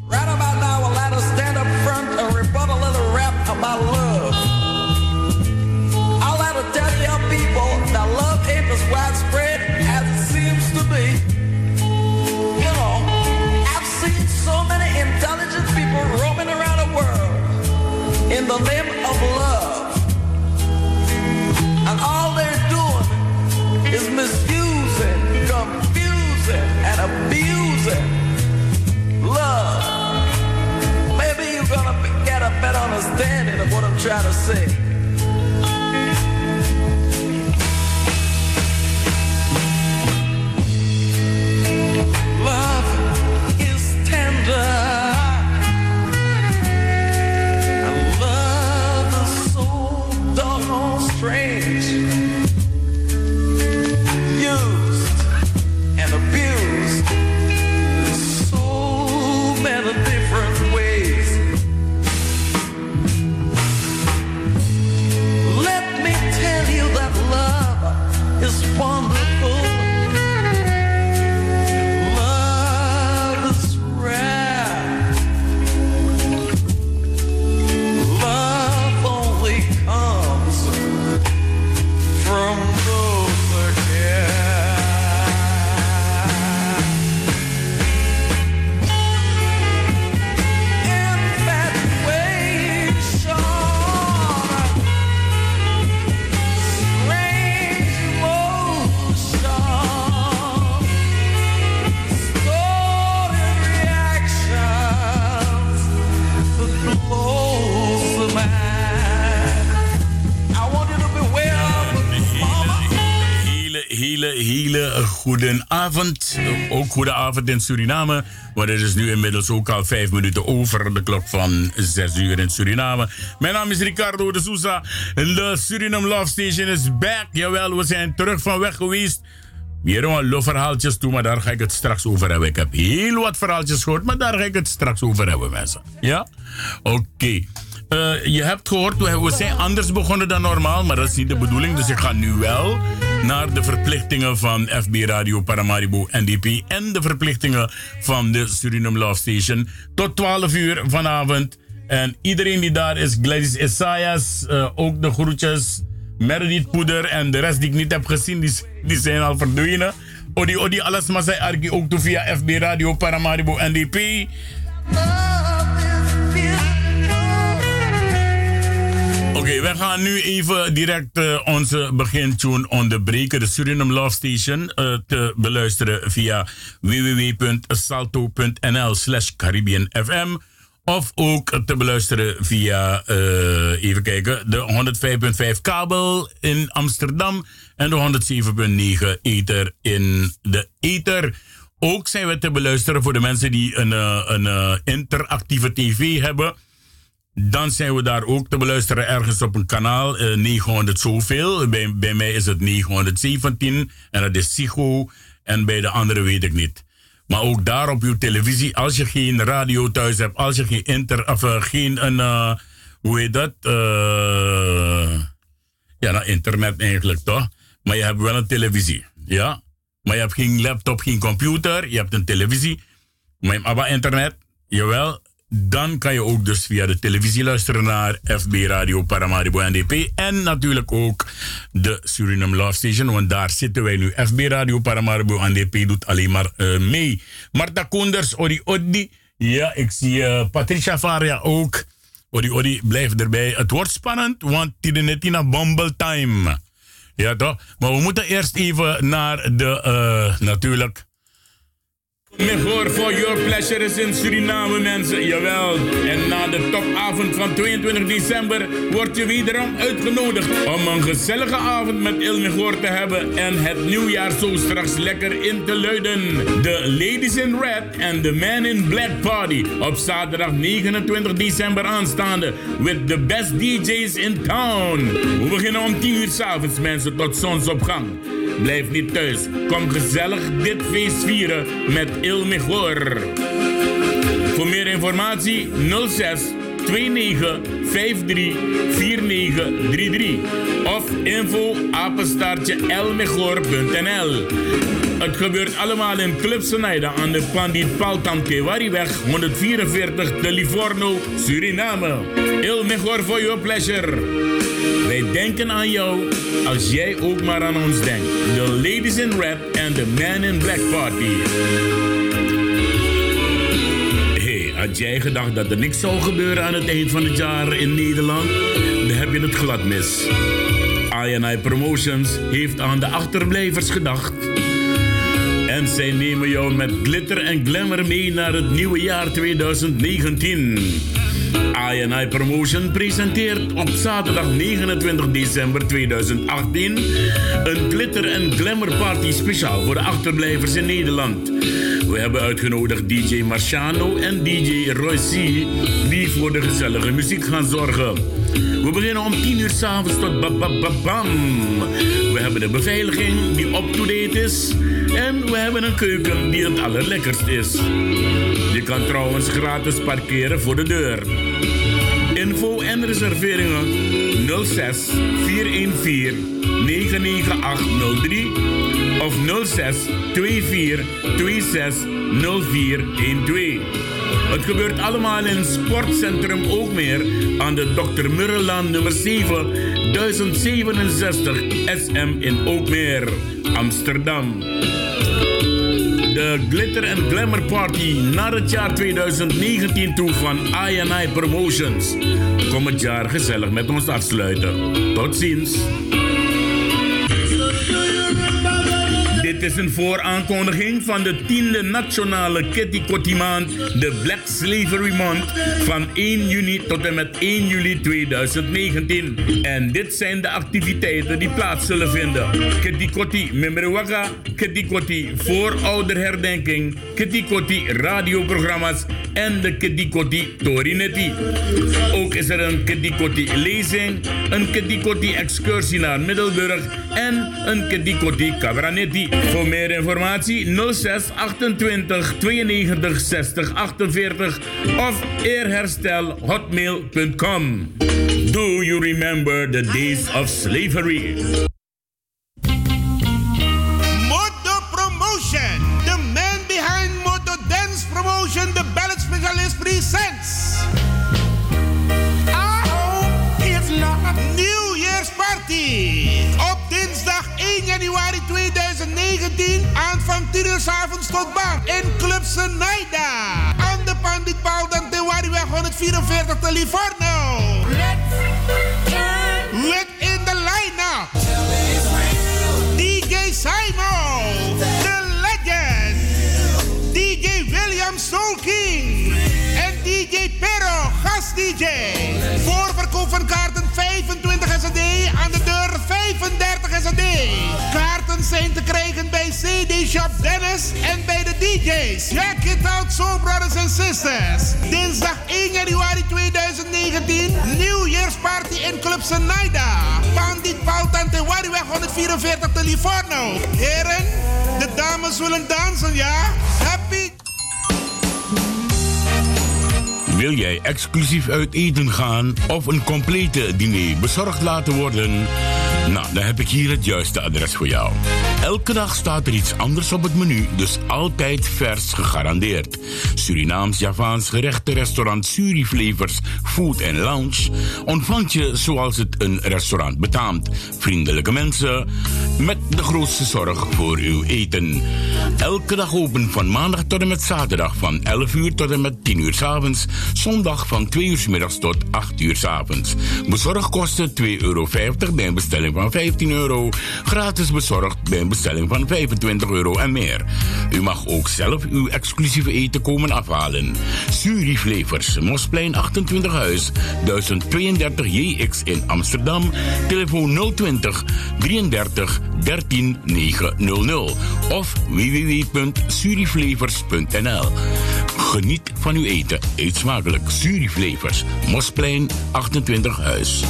Right about now, I'll let us stand up front and rebut a little rap about love. I'll let her tell your people that love ain't as widespread as it seems to be. You know, I've seen so many intelligent people roaming around the world in the understanding of what I'm trying to say. Hele goede avond. Ook goede avond in Suriname. Want het is nu inmiddels ook al vijf minuten over de klok van zes uur in Suriname. Mijn naam is Ricardo de Souza. De Suriname Love Station is back. Jawel, we zijn terug van weg geweest. Weer een love verhaaltjes toe, maar daar ga ik het straks over hebben. Ik heb heel wat verhaaltjes gehoord, maar daar ga ik het straks over hebben, mensen. Ja? Oké. Eh, je hebt gehoord, we zijn anders begonnen dan normaal, maar dat is niet de bedoeling. Dus ik ga nu wel naar de verplichtingen van FB Radio Paramaribo NDP en de verplichtingen van de Suriname Love Station. Tot 12 uur vanavond. En iedereen die daar is, Gladys Isaias, eh, ook de groetjes. Meredith Poeder en de rest die ik niet heb gezien, die, die zijn al verdwenen. Odi, odi, alles maar arki ook toe via FB Radio Paramaribo NDP. Oké, we gaan nu even direct eh, onze begintune onderbreken. De Suriname Love Station eh, te beluisteren via www.salto.nl slash Caribbean FM. Of ook te beluisteren via, eh, even kijken, de 105.5 kabel in Amsterdam en de 107.9 ether in de ether. Ook zijn we te beluisteren voor de mensen die een, een interactieve tv hebben. Dan zijn we daar ook te beluisteren ergens op een kanaal, eh, 900 zoveel. Bij, bij mij is het 917 en dat is Psycho. En bij de andere weet ik niet. Maar ook daar op uw televisie, als je geen radio thuis hebt, als je geen inter, of eh, geen, een, eh, hoe heet dat? Eh, ja, nou, internet eigenlijk toch? Maar je hebt wel een televisie, ja? Maar je hebt geen laptop, geen computer, je hebt een televisie. Maar je hebt internet, jawel. Dan kan je ook dus via de televisie luisteren naar FB Radio Paramaribo NDP. En natuurlijk ook de Suriname Love Station. Want daar zitten wij nu. FB Radio Paramaribo NDP doet alleen maar eh, mee. Marta Koenders, Odi Odi. Ja, ik zie eh, Patricia Varia ook. Odi Odi, blijf erbij. Het wordt spannend, want Tidenetina Bumble Time. Ja toch? Maar we moeten eerst even naar de, eh, natuurlijk... Mejor for your pleasure is in Suriname, mensen. Jawel. En na de topavond van 22 december word je wederom uitgenodigd om een gezellige avond met Il Mejor te hebben en het nieuwjaar zo straks lekker in te luiden. De Ladies in Red en de Man in Black Party op zaterdag 29 december aanstaande with the best DJ's in town. We beginnen om 10 uur s'avonds, mensen, tot zonsopgang. Blijf niet thuis. Kom gezellig dit feest vieren met Il Mejor. Voor meer informatie 06 29 of info elmegor.nl. Het gebeurt allemaal in Club Senaida aan de Pandit Paltam Kewariweg 144 de Livorno, Suriname. Il mejor for your pleasure. Wij denken aan jou als jij ook maar aan ons denkt. The Ladies in Red and the Man in Black Party. Had jij gedacht dat er niks zou gebeuren aan het eind van het jaar in Nederland? Dan heb je het glad mis. INI Promotions heeft aan de achterblijvers gedacht. En zij nemen jou met glitter en glamour mee naar het nieuwe jaar 2019. INI Promotion presenteert op zaterdag 29 december 2018 een glitter en glamour party speciaal voor de achterblijvers in Nederland. We hebben uitgenodigd DJ Marciano en DJ Royce die voor de gezellige muziek gaan zorgen. We beginnen om 10 uur s'avonds tot bam. We hebben de beveiliging die up-to-date is. En we hebben een keuken die het allerlekkerst is. Je kan trouwens gratis parkeren voor de deur. Info en reserveringen 06 414 99803 of 06 24 26 0412. Het gebeurt allemaal in Sportcentrum Ookmeer aan de Dr. Murrelaan nummer 7, 1067 SM in Ookmeer, Amsterdam. De Glitter and Glamour Party naar het jaar 2019 toe van INI Promotions. Kom het jaar gezellig met ons afsluiten. Tot ziens. Dit is een vooraankondiging van de 10e nationale Kitty Kotti maand, de Black Slavery Month, van 1 juni tot en met 1 juli 2019. En dit zijn de activiteiten die plaats zullen vinden. Kitty Kotti Memrewaka, Kitty Kotti voorouderherdenking, Kitty Kotti radioprogramma's en de Kitty Kotti Torinetti. Ook is er een Kitty Kotti lezing, een Kitty Kotti excursie naar Middelburg en een Kitty Kotti Cabranetti. Voor meer informatie 06 28 92 60 48 of eerherstel hotmail.com. Do you remember the days of slavery? S avonds tot bang in Club Senaida. Aan de Pandit Paul Dantewariweg 144 te Livorno. With in the lineup. DJ Simon, The Legend, DJ William Soul King en DJ Pero, gast DJ. Voorverkoop van kaarten 25 SD, aan de deur 35 Kaarten zijn te krijgen bij CD Shop Dennis en bij de DJ's. Check it out, Soul Brothers and Sisters. Dinsdag 1 januari 2019, New Year's Party in Club Senaida. Pandit Paul Tante Wariweg 144 te Livorno. Heren, de dames willen dansen, ja? Happy... Wil jij exclusief uit eten gaan of een complete diner bezorgd laten worden? Nou, dan heb ik hier het juiste adres voor jou. Elke dag staat er iets anders op het menu, dus altijd vers gegarandeerd. Surinaams-Javaans gerechten restaurant Suriflevers Food and Lounge ontvangt je zoals het een restaurant betaamt. Vriendelijke mensen met de grootste zorg voor uw eten. Elke dag open van maandag tot en met zaterdag van 11 uur tot en met 10 uur s avonds. Zondag van 2 uur s middags tot 8 uur s avonds. Bezorgkosten 2,50 euro bij een van 15 euro. Gratis bezorgd bij een bestelling van 25 euro en meer. U mag ook zelf uw exclusieve eten komen afhalen. Suriflevers, Mosplein 28 Huis, 1032 JX in Amsterdam. Telefoon 020 33 13 900 of www.suriflevers.nl. Geniet van uw eten. Eet smakelijk. Suriflevers, Mosplein 28 Huis.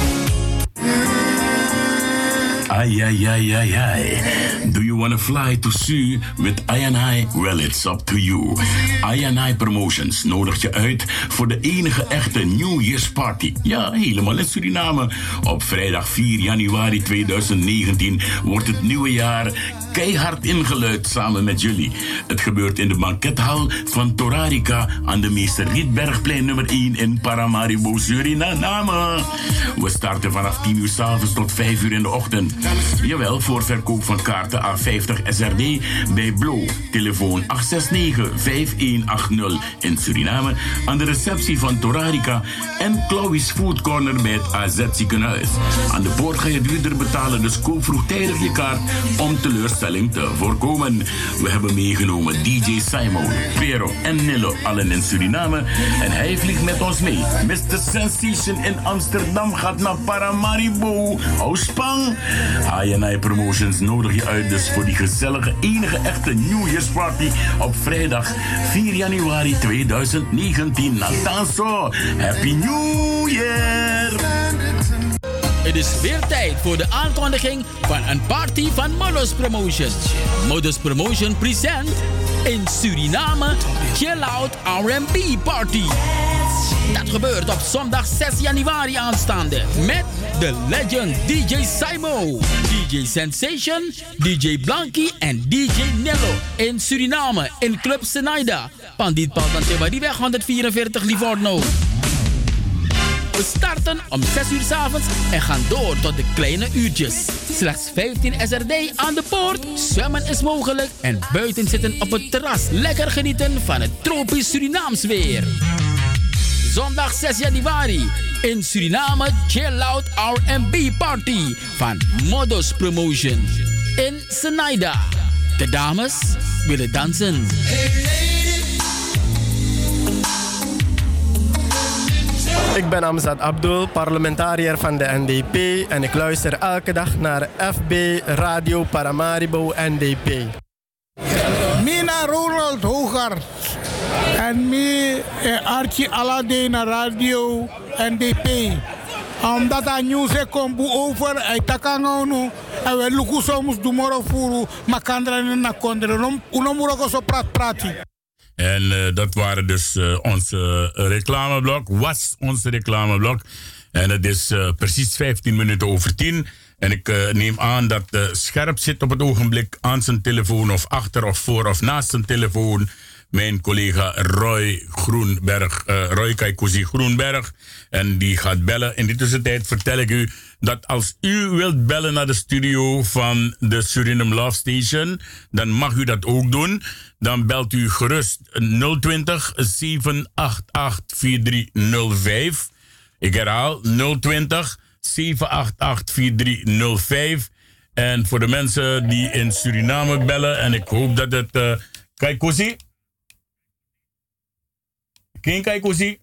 Ai, ai, ai, ai, ai. Do you wanna fly to Su with I Well, it's up to you. I Promotions nodigt je uit voor de enige echte New Year's Party. Ja, helemaal in Suriname. Op vrijdag 4 januari 2019 wordt het nieuwe jaar keihard ingeluid samen met jullie. Het gebeurt in de bankethal van Torarica aan de Meester Rietbergplein nummer 1 in Paramaribo, Suriname. We starten vanaf 10 uur s'avonds tot 5 uur in de ochtend. Jawel, voor verkoop van kaarten A50 SRD bij Blo. Telefoon 869-5180 in Suriname aan de receptie van Torarica en Chloe's Food Corner bij het AZ ziekenhuis. Aan de poort ga je duurder betalen, dus koop vroegtijdig je kaart om teleurstelling te voorkomen. We hebben meegenomen DJ Simon, Pero en Nilo, allen in Suriname. En hij vliegt met ons mee. Mr. Sensation in Amsterdam gaat naar Paramaribo. Hou spang! Promotions nodig je uit dus voor die gezellige, enige echte New Year's Party op vrijdag 4 januari 2019. Natanso, Happy New Year! Het is weer tijd voor de aankondiging van een party van Modus Promotion. Modus Promotion present in Suriname Chill Out R&B Party. Dat gebeurt op zondag 6 januari aanstaande met de legend DJ Simo, DJ Sensation, DJ Blanky en DJ Nello in Suriname in Club Senaida. Pandit Paltanteba, die weg 144 Livorno. We starten om 6 uur s avonds en gaan door tot de kleine uurtjes. Slechts 15 SRD aan de poort. Zwemmen is mogelijk en buiten zitten op het terras. Lekker genieten van het tropisch Surinaams weer. Zondag 6 januari in Suriname Chill Out R&B Party van Modus Promotion in Senaida. De dames willen dansen. Ik ben Amzad Abdul, parlementariër van de NDP en ik luister elke dag naar FB Radio Paramaribo NDP. Mina Ronald Hogart en mi eh, Archie Alade naar Radio NDP. Omdat aan nieuws komt over, hij takangonu, en we lukken soms dumoro furu, makandra na kondre, unomuro zo praat prati. En uh, dat waren dus uh, onze uh, reclameblok, was onze reclameblok. En het is precies 15 minuten over 10. En ik neem aan dat Scherp zit op het ogenblik aan zijn telefoon, of achter of voor of naast zijn telefoon mijn collega Roy Groenberg, Roy Kaikousi Groenberg. En die gaat bellen. In die tussentijd vertel ik u dat als u wilt bellen naar de studio van de Suriname Love Station, dan mag u dat ook doen. Dan belt u gerust 020 788 4305. Ik herhaal 020 788 4305. En voor de mensen die in Suriname bellen, en ik hoop dat het. Uh, Kaikousi? Geen Kaikousi?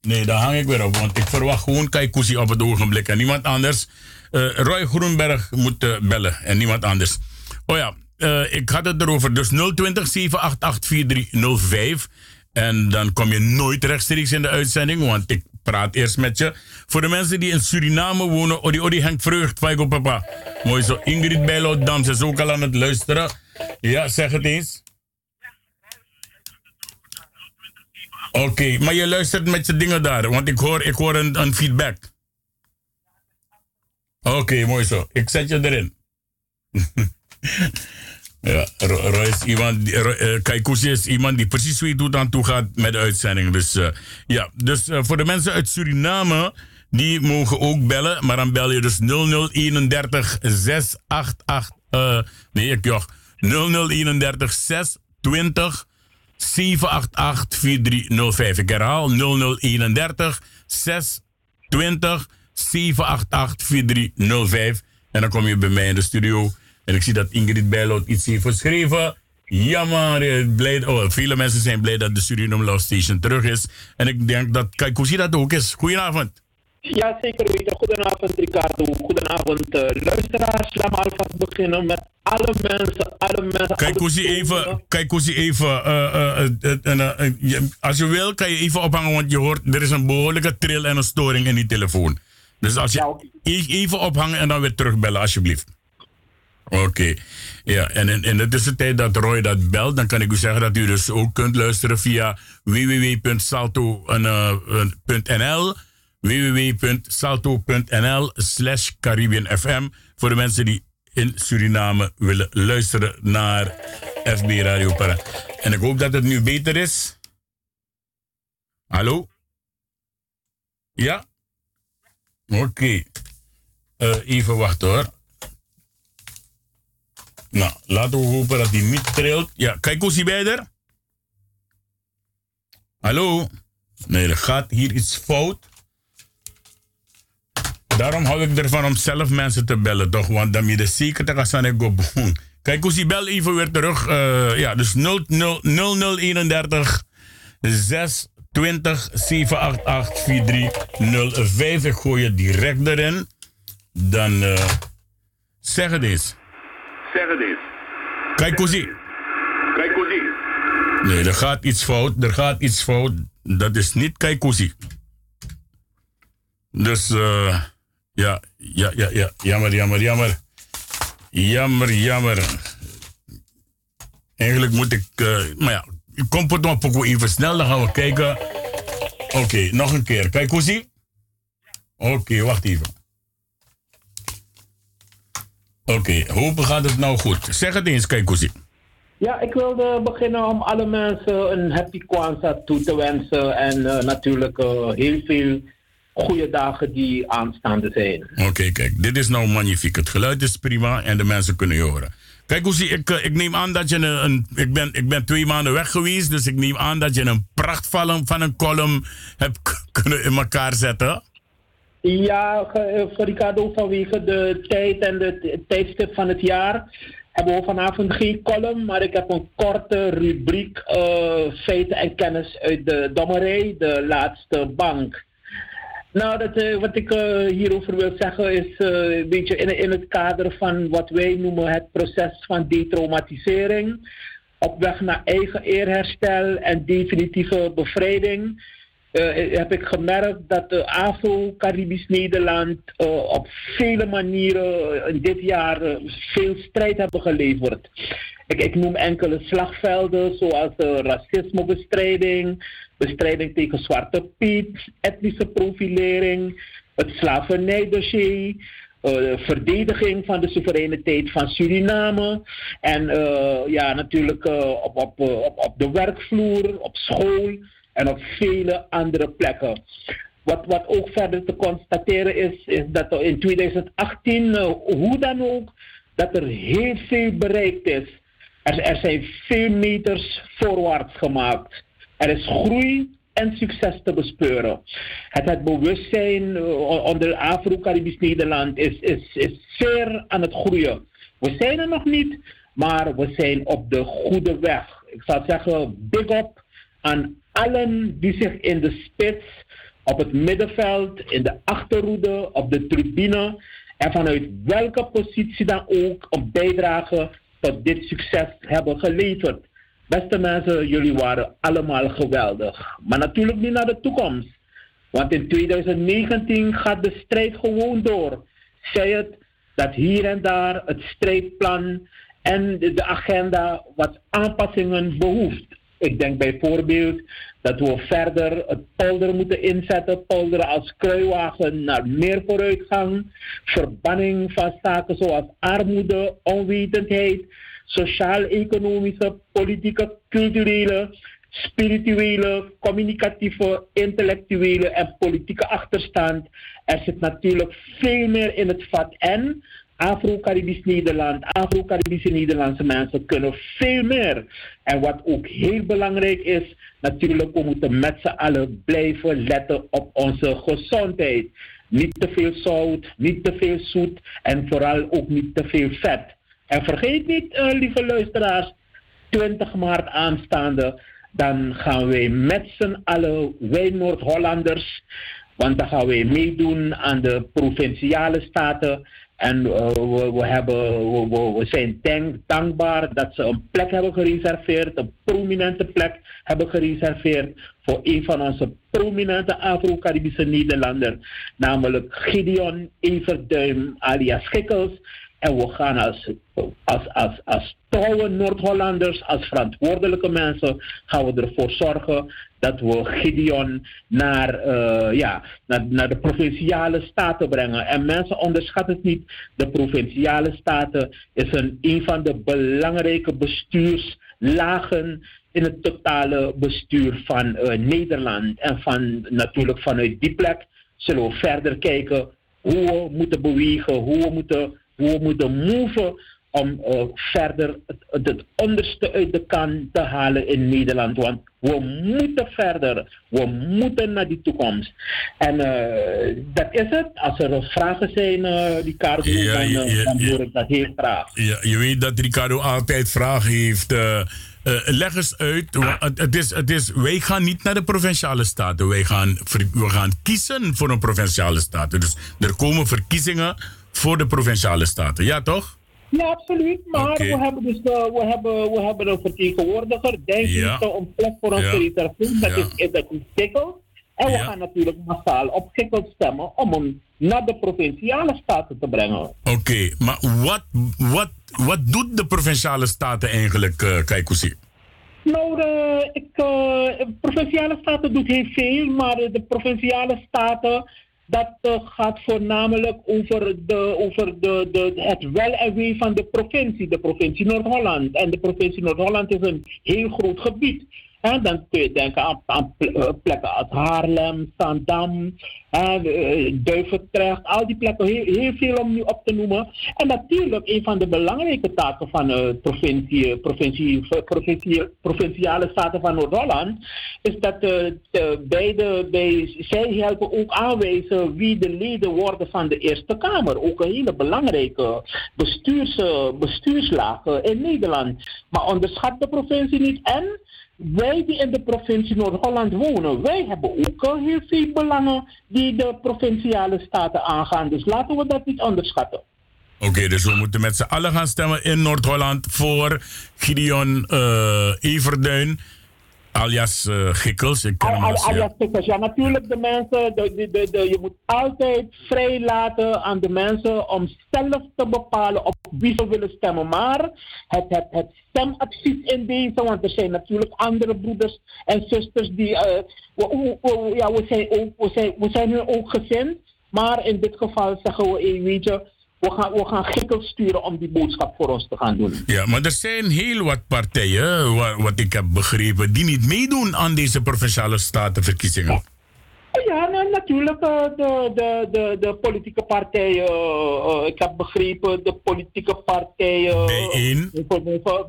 Nee, daar hang ik weer op, want ik verwacht gewoon Kaikousi op het ogenblik en niemand anders. Uh, Roy Groenberg moet uh, bellen en niemand anders. Oh ja, uh, ik had het erover. Dus 020 788 4305. En dan kom je nooit rechtstreeks in de uitzending, want ik praat eerst met je. Voor de mensen die in Suriname wonen, Odi Odi Henk Vreugd, Faigo Papa. Mooi zo, Ingrid Bijlo Dam, ze is ook al aan het luisteren. Ja, zeg het eens. Oké, maar je luistert met je dingen daar, want ik hoor, ik hoor een, een feedback. Oké, mooi zo. Ik zet je erin. ja, Roy is iemand, uh, is iemand die precies weet hoe het aan toe gaat met de uitzending. Dus uh, ja, dus uh, voor de mensen uit Suriname, die mogen ook bellen. Maar dan bel je dus 0031 688, nee, ik joch, 0031 620 788 4305. Ik herhaal 0031 620 788 4305. En dan kom je bij mij in de studio. En ik zie dat Ingrid Bijloot iets heeft geschreven. Ja, maar blij, oh, vele mensen zijn blij dat de Suriname Love Station terug is. En ik denk dat zie dat ook is. Goedenavond. Ja, zeker weten. Goedenavond, Ricardo. Goedenavond, uh, luisteraars. Laat me alvast beginnen met alle mensen, alle mensen. Kijk, hoe even, kijk, hoe even, uh, uh, uh, als je wil, kan je even ophangen, want je hoort, er is een behoorlijke trill en een storing in die telefoon. Dus als je ja, okay. even ophangen en dan weer terugbellen, alsjeblieft. Oké. Ja, en in, in de tussentijd dat Roy dat belt, dan kan ik u zeggen dat u dus ook kunt luisteren via www.salto.nl www.salto.nl slash Caribbean FM voor de mensen die in Suriname willen luisteren naar FB Radio Para. En ik hoop dat het nu beter is. Hallo? Ja? Oké. Eh, even wachten hoor. Nou, laten we hopen dat hij niet trilt. Ja, kijk hoe bij er? Hallo? Nee, er gaat hier iets fout. Daarom hou ik ervan om zelf mensen te bellen, toch? Want dan je zeker te gaan ik go Kijk, hoe bel even weer terug. Uh, ja, dus 0031 620 788 4305. Ik gooi je direct erin. Dan uh, zeg het eens. Zeg het eens. Kijk, Koesie. Kijk, Koesie. Nee, er gaat iets fout. Er gaat iets fout. Dat is niet Kaikousi. Dus, uh, ja, ja, ja, ja. Jammer, jammer, jammer. Jammer, jammer. Eigenlijk moet ik, uh, maar ja, kom het nog een even snel, dan gaan we kijken. Oké, nog een keer. Kijk, hoe Oké, wacht even. Oké, okay, hopen gaat het nou goed. Zeg het eens, kijk, hoe Ja, ik wilde beginnen om alle mensen een happy Kwanzaa toe te wensen. En uh, natuurlijk uh, heel veel goede dagen die aanstaande zijn. Oké, okay, kijk, dit is nou magnifiek. Het geluid is prima en de mensen kunnen je horen. Kijk, hoe zie ik, ik neem aan dat je een, een, ik, ben, ik ben twee maanden weg geweest, dus ik neem aan dat je een prachtvallen van een column hebt kunnen in elkaar zetten. Ja, voor Ricardo, vanwege de tijd en de tijdstip van het jaar hebben we vanavond geen column, maar ik heb een korte rubriek uh, feiten en kennis uit de dommerij, de laatste bank. Nou, dat, uh, wat ik uh, hierover wil zeggen is uh, een beetje in, het kader van wat wij noemen het proces van detraumatisering. Op weg naar eigen eerherstel en definitieve bevrijding. heb ik gemerkt dat de Afro-Caribisch Nederland op vele manieren dit jaar veel strijd hebben geleverd. Ik, ik noem enkele slagvelden zoals racismebestrijding, bestrijding tegen Zwarte Piet, etnische profilering, het slavernijdossier, uh, verdediging van de soevereiniteit van Suriname en uh, ja, natuurlijk uh, op, op, op, de werkvloer, op school en op vele andere plekken. Wat, wat ook verder te constateren is, is dat er in 2018, hoe dan ook, dat er heel veel bereikt is. Er zijn veel meters voorwaarts gemaakt. Er is groei en succes te bespeuren. Het, bewustzijn uh, onder Afro-Caribisch Nederland is, is, is zeer aan het groeien. We zijn er nog niet, maar we zijn op de goede weg. Ik zou zeggen, big up aan allen die zich in de spits, op het middenveld, in de achterhoede, op de tribune en vanuit welke positie dan ook een bijdrage tot dit succes hebben geleverd. Beste mensen, jullie waren allemaal geweldig. Maar natuurlijk niet naar de toekomst. Want in 2019 gaat de strijd gewoon door. Zij het dat hier en daar het strijdplan en de agenda wat aanpassingen behoeft. Ik denk bijvoorbeeld dat we verder het polder moeten inzetten. Polderen als kruiwagen naar meer vooruitgang. Verbanning van zaken zoals armoede, onwetendheid sociaal-economische, politieke, culturele, spirituele, communicatieve, intellectuele en politieke achterstand. Er zit natuurlijk veel meer in het vat en Afro-Caribisch Nederland, Afro-Caribische Nederlandse mensen kunnen veel meer. En wat ook heel belangrijk is, natuurlijk, we moeten met z'n allen blijven letten op onze gezondheid. Niet te veel zout, niet te veel zoet en vooral ook niet te veel vet. En vergeet niet, uh, lieve luisteraars, 20 maart aanstaande, dan gaan wij met z'n allen, wij Noord-Hollanders, want dan gaan wij meedoen aan de provinciale staten. En uh, we, we, hebben, we, zijn dank, dankbaar dat ze een plek hebben gereserveerd, een prominente plek hebben gereserveerd voor een van onze prominente Afro-Caribische Nederlanders, namelijk Gideon Everduim alias Schikkels. En we gaan als, als, als, als trouwe Noord-Hollanders, als verantwoordelijke mensen, gaan we ervoor zorgen dat we Gideon naar, eh, ja, naar, naar de provinciale staten brengen. En mensen onderschatten het niet. De provinciale staten is een, een van de belangrijke bestuurslagen in het totale bestuur van eh, Nederland. En van, natuurlijk vanuit die plek zullen we verder kijken hoe we moeten bewegen, hoe we moeten, hoe we moeten move om uh, verder het, het, onderste uit de kan te halen in Nederland. Want we moeten verder. We moeten naar die toekomst. En uh, dat is het. Als er vragen zijn, uh, Ricardo, Ja, dan, ja, ja, dan ja. hoor ik dat heel graag. Ja, je weet dat Ricardo altijd vragen heeft. Eh, eh, leg eens uit. Het, is, het is, wij gaan niet naar de provinciale staten. Wij gaan, we gaan kiezen voor een provinciale staten. Dus er komen verkiezingen voor de provinciale staten. Ja, toch? Ja, absoluut. Maar we, hebben dus de, we, hebben, we hebben een vertegenwoordiger, denk Ja. ik, om plek voor ons te. Dat, is, dat is Gikkels. En we Ja. gaan natuurlijk massaal op Gikkels stemmen om hem naar de provinciale staten te brengen. Oké, maar wat, wat, wat doet de provinciale staten eigenlijk, Kaikousi? Nou, de, ik, eh, de provinciale staten doet heel veel, maar de provinciale staten, dat eh, gaat voornamelijk over, de, over de, de, het wel en wee van de provincie, de provincie Noord-Holland. En de provincie Noord-Holland is een heel groot gebied. Dan kun je denken aan, aan eh, plekken als Haarlem, Zandam, hè, eh, Duivendrecht, al die plekken, heel, veel om nu op te noemen. En natuurlijk, een van de belangrijke taken van de provincie, provincie, provincie, provinciale staten van Noord-Holland, is dat eh, de, beide, bij, zij helpen ook aanwijzen wie de leden worden van de Eerste Kamer. Ook een hele belangrijke bestuurs, eh, bestuurslaag eh, in Nederland. Maar onderschat de provincie niet. En wij die in de provincie Noord-Holland wonen, wij hebben ook heel veel belangen die de provinciale staten aangaan. Dus laten we dat niet onderschatten. Oké, dus we moeten met z'n allen gaan stemmen in Noord-Holland voor Gideon eh, Everduin, alias eh, Gikkels. Ik ken Al- al- ja. alias stickers. Ja, natuurlijk de mensen, de, de, je moet altijd vrij laten aan de mensen om zelf te bepalen op wie ze willen stemmen. Maar het, het, het stemadvies in deze, want er zijn natuurlijk andere broeders en zusters die, eh, we, we- we- ja, we zijn, ook, we, zijn, we zijn hun ook gezind. Maar in dit geval zeggen we, hey, weet je, we gaan, we gaan gikkels sturen om die boodschap voor ons te gaan doen. Ja, maar er zijn heel wat partijen, wa- wat ik heb begrepen, die niet meedoen aan deze provinciale statenverkiezingen. Ja, nou, natuurlijk. eh, de, de, de, de politieke partijen. eh, eh, ik heb begrepen, de politieke partijen. Bijeen.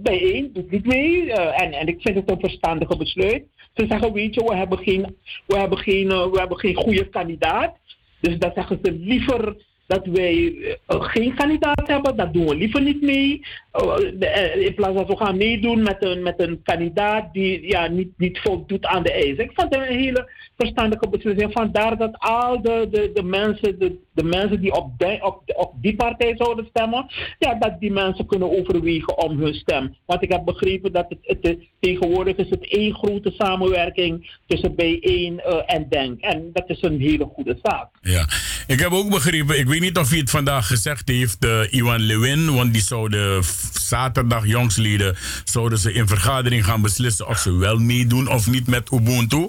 Bijeen, doet niet mee. eh, en, en ik vind het een verstandige besluit. Ze zeggen, weet je, we hebben geen, we hebben geen, eh, we hebben geen goede kandidaat. Dus dan zeggen ze liever dat wij eh, geen kandidaat hebben. Dat doen we liever niet mee. Eh, de- eh, in plaats dat we gaan meedoen met een, met een kandidaat die ja, niet, niet voldoet aan de eisen. Ik vond het een hele verstandige beslissing. Vandaar dat al de, de, de, mensen, de, de mensen die op, die, op, op die partij zouden stemmen, ja, dat die mensen kunnen overwegen om hun stem. Want ik heb begrepen dat het, tegenwoordig is het één grote samenwerking tussen B1 eh, en Denk. En dat is een hele goede zaak. Ja, ik heb ook begrepen, ik weet niet of hij het vandaag gezegd heeft, eh, Iwan Lewin, want die zouden zaterdag jongsleden, zouden ze in vergadering gaan beslissen of ze wel meedoen of niet met Ubuntu.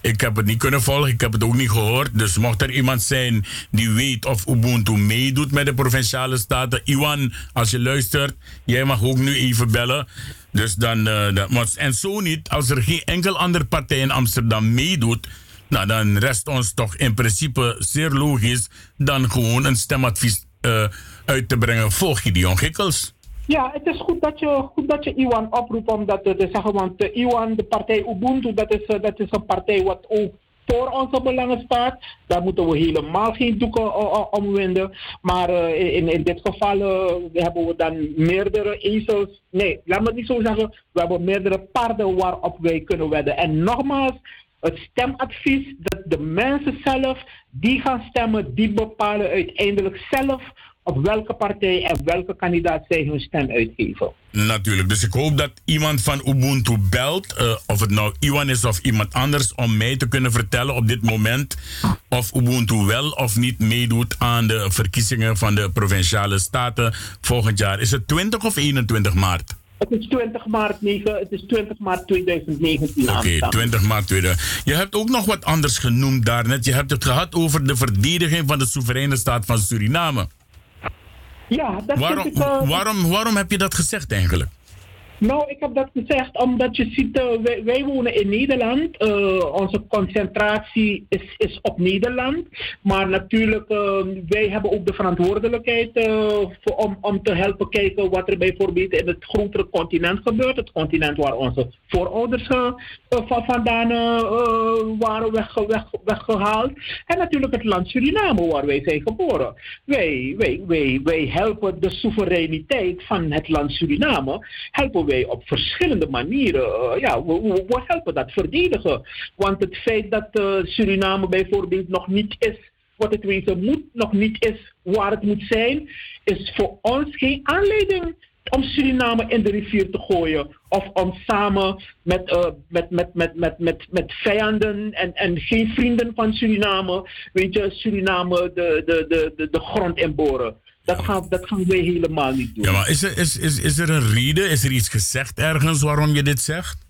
Ik heb het niet kunnen volgen, ik heb het ook niet gehoord. Dus mocht er iemand zijn die weet of Ubuntu meedoet met de provinciale staten, Iwan, als je luistert, jij mag ook nu even bellen. Dus dan, eh, dat, en zo niet, als er geen enkel andere partij in Amsterdam meedoet, nou, dan rest ons toch in principe zeer logisch dan gewoon een stemadvies eh, uit te brengen voor Gideon Gikkels. Ja, het is goed dat je, goed dat je Iwan oproept om dat te zeggen. Want eh, Iwan, de partij Ubuntu, dat is, eh, dat is een partij wat ook voor onze belangen staat. Daar moeten we helemaal geen doeken eh, eh, om winden. Maar eh, in, in dit geval eh, hebben we dan meerdere ezels. Nee, laat me het niet zo zeggen. We hebben meerdere paarden waarop wij kunnen wedden. En nogmaals, het stemadvies dat de mensen zelf die gaan stemmen, die bepalen uiteindelijk zelf op welke partij en welke kandidaat zij hun stem uitgeven. Natuurlijk. Dus ik hoop dat iemand van Ubuntu belt, eh, of het nou Iwan is of iemand anders, om mij te kunnen vertellen op dit moment of Ubuntu wel of niet meedoet aan de verkiezingen van de provinciale staten volgend jaar. Is het 20 of 21 maart? Het is 20 maart, 9, het is 20 maart 2019. Oké, aanstaande. 20 maart 2000. Je hebt ook nog wat anders genoemd daarnet. Je hebt het gehad over de verdediging van de soevereine staat van Suriname. Ja, dat Waarom, ik, eh, waarom, waarom heb je dat gezegd eigenlijk? Nou, ik heb dat gezegd omdat je ziet, eh, wij, wonen in Nederland. Eh, onze concentratie is, is op Nederland. Maar natuurlijk, eh, wij hebben ook de verantwoordelijkheid om, om te helpen kijken wat er bijvoorbeeld in het grotere continent gebeurt. Het continent waar onze voorouders van, vandaan waren wegge- weg, weggehaald. En natuurlijk het land Suriname waar wij zijn geboren. Wij, wij, wij, wij helpen de soevereiniteit van het land Suriname helpen wij op verschillende manieren. eh, ja, we, helpen dat verdedigen. Want het feit dat eh, Suriname bijvoorbeeld nog niet is wat het wezen moet, nog niet is waar het moet zijn, is voor ons geen aanleiding om Suriname in de rivier te gooien. Of om samen met, eh, met, met, met, met, met, met vijanden en, en geen vrienden van Suriname, weet je, Suriname de, de, de, de, de grond inboren. Dat gaan, dat gaan wij helemaal niet doen. Ja, maar is er, is, is, is er een reden? Is er iets gezegd ergens waarom je dit zegt?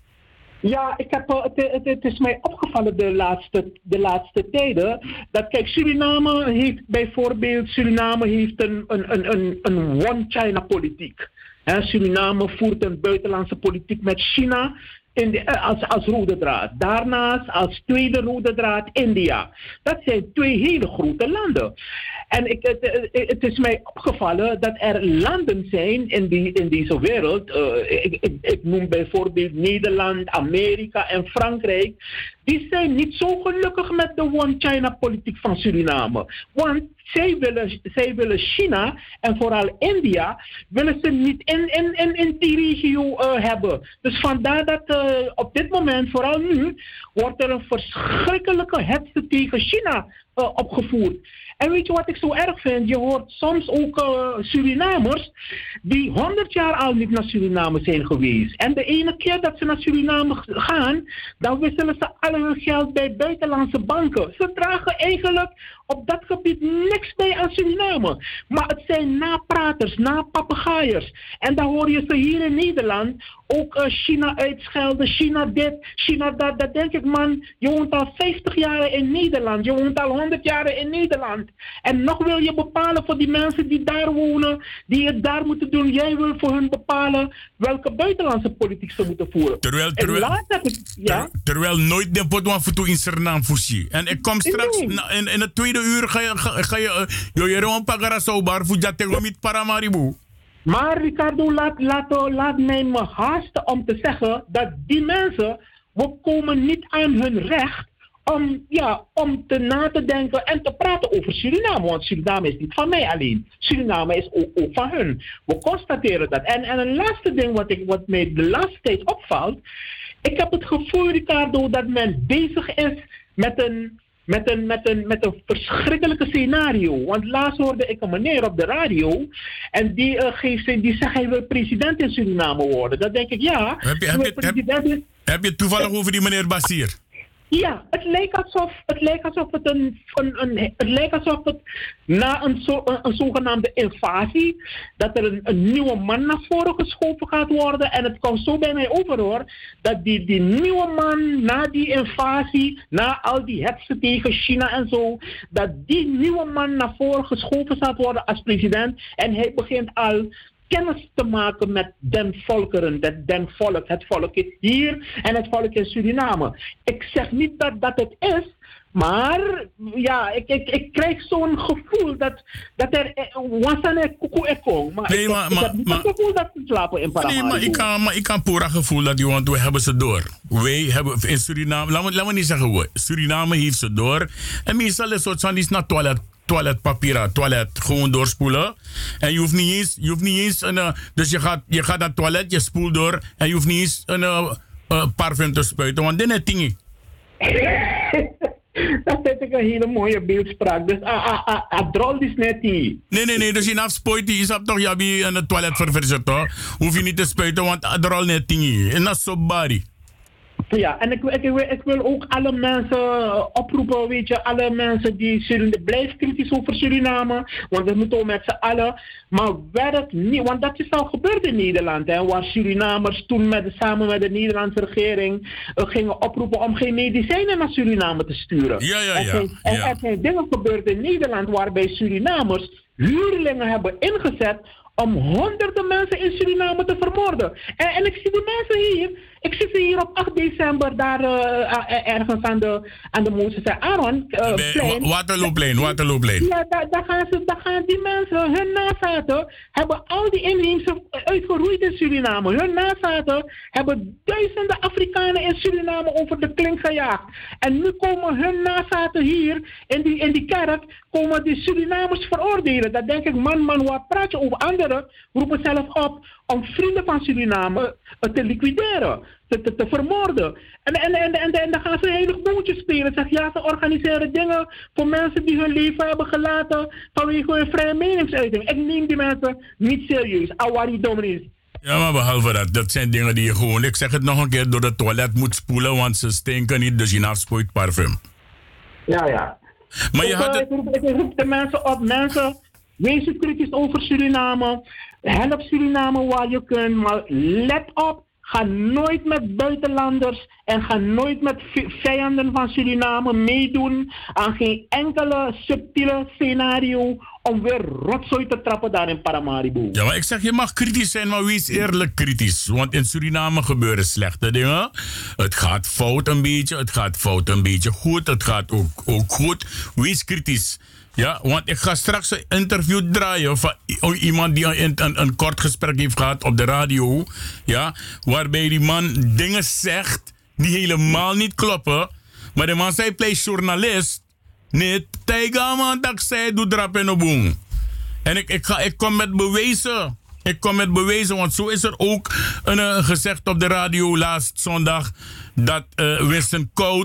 Ja, ik heb, eh, het, het, het is mij opgevallen de laatste, de laatste tijden. Dat kijk, Suriname heeft bijvoorbeeld, Suriname heeft een, een, een, een, een one-China politiek. Suriname voert een buitenlandse politiek met China in eh, als, als rode draad. Daarnaast als tweede rode draad India. Dat zijn twee hele grote landen. En ik, het, het- het is mij opgevallen dat er landen zijn in, die, in deze wereld. eh, ik, ik noem bijvoorbeeld Nederland, Amerika en Frankrijk. Die zijn niet zo gelukkig met de one-China-politiek van Suriname. Want zij willen, zij willen China en vooral India willen ze niet in, in, in, in die regio eh, hebben. Dus vandaar dat eh, op dit moment, vooral nu, wordt er een verschrikkelijke hetze tegen China eh, opgevoerd. En weet je wat ik zo erg vind? Je hoort soms ook eh, Surinamers die 100 jaar al niet naar Suriname zijn geweest. En de ene keer dat ze naar Suriname gaan, dan wisselen ze al hun geld bij buitenlandse banken. Ze dragen eigenlijk op dat gebied niks bij aan Suriname. Maar het zijn napraters, napapegaaiers. En dan hoor je ze hier in Nederland ook eh, China uitschelden, China dit, China dat. Dat denk ik, man, je woont al 50 jaar in Nederland. Je woont al 100 jaar in Nederland. En nog wil je bepalen voor die mensen die daar wonen, die het daar moeten doen. Jij wil voor hun bepalen welke buitenlandse politiek ze moeten voeren. Terwijl, terwijl, ja? ter- terwijl nooit de potwan voor in Suriname fusie. En ik kom straks, Nee. na- in, in het tweede uur ga je, ga, ga je, uh, yo, je gewoon pagara sobar met Paramaribo. Maar Ricardo, laat, laat, laat mij me haasten om te zeggen dat die mensen, we komen niet aan hun recht om, ja, om te na te denken en te praten over Suriname. Want Suriname is niet van mij alleen. Suriname is ook, ook van hun. We constateren dat. En, en een laatste ding wat, ik, wat mij de laatste tijd opvalt. Ik heb het gevoel, Ricardo, dat men bezig is met een, met een, met een, met een verschrikkelijke scenario. Want laatst hoorde ik een meneer op de radio. En die, eh, geeft, die zegt hij wil president in Suriname worden. Dan denk ik, ja. Heb je- heb je- heb- je toevallig over die meneer Basier? Ja, het lijkt alsof het, lijkt alsof het, een, een, een, het lijkt alsof het na een, zo, een, zogenaamde invasie, dat er een, nieuwe man naar voren geschoven gaat worden. En het komt zo bij mij over hoor, dat die, die nieuwe man na die invasie, na al die hetsen tegen China en zo, dat die nieuwe man naar voren geschoven gaat worden als president. En hij begint al kennis te maken met den volkeren, dat den volk. Het volk is hier en het volk in Suriname. Ik zeg niet dat dat het is, maar ja, ik, ik, ik krijg zo'n gevoel dat, dat er wasane kuku ekong. Maar Nee, ik, maar- ik maar- heb niet maar- gevoel dat ze slapen in Paramaribo. Nee, maar ik kan, maar ik kan pura gevoel dat, want we hebben ze door. Wij hebben in Suriname, laat me, laat me niet zeggen we, Suriname heeft ze door. En meestal is het zo, die is naar toilet, toiletpapier, toilet, gewoon doorspoelen. En je hoeft niet eens, je hoeft niet eens een, eh, dus je gaat, je gaat naar het toilet, je spoelt door en je hoeft niet eens een eh, eh, parfum te spuiten, want dit is dingen. Dat vind ik een hele mooie beeldspraak. Dus ah, ah, ah, ah, drol is net hier. Nee, nee, nee. Dus je afspuit, je hebt toch ja, wie in het toilet verversen, toch? Hoef je niet te spuiten, want al net. En dat is zo bari. Ja, en ik, ik, ik, wil- ook alle mensen eh, oproepen, weet je, alle mensen die Suriname, blijf kritisch over Suriname, want we moeten ook met z'n allen, maar werk niet, want dat is al gebeurd in Nederland, hè, waar Surinamers toen met, samen met de Nederlandse regering eh, gingen oproepen om geen medicijnen naar Suriname te sturen. Ja, ja, ja, En ja. er zijn dingen gebeurd in Nederland waarbij Surinamers huurlingen hebben ingezet om honderden mensen in Suriname te vermoorden. En, en ik zie de mensen hier, ik ze hier op 8 december daar eh, eh, ergens aan de, aan de Mozes en Aaron eh, Bij plein. Wa- Waterlooplein, Waterlooplein. Ja, daar, daar, gaan ze, daar gaan die mensen, hun nazaten, hebben al die inheemse uitgeroeid in Suriname. Hun nazaten hebben duizenden Afrikanen in Suriname over de klink gejaagd. En nu komen hun nazaten hier in die, in die kerk, komen die Surinamers veroordelen. Dan denk ik, man, man, wat praat je over anderen? Roepen zelf op om vrienden van Suriname eh, te liquideren, te, te, te vermoorden. En, en, en, en, en dan gaan ze een hele boeltje spelen. Zeg, ja, ze organiseren dingen voor mensen die hun leven hebben gelaten vanwege hun vrije meningsuiting. Ik neem die mensen niet serieus. Awari Dominis. Ja, maar behalve dat, dat zijn dingen die je gewoon, ik zeg het nog een keer, door het toilet moet spoelen, want ze stinken niet, dus je parfum. Ja, ja. Maar je Ik, had het... ik, roep, ik roep de mensen op, mensen, wees kritisch over Suriname. Help Suriname waar je kunt, maar let op. Ga nooit met buitenlanders en ga nooit met vi- vijanden van Suriname meedoen aan geen enkele subtiele scenario om weer rotzooi te trappen daar in Paramaribo. Ja, maar ik zeg, je mag kritisch zijn, maar wees eerlijk kritisch. Want in Suriname gebeuren slechte dingen. Het gaat fout een beetje, het gaat fout een beetje goed, het gaat ook, ook goed. Wees kritisch. Ja, want ik ga straks een interview draaien van i- iemand die een, een, kort gesprek heeft gehad op de radio. Ja, waarbij die man dingen zegt die helemaal niet kloppen. Maar de man zei, play journalist. Nee, tijga man, dat zei, doe drap de boom. En ik, ik, ga, ik kom met bewijzen. Ik kom met bewijzen, want zo is er ook een, eh, gezegd op de radio laatst zondag dat eh, Winston eh,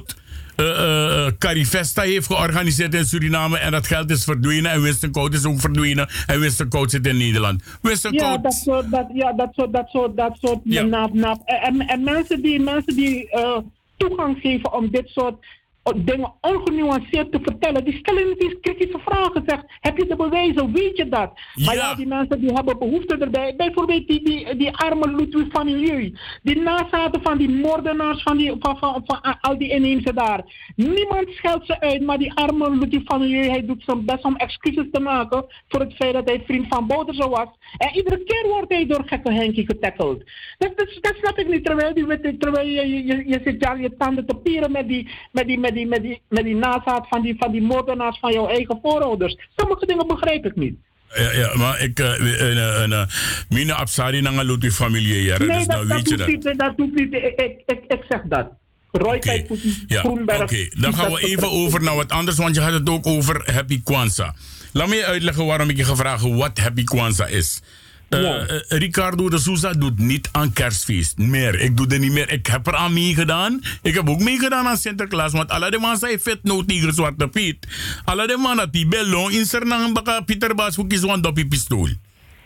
Carifesta heeft georganiseerd in Suriname en dat geld is verdwenen en Winston Coat is ook verdwenen en Winston Coat zit in Nederland. Winston Ja, dat soort, dat, ja, dat soort, dat soort, dat soort Ja. nap, nap. En, en, en mensen die, mensen die eh, toegang geven om dit soort eh, dingen ongenuanceerd te vertellen, die stellen niet eens kritische vragen. Zeg, heb je de bewijzen? Weet je dat? Maar Ja. ja, die mensen die hebben behoefte erbij. Bijvoorbeeld die, die, die arme Ludwig van Milieu. Die nazaten van die moordenaars, van, die, van, van, van, al die inheemse daar. Niemand scheldt ze uit, maar die arme Ludwig van Milieu, hij doet zijn best om excuses te maken voor het feit dat hij vriend van Bouterse was. En iedere keer wordt hij door gekke Henkie getackeld. Dat, dat, dat snap ik niet, terwijl, die, terwijl je, je, je, je zit daar je tanden te pieren met die, met die, met die, met die, met die nazaat van die, van die moordenaars van jouw eigen voorouders. Sommige dingen begrijp ik niet. ja, ja, maar ik, eh, eh, eh, Mina Absari naar een familie, ja, Nee, dus dat, nou dat, weet je doet dat. niet, dat doet niet. Ik, ik, ik, zeg dat. Roy okay. ja, oké. Dan gaan we even over naar wat anders, want je had het ook over Happy Kwanzaa. Laat me je uitleggen waarom ik je gevraagd heb wat Happy Kwanzaa is. Eh, Ja. eh, Ricardo de Souza doet niet aan kerstfeest. Meer. Ik doe er niet meer. Ik heb er aan meegedaan. Ik heb ook meegedaan aan Sinterklaas. Want alle de man zei vet no tegen Zwarte Piet. Alle de man dat die bellon in Sernang baka Pieter Baas voor kies want op je pistool.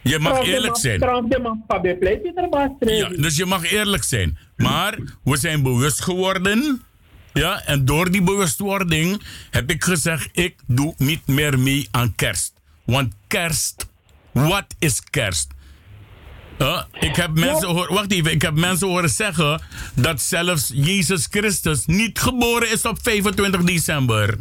Je mag eerlijk zijn. Ja, dus je mag eerlijk zijn. Maar we zijn bewust geworden. Ja, en door die bewustwording heb ik gezegd: ik doe niet meer mee aan kerst. Want kerst, wat is kerst? Ik heb mensen hoor, wacht even, ik heb mensen horen zeggen dat zelfs Jezus Christus niet geboren is op 25 december.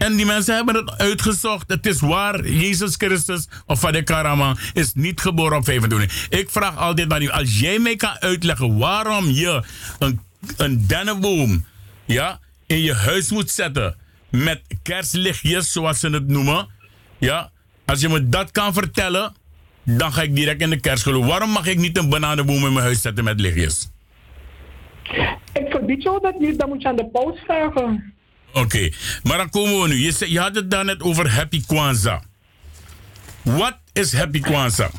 En die mensen hebben het uitgezocht. Het is waar. Jezus Christus of Vader Karama is niet geboren op 25. Ik vraag altijd aan u. Als jij mij kan uitleggen waarom je een, een dennenboom ja, in je huis moet zetten. Met kerstlichtjes, zoals ze het noemen. Ja, als je me dat kan vertellen, dan ga ik direct in de kerst geloven. Waarom mag ik niet een bananenboom in mijn huis zetten met lichtjes? Ik verbied jou dat niet, dan moet je aan de paus vragen. Oké, maar dan komen we nu. Je, zei- je had het daarnet over Happy Kwanzaa. Wat is Happy Kwanzaa?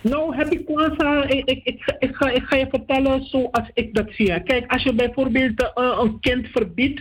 Nou, ik Kwanzaa, ik, ik, ik, ga- ik, ga, ik ga je vertellen zoals ik dat zie. Kijk, als je bijvoorbeeld eh, een kind verbiedt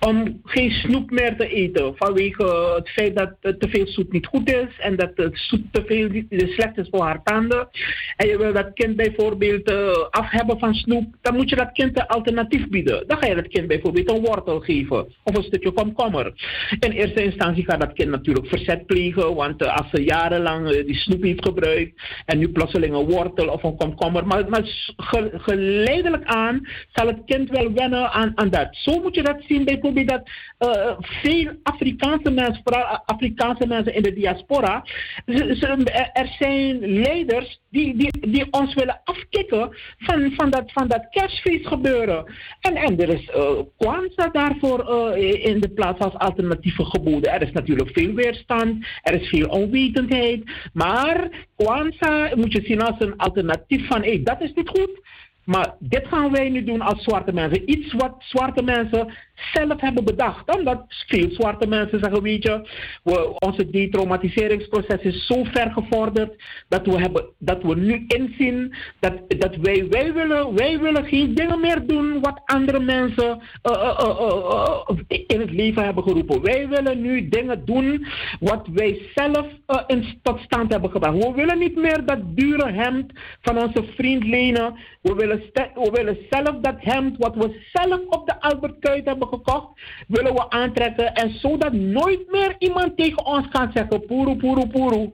om geen snoep meer te eten. Vanwege het feit dat te veel zoet niet goed is en dat het zoet te veel slecht is voor haar tanden. En je wil dat kind bijvoorbeeld eh, af hebben van snoep, dan moet je dat kind een alternatief bieden. Dan ga je dat kind bijvoorbeeld een wortel geven of een stukje komkommer. In eerste instantie gaat dat kind natuurlijk verzet plegen, want eh, als ze jarenlang eh, die snoep heeft gebruikt en nu plotseling een wortel of een komkommer, maar, maar geleidelijk aan zal het kind wel wennen aan, aan dat. Zo moet je dat zien bijvoorbeeld dat eh, veel Afrikaanse mensen, vooral Afrikaanse mensen in de diaspora, ze- er- zijn leiders die, die, die ons willen afkicken van, van, dat, van dat kerstfeest gebeuren. En, en er is eh Kwanzaa daarvoor eh, in de plaats als alternatieve geboden. Er is natuurlijk veel weerstand, er is veel onwetendheid. Maar Kwanzaa moet je zien als een alternatief van, hé, dat is niet goed. Maar dit gaan wij nu doen als zwarte mensen. Iets wat zwarte mensen zelf hebben bedacht. Omdat veel zwarte mensen zeggen, weet je, we, onze detraumatiseringsproces is zo ver gevorderd dat we, hebben, dat we nu inzien dat, dat wij, wij, willen, wij willen geen dingen meer doen wat andere mensen eh, eh, eh, in het leven hebben geroepen. Wij willen nu dingen doen wat wij zelf in, tot stand hebben gebracht. We willen niet meer dat dure hemd van onze vriend lenen. We willen, we willen zelf dat hemd wat we zelf op de Albert Kuit hebben gekocht, willen we aantrekken. En zodat nooit meer iemand tegen ons kan zeggen, poeroe, poeroe, poeroe.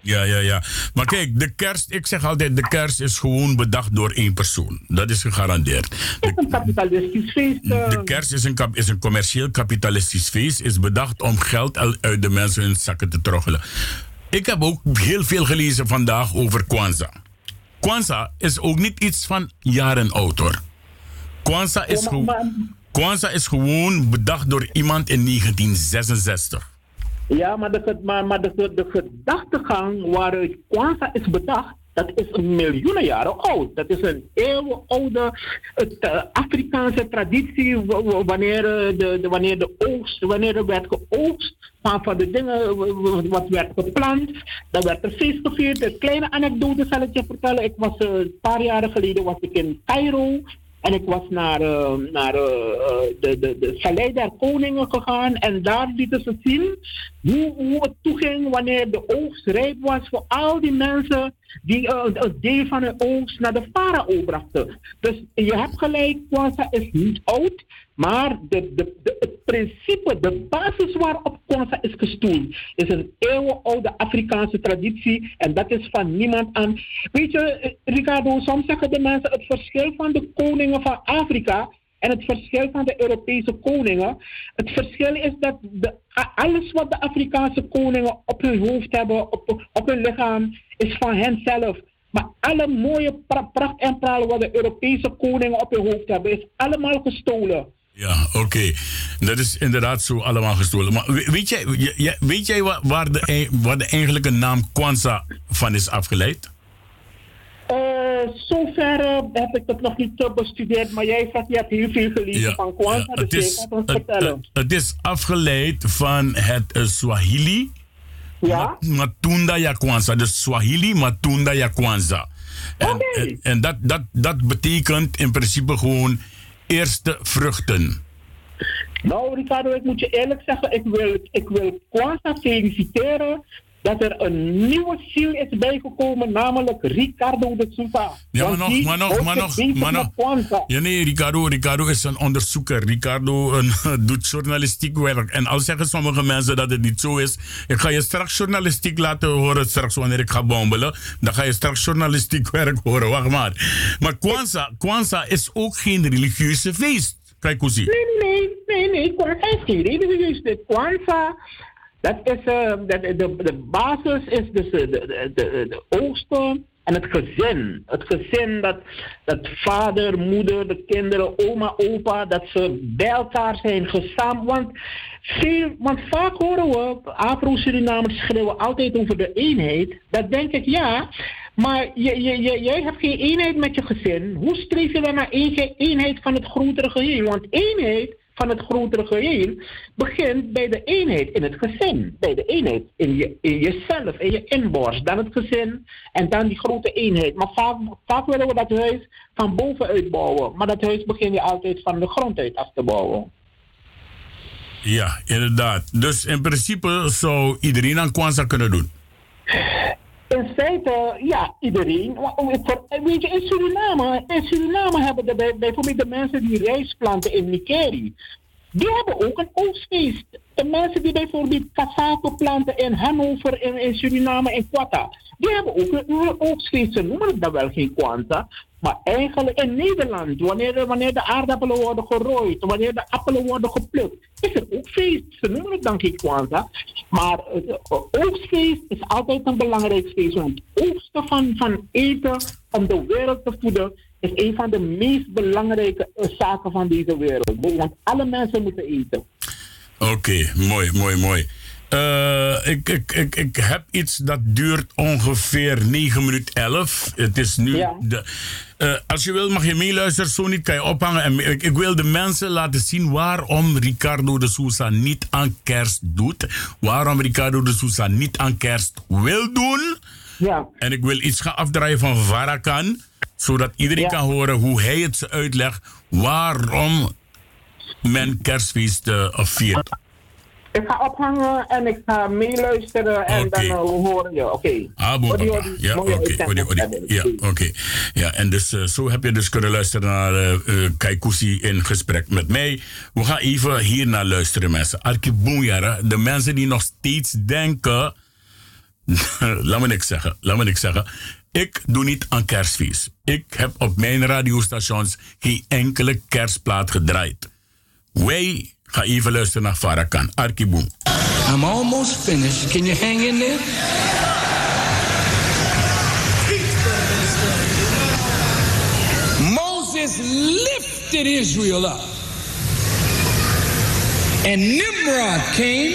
Ja, ja, ja. Maar kijk, de kerst, ik zeg altijd, de kerst is gewoon bedacht door één persoon. Dat is gegarandeerd. Het is een kapitalistisch feest. eh. De kerst is een, kap- is een commercieel kapitalistisch feest. Is bedacht om geld uit de mensen hun zakken te troggelen. Ik heb ook heel veel gelezen vandaag over Kwanzaa. Kwanzaa is ook niet iets van jaren oud hoor. Kwanzaa is, Ja, gewo- maar- Kwanzaa is gewoon bedacht door iemand in 1966. Ja, maar de, maar, maar de, de gedachtegang waaruit Kwanzaa is bedacht, dat is miljoenen jaren oud. Dat is een eeuwenoude eh, Afrikaanse traditie wanneer, eh, de, wanneer de oogst, wanneer er werd geoogst van, van de dingen wat werd geplant, dan werd er feest gevierd. Een kleine anekdote zal ik je vertellen. Ik was eh, een paar jaren geleden was ik in Cairo en ik was naar, eh, naar eh, eh, de, de, de der Koningen gegaan. En daar lieten ze zien hoe, hoe het toeging wanneer de oogst rijp was voor al die mensen die eh, een deel van hun oogst naar de farao brachten. Dus je hebt gelijk, Kwanzaa is niet oud. Maar de, de, het principe, de basis waarop Kwanzaa is gestoeld, is een eeuwenoude Afrikaanse traditie. En dat is van niemand aan. Weet je, eh, Ricardo, soms zeggen de mensen het verschil van de koningen van Afrika en het verschil van de Europese koningen. Het verschil is dat de, alles wat de Afrikaanse koningen op hun hoofd hebben, op, hun lichaam, is van hen zelf. Maar alle mooie pra- pracht en praal wat de Europese koningen op hun hoofd hebben, is allemaal gestolen. Ja, oké. Dat is inderdaad zo allemaal gestolen. Maar we- weet jij, weet jij wa- waar, de, ei- waar de eigenlijke naam Kwanzaa van is afgeleid? Eh, zover eh, heb ik het nog niet bestudeerd, maar jij zegt je hebt heel veel gelezen van Kwanzaa, het, dus is, gaat ons het, vertellen. het- het is afgeleid van het eh, Swahili. Ja? Matunda ya Kwanzaa. Dus Swahili Matunda ya Kwanzaa. En, Oké. en, en dat, dat, dat betekent in principe gewoon eerste vruchten. Nou, Ricardo, ik moet je eerlijk zeggen, ik wil, ik wil Kwanzaa feliciteren dat er een nieuwe ziel is bijgekomen, namelijk Ricardo de Souza. Ja, maar nog, maar nog, maar nog, maar. Ja, nee, Ricardo, Ricardo is een onderzoeker. Ricardo doet journalistiek werk. En al zeggen sommige mensen dat het niet zo is. Ik ga je straks journalistiek laten horen, straks wanneer ik ga bombelen. Dan ga je straks journalistiek werk horen. Wacht maar. Maar Kwanzaa, Kwanzaa is ook geen religieuze feest. Kijk hoe zie. Nee, nee, nee, nee, Kwanzaa is geen religieus. De Kwanzaa, dat is, eh, de, de, de, de basis is dus de, de, de, oogsten en het gezin. Het gezin dat, dat vader, moeder, de kinderen, oma, opa, dat ze bij elkaar zijn gezamenlijk. Want, veel, want vaak horen we, Afro-Surinamers schreeuwen altijd over de eenheid. Dat denk ik, ja. Maar je, je, je, jij hebt geen eenheid met je gezin. Hoe streef je dan naar een- eenheid van het grotere geheel? Want eenheid van het grotere geheel begint bij de eenheid in het gezin. Bij de eenheid in, je, in jezelf, in je inborst. Dan het gezin en dan die grote eenheid. Maar vaak, vaak willen we dat huis van bovenuit bouwen. Maar dat huis begin je altijd van de grond uit af te bouwen. Ja, inderdaad. Dus in principe zou iedereen aan Kwanzaa kunnen doen. In feite, ja, iedereen. Weet je, in Suriname, in Suriname hebben de, bij- bijvoorbeeld de mensen die rijst planten in Nikeri, die hebben ook een oogstfeest. De mensen die bijvoorbeeld cassave planten in Hannover, in, in Suriname, in Quetta, die hebben ook een, oogstfeest. Ze noemen het dan wel geen Kwanzaa. Maar eigenlijk in Nederland, wanneer, wanneer de aardappelen worden gerooid, wanneer de appelen worden geplukt, is er ook feest. Ze noemen het dan geen Kwanzaa. Maar eh, oogstfeest is altijd een belangrijk feest. Want het oogsten van, van eten om de wereld te voeden is een van de meest belangrijke eh, zaken van deze wereld. Want alle mensen moeten eten. Oké, mooi, mooi, mooi. Eh, ik, ik, ik, ik heb iets dat duurt ongeveer 9 minuten 11. Het is nu. Ja. De, eh, als je wil, mag je meeluisteren. Zo niet kan je ophangen. En ik, ik wil de mensen laten zien waarom Ricardo de Sousa niet aan kerst doet. Waarom Ricardo de Sousa niet aan kerst wil doen. Ja, En ik wil iets gaan afdraaien van Varakan. Zodat iedereen Ja. kan horen hoe hij het ze uitlegt. Waarom men kerstfeest eh, viert. ik ga ophangen en ik ga meeluisteren en dan uh, horen je. Oké. Ah, papa. odi. Ja, oké. Ja, oké. Ja, en dus eh, zo heb je dus kunnen luisteren naar Kaikousi in gesprek met mij. We gaan even hier naar luisteren, mensen. Arkiboenjara, de mensen die nog steeds denken... laat me niks zeggen, laat me niks zeggen. Ik doe niet aan kerstfeest. Ik heb op mijn radiostations geen enkele kerstplaat gedraaid. Wij gaan even luisteren naar Farrakhan. Arkiboen. I'm almost finished. Can you hang in there? Moses lifted Israel up. And Nimrod came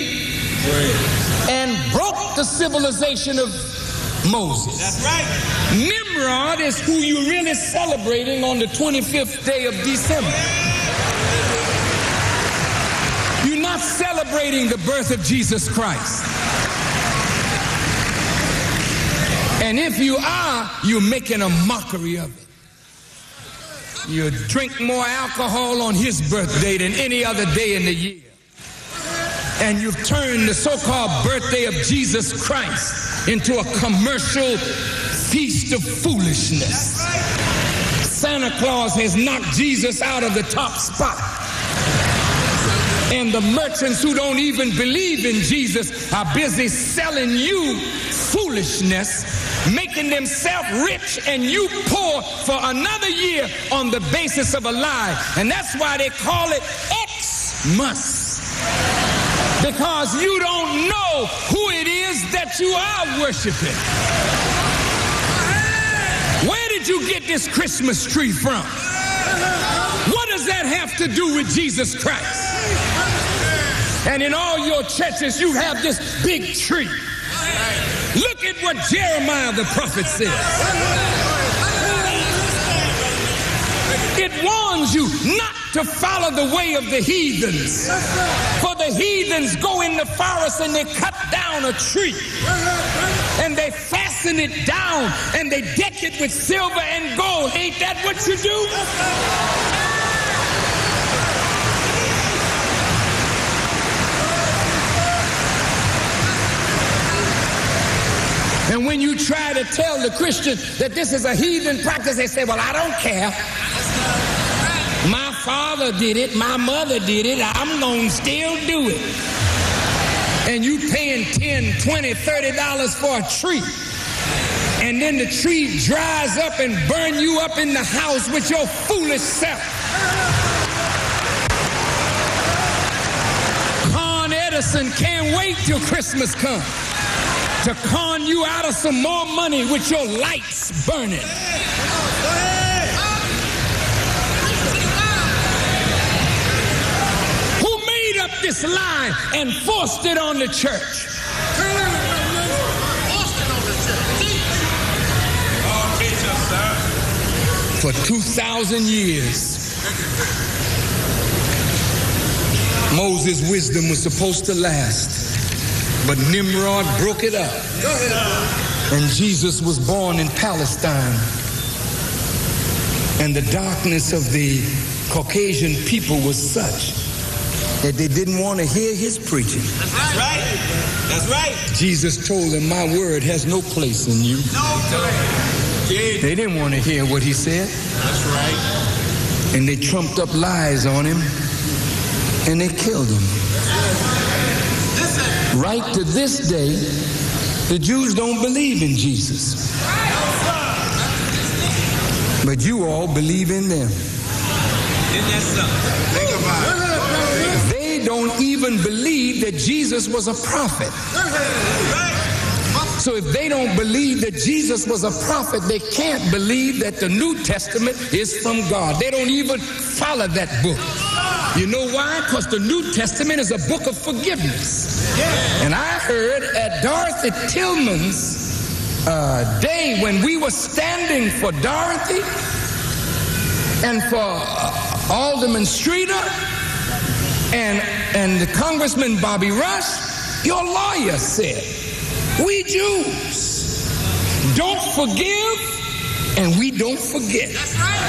and broke the civilization of Moses. That's right. Nimrod is who you're really celebrating on the 25th day of December. You're not celebrating the birth of Jesus Christ. And if you are, you're making a mockery of it. You drink more alcohol on his birthday than any other day in the year. And you've turned the so called birthday of Jesus Christ into a commercial feast of foolishness. Santa Claus has knocked Jesus out of the top spot. And the merchants who don't even believe in Jesus are busy selling you foolishness, making themselves rich and you poor for another year on the basis of a lie. And that's why they call it Xmas. Because you don't know who it is that you are worshiping. Where did you get this Christmas tree from? What does that have to do with Jesus Christ? And in all your churches, you have this big tree. Look at what Jeremiah the prophet says. It warns you not to follow the way of the heathens. For the heathens go in the forest and they cut down a tree. And they fasten it down and they deck it with silver and gold. Ain't that what you do? And when you try to tell the Christian that this is a heathen practice, they say, Well, I don't care. Father did it, my mother did it, I'm gonna still do it. And you paying 10, 20, 30 dollars for a tree. And then the tree dries up and burn you up in the house with your foolish self. Con Edison can't wait till Christmas comes to con you out of some more money with your lights burning. This lie and forced it on the church? For 2,000 years, Moses' wisdom was supposed to last. But Nimrod broke it up. And Jesus was born in Palestine. And the darkness of the Caucasian people was such that they didn't want to hear his preaching. That's right. That's right. Jesus told them, My word has no place in you. No place. They didn't want to hear what he said. That's right. And they trumped up lies on him and they killed him. Right to this day, the Jews don't believe in Jesus. But you all believe in them. Isn't that something? Think about it. Don't even believe that Jesus was a prophet. So if they don't believe that Jesus was a prophet, they can't believe that the New Testament is from God. They don't even follow that book. You know why? Because the New Testament is a book of forgiveness. And I heard at Dorothy Tillman's uh, day when we were standing for Dorothy and for uh, Alderman Streeter and, and the Congressman Bobby Rush, your lawyer said, we Jews don't forgive and we don't forget. That's right.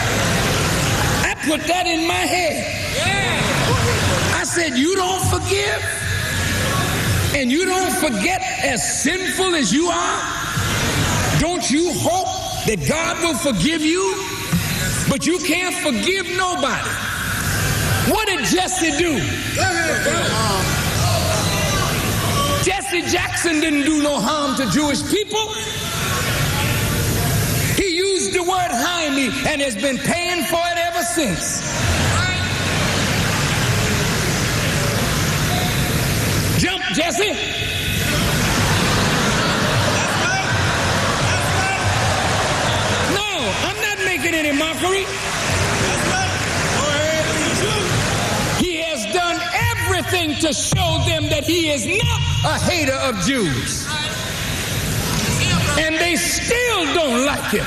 I put that in my head. Yeah. I said, You don't forgive and you don't forget as sinful as you are? Don't you hope that God will forgive you? But you can't forgive nobody. What did Jesse do? Jesse Jackson didn't do no harm to Jewish people. He used the word Jaime and has been paying for it ever since. Jump, Jesse. No, I'm not making any mockery. Everything to show them that he is not a hater of Jews. And they still don't like him.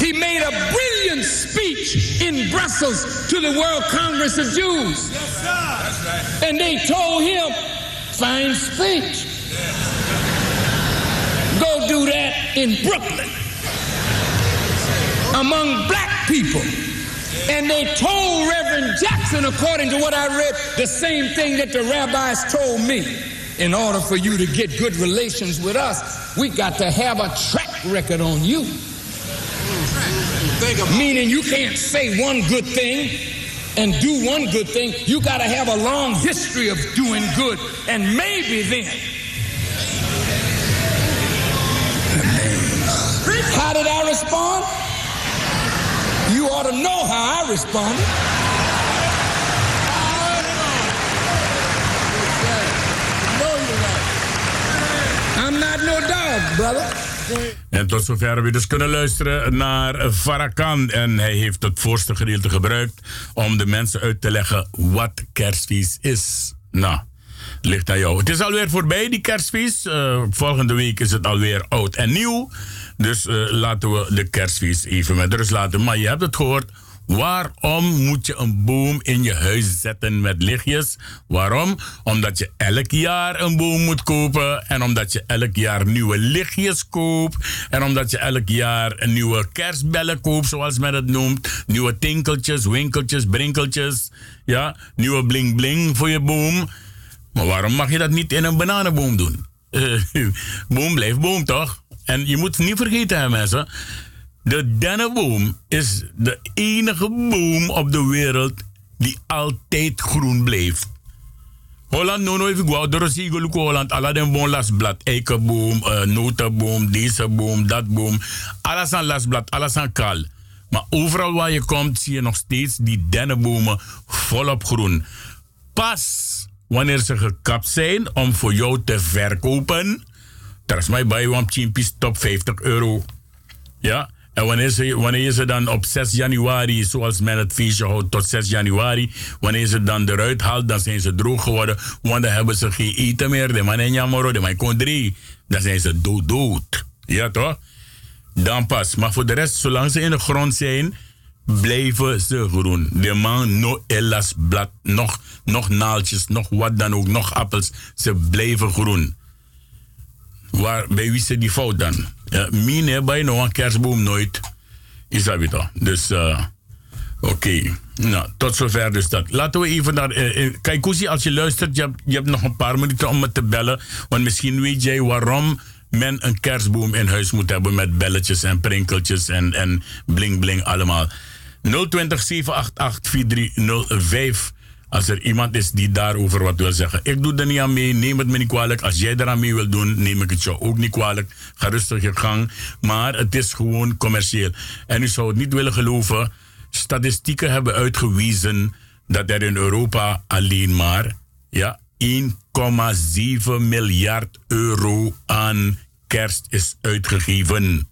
He made a brilliant speech in Brussels to the World Congress of Jews. And they told him, fine speech. Go do that in Brooklyn among black people. And they told Reverend Jackson, according to what I read, the same thing that the rabbis told me. In order for you to get good relations with us, we got to have a track record on you. Meaning you can't say one good thing and do one good thing. You got to have a long history of doing good. And maybe then. How did I respond? You ought to know how I responded. I'm not no dog, brother. En tot zover hebben we dus kunnen luisteren naar Farrakhan. En hij heeft het voorste gedeelte gebruikt om de mensen uit te leggen wat kerstfeest is. Nou, ligt aan jou. Het is alweer voorbij, die kerstfeest. Uh, volgende week is het alweer oud en nieuw. Dus uh, laten we de kerstfeest even met rust laten. Maar je hebt het gehoord. Waarom moet je een boom in je huis zetten met lichtjes? Waarom? Omdat je elk jaar een boom moet kopen. En omdat je elk jaar nieuwe lichtjes koopt. En omdat je elk jaar nieuwe kerstbellen koopt, zoals men het noemt. Nieuwe tinkeltjes, winkeltjes, brinkeltjes. Ja, nieuwe bling bling voor je boom. Maar waarom mag je dat niet in een bananenboom doen? boom blijft boom toch? En je moet niet vergeten, mensen. De dennenboom is de enige boom op de wereld die altijd groen blijft. Holland no no even go door go Holland den bon lasblad eikenboom, uh, notenboom, deze boom, dat boom. Alles aan lasblad, alles aan kal. Maar overal waar je komt zie je nog steeds die dennenbomen volop groen. Pas wanneer ze gekapt zijn om voor jou te verkopen. Dat is mij bij chimpis top 50 euro. Ja, en wanneer ze, wanneer ze dan op 6 januari, zoals men het feestje houdt tot 6 januari, wanneer ze dan eruit haalt, dan zijn ze droog geworden. Want dan hebben ze geen eten meer. De man en jamoro, de man kon drie. Dan zijn ze dood, dood. Ja toch? Dan pas. Maar voor de rest, zolang ze in de grond zijn, blijven ze groen. De man, no elas blad, nog, nog naaltjes, nog wat dan ook, nog appels. Ze blijven groen. Waar, bij wie ze die fout dan? Ja, mine bij nog een kerstboom nooit. Is dat weer toch? Dus uh, Oké, nou, tot zover dus dat. Laten we even naar... eh, eh, kijk, Koesie, als je luistert, je hebt, je hebt nog een paar minuten om me te bellen. Want misschien weet jij waarom men een kerstboom in huis moet hebben met belletjes en prinkeltjes en, en bling bling allemaal. 020 788 4305. Als er iemand is die daarover wat wil zeggen. Ik doe er niet aan mee, neem het me niet kwalijk. Als jij eraan mee wil doen, neem ik het jou ook niet kwalijk. Ga rustig je gang. Maar het is gewoon commercieel. En u zou het niet willen geloven. Statistieken hebben uitgewezen dat er in Europa alleen maar ja, 1,7 miljard euro aan kerst is uitgegeven.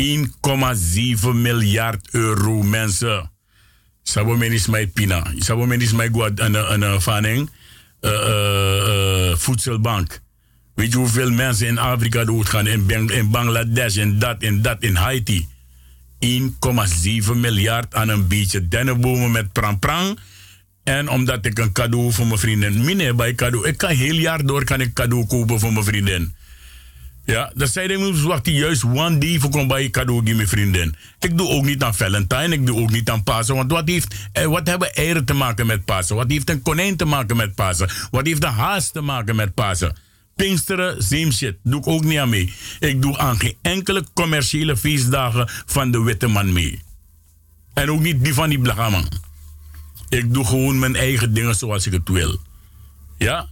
1,7 miljard euro, mensen. Sabo menis pina. Sabo menis mai guad een een voedselbank. Weet je hoeveel mensen in Afrika doodgaan? In, in Bangladesh, in dat, in dat, in Haiti. 1,7 miljard aan een beetje dennenbomen met prang-prang. En omdat ik een cadeau voor mijn vriendin. Mine bij cadeau. Ik kan heel jaar door kan ik cadeau kopen voor mijn vriendin. Ja, dat zei ik moet wachten juist one day voor bij je cadeau geven mijn vriendin. Ik doe ook niet aan Valentine, ik doe ook niet aan Pasen. Want wat, heeft, eh, wat hebben eieren te maken met Pasen? Wat heeft een konijn te maken met Pasen? Wat heeft een haas te maken met Pasen? Pinksteren, same shit. Doe ik ook niet aan mee. Ik doe aan geen enkele commerciële feestdagen van de witte man mee. En ook niet die van die blagaman. Ik doe gewoon mijn eigen dingen zoals ik het wil. Ja?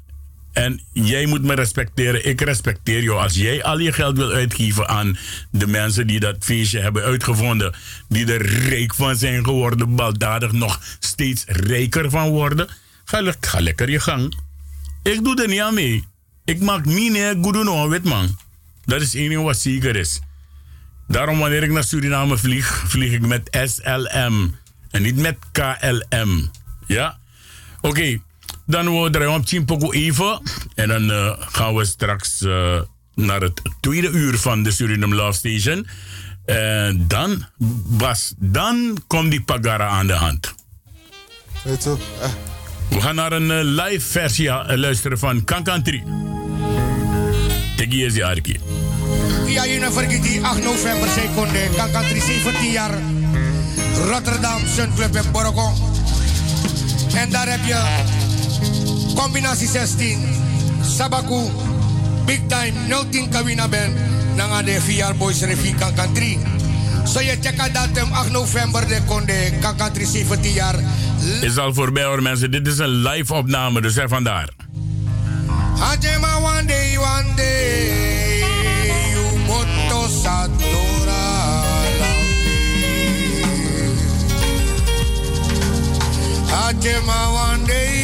En jij moet me respecteren. Ik respecteer jou. Als jij al je geld wil uitgeven aan de mensen die dat feestje hebben uitgevonden. Die er rijk van zijn geworden. Baldadig nog steeds rijker van worden. Ga, le- ga lekker je gang. Ik doe er niet aan mee. Ik maak mine goedoen wit man. Dat is één ding wat zeker is. Daarom wanneer ik naar Suriname vlieg, vlieg ik met SLM. En niet met KLM. Ja? Oké, dan we draaien op Chimpoko even. En dan eh, gaan we straks eh, naar het tweede uur van de Suriname Love Station. En dan, Bas, dan komt die Pagara aan de hand. Weet je, eh, We gaan naar een eh, live versie eh, luisteren van Kankantri. Tegi is die Arki. Ja, je vergeet die 8 november seconde. Kankantri 17 jaar. Rotterdam, Sun Club in Borgo. En daar heb je combinatie 16. Sabaku, Big Time, 010 Kawina Ben. Dan de VR Boys Revi Kankantri. Zo je check datum 8 november de konde Kankantri 17 jaar. Is al voorbij hoor mensen. Dit is een live opname, dus er vandaar. Hajema one day, one day, you moto satora Hajema one day,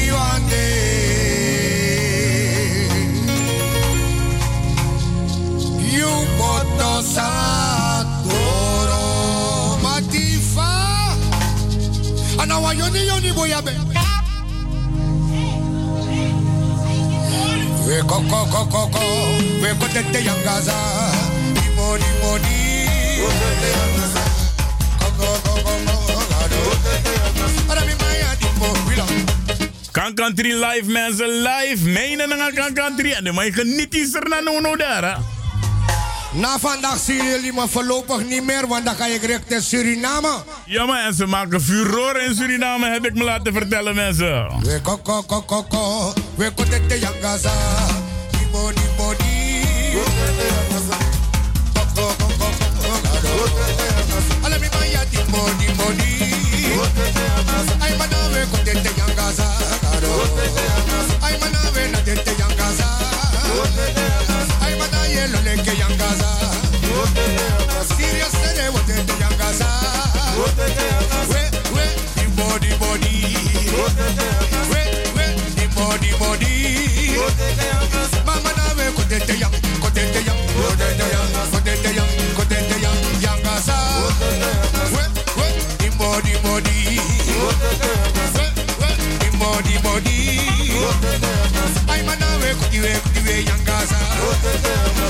boto sadoro matifa. Anawa yoni yoni boyabe. We ko ko ko ko ko we ko tete yangaza limo limo ni tete yangaza ko ko ko ko ko gado tete yangaza ara mi maya dimbo wila Kankantri live mensen, live. Mijnen naar Kankantri. En dan mag je genieten is er naar no daar. hè. Na vandaag zien jullie me voorlopig niet meer, want dan ga ik richting Suriname. Ja, maar en ze maken furore in Suriname, heb ik me laten vertellen, mensen. We ko ko ko ko ko. We ko tete yangaza limo limo ni. Tete yangaza ko ko ko ko ko gado tete yangaza ara mi ni tete yangaza ay manawe ko tete yangaza gado tete yangaza yangaza.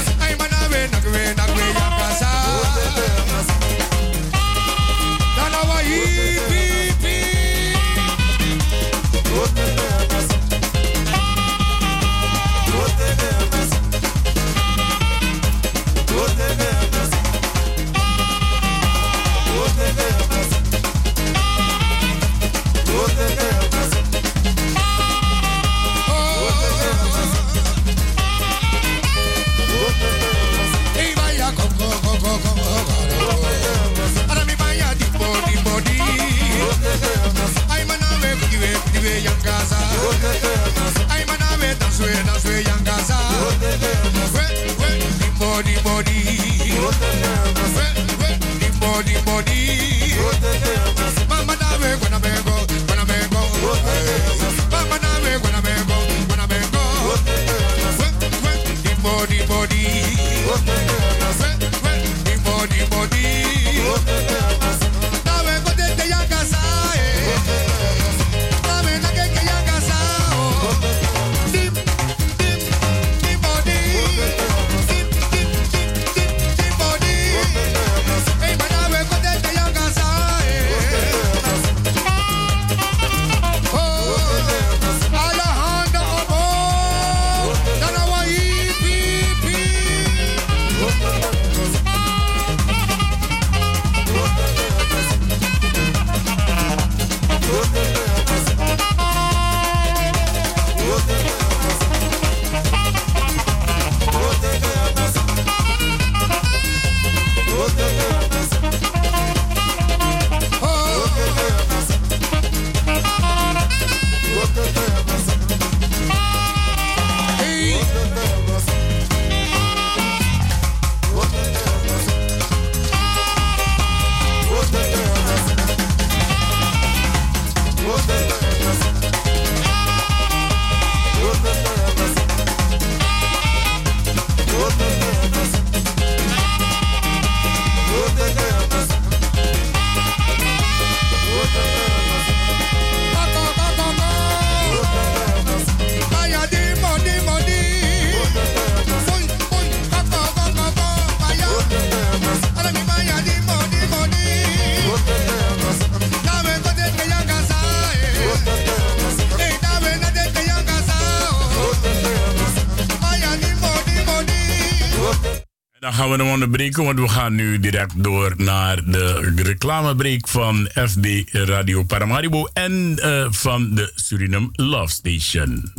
Nu direct door naar de reclamebreak van FB Radio Paramaribo en eh, van de Suriname Love Station.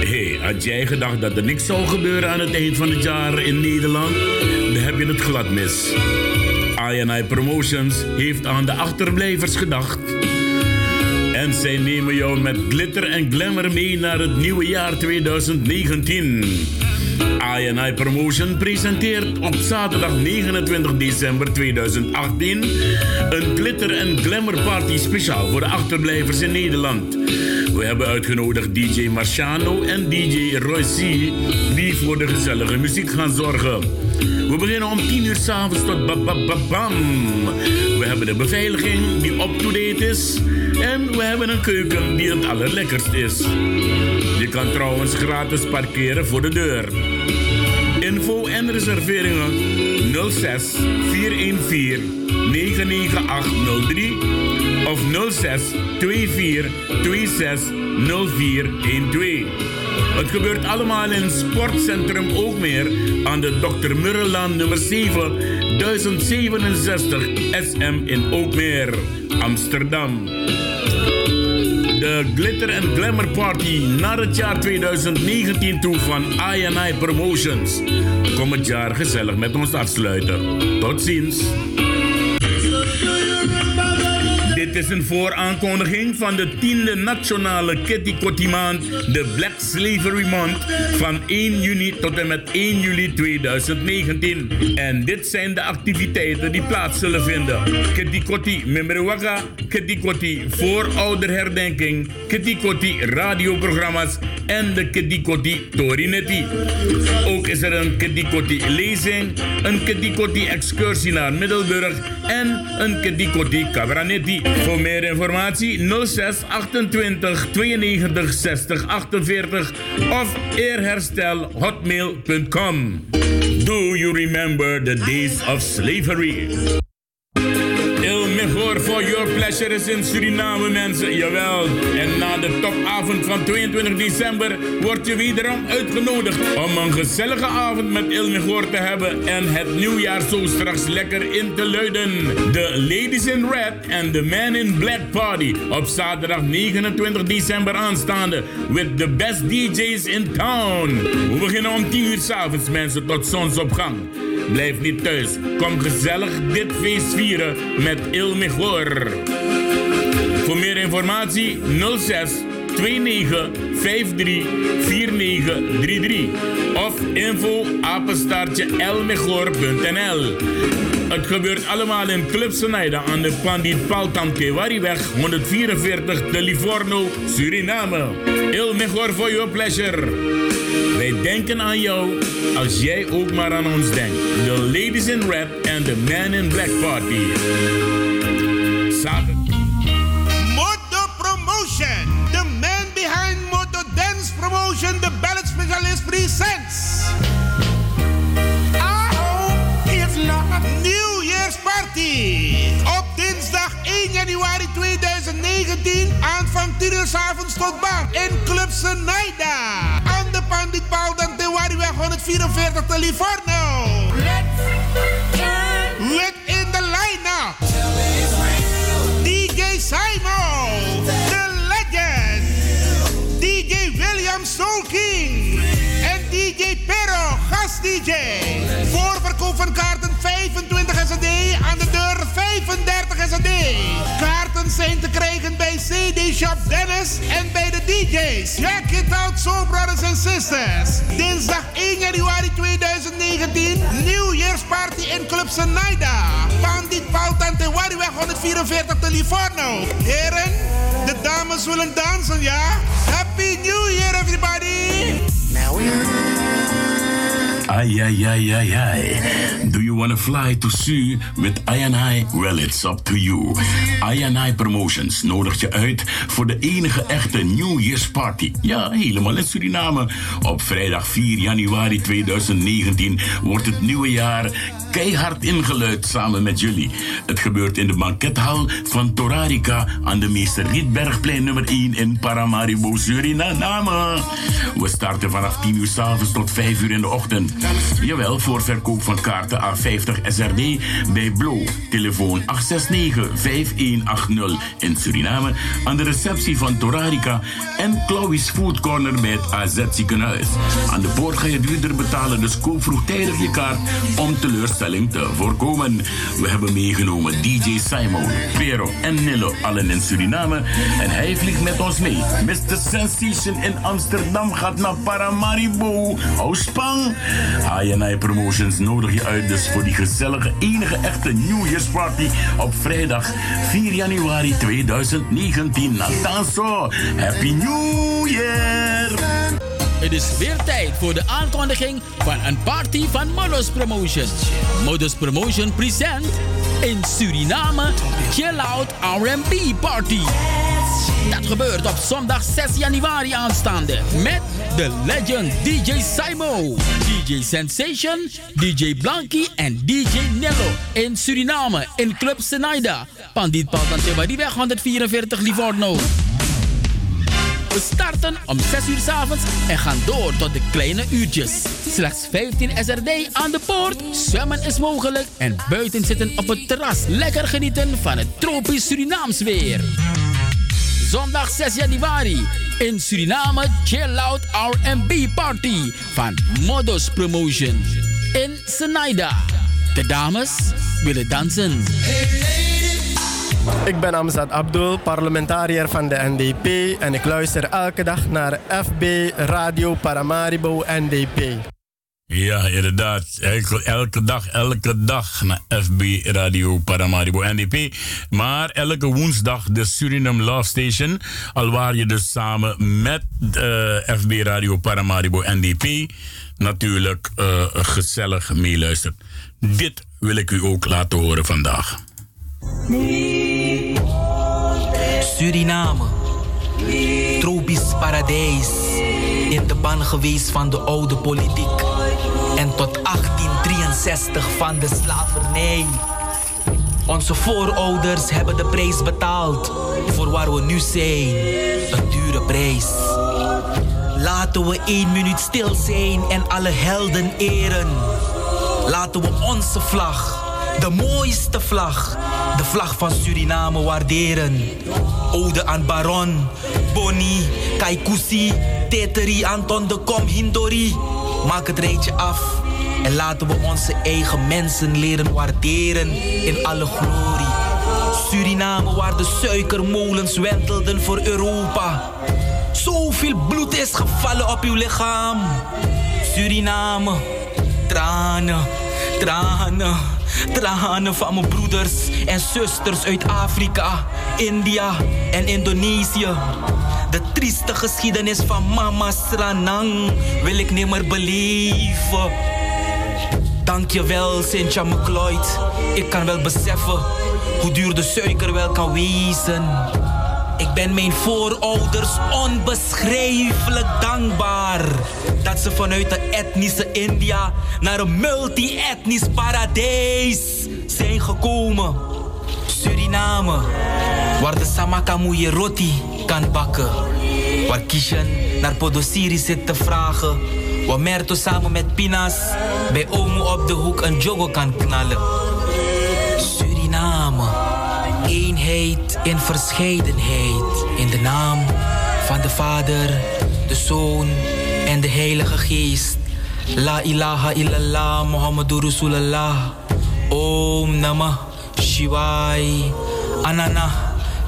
Hey, had jij gedacht dat er niks zou gebeuren aan het eind van het jaar in Nederland? Dan heb je het glad mis. INI Promotions heeft aan de achterblijvers gedacht. En zij nemen jou met glitter en glamour mee naar het nieuwe jaar 2019. INI Promotion presenteert op zaterdag 29 december 2018 een glitter en glamour party speciaal voor de achterblijvers in Nederland. We hebben uitgenodigd DJ Marciano en DJ Roy C. die voor de gezellige muziek gaan zorgen. We beginnen om 10 uur s'avonds tot ba- bam. We hebben de beveiliging die up-to-date is. En we hebben een keuken die het allerlekkerst is. Je kan trouwens gratis parkeren voor de deur. Info en reserveringen 06 414 99803 of 06 24 26 0412. Het gebeurt allemaal in Sportcentrum Ookmeer aan de Dr. Murrelaan nummer 7 1067 SM in Ookmeer, Amsterdam. De Glitter and Glamour Party naar het jaar 2019 toe van INI Promotions. Kom het jaar gezellig met ons afsluiten. Tot ziens. Dit is een vooraankondiging van de 10e nationale Kitty Kotti maand, de Black Slavery Month, van 1 juni tot en met 1 juli 2019. En dit zijn de activiteiten die plaats zullen vinden. Kitty Kotti Memrewaka, Kitty Kotti voorouderherdenking, Kitty Kotti radioprogramma's en de Kitty Kotti Torinetti. Ook is er een Kitty Kotti lezing, een Kitty Kotti excursie naar Middelburg en een kedikoti cabranetti. Voor meer informatie 06 28 92 60 48 of eerherstel hotmail.com. Do you remember the days of slavery? Your Pleasure is in Suriname, mensen. Jawel. En na de topavond van 22 december word je wederom uitgenodigd om een gezellige avond met Il Mejor te hebben en het nieuwjaar zo straks lekker in te luiden. De Ladies in Red en de Man in Black Party op zaterdag 29 december aanstaande with the best DJ's in town. We beginnen om 10 uur s'avonds, mensen, tot zonsopgang. Blijf niet thuis. Kom gezellig dit feest vieren met Il. Voor meer informatie 06 29 53 49 33 of info apenstaartje. Het gebeurt allemaal in Club Senaida aan de Pandit Paltam Kewariweg 144 te Livorno, Suriname. Il Mejor for your pleasure. Wij denken aan jou als jij ook maar aan ons denkt. The Ladies in Red and the Man in Black Party. Zaterdag. Moto Promotion. The man behind Moto Dance Promotion, the ballad specialist presents. I hope it's not New Year's Party. Op dinsdag 1 januari 2019 aan van 10 uur avonds tot baan in Club Senaida. Aan de Pandit Paul Dantewariweg 144 te Livorno. With Simon, The Legend, DJ William Soul King en DJ Pero, gast DJ. Voorverkoop van kaarten 25 SD, aan de deur 35 SD. Kaarten zijn te krijgen bij CD Shop Dennis en bij de DJ's. Check it out, Soul Brothers and Sisters. Dinsdag 1 januari 2019, New Year's Party in Club Senaida. Pandit Paul Tante Wariweg 144 te Livorno. Heren, de dames willen dansen, ja? Happy New Year, everybody! Ay, ay, ay, ay, ay. Do you want to fly to Su with I? Well, it's up to you. I Promotions nodigt je uit voor de enige echte New Year's Party. Ja, helemaal in Suriname. Op vrijdag 4 januari 2019 wordt het nieuwe jaar keihard ingeluid samen met jullie. Het gebeurt in de bankethal van Torarica aan de Meester Rietbergplein nummer 1 in Paramaribo, Suriname. We starten vanaf 10 uur s'avonds tot 5 uur in de ochtend. Jawel, voor verkoop van kaarten A50 SRD bij Blo. Telefoon 869-5180 in Suriname. Aan de receptie van Torarica en Chloe's Food Corner bij het AZ ziekenhuis. Aan de poort ga je duurder betalen, dus koop vroegtijdig je kaart om teleurstelling te voorkomen. We hebben meegenomen DJ Simon, Pero en Nilo, allen in Suriname. En hij vliegt met ons mee. Mr. Sensation in Amsterdam gaat naar Paramaribo. Ospang. HNI Promotions nodig je uit dus voor die gezellige enige echte New Year's Party op vrijdag 4 januari 2019. Natanso, Happy New Year! Het is weer tijd voor de aankondiging van een party van Modus Promotion. Modus Promotion present in Suriname Chill Out R&B Party. Dat gebeurt op zondag 6 januari aanstaande met de legend DJ Simo, DJ Sensation, DJ Blanky en DJ Nello in Suriname in Club Senaida. Pandit Paltan die weg 144 Livorno. We starten om 6 uur s avonds en gaan door tot de kleine uurtjes. Slechts 15 SRD aan de poort. Zwemmen is mogelijk en buiten zitten op het terras. Lekker genieten van het tropisch Surinaams weer. Zondag 6 januari in Suriname Chill Out R&B Party van Modus Promotion in Senaida. De dames willen dansen. Ik ben Amzad Abdul, parlementariër van de NDP en ik luister elke dag naar FB Radio Paramaribo NDP. Ja, inderdaad. Elke, elke dag, elke dag naar FB Radio Paramaribo NDP. Maar elke woensdag de Suriname Love Station. Al waar je dus samen met uh, FB Radio Paramaribo NDP natuurlijk uh, gezellig meeluistert. Dit wil ik u ook laten horen vandaag. Suriname, tropisch paradijs, in de ban geweest van de oude politiek. Tot 1863 van de slavernij. Onze voorouders hebben de prijs betaald voor waar we nu zijn. Een dure prijs. Laten we één minuut stil zijn en alle helden eren. Laten we onze vlag, de mooiste vlag, de vlag van Suriname waarderen. Ode aan Baron, Bonnie, Kaikousi, Teteri, Anton de Kom, Hindori. Maak het rijtje af en laten we onze eigen mensen leren waarderen in alle glorie. Suriname waar de suikermolens wentelden voor Europa. Zoveel bloed is gevallen op uw lichaam. Suriname, tranen, tranen, tranen van mijn broeders en zusters uit Afrika, India en Indonesië. De trieste geschiedenis van Mama Sranang wil ik nimmer beleven. Dankjewel, Sintja McLeod. Ik kan wel beseffen hoe duur de suiker wel kan wezen. Ik ben mijn voorouders onbeschrijfelijk dankbaar dat ze vanuit de etnische India naar een multi-etnisch paradijs zijn gekomen. Suriname, waar de samakamoeie roti kan bakken. Waar Kishan naar Podosiri zit te vragen. Waar Merto samen met Pinas bij Omo op de hoek een jogo kan knallen. Suriname, eenheid in verscheidenheid. In de naam van de Vader, de Zoon en de Heilige Geest. La ilaha illallah Muhammadur Rasulullah. Om Namah Shivai. Anana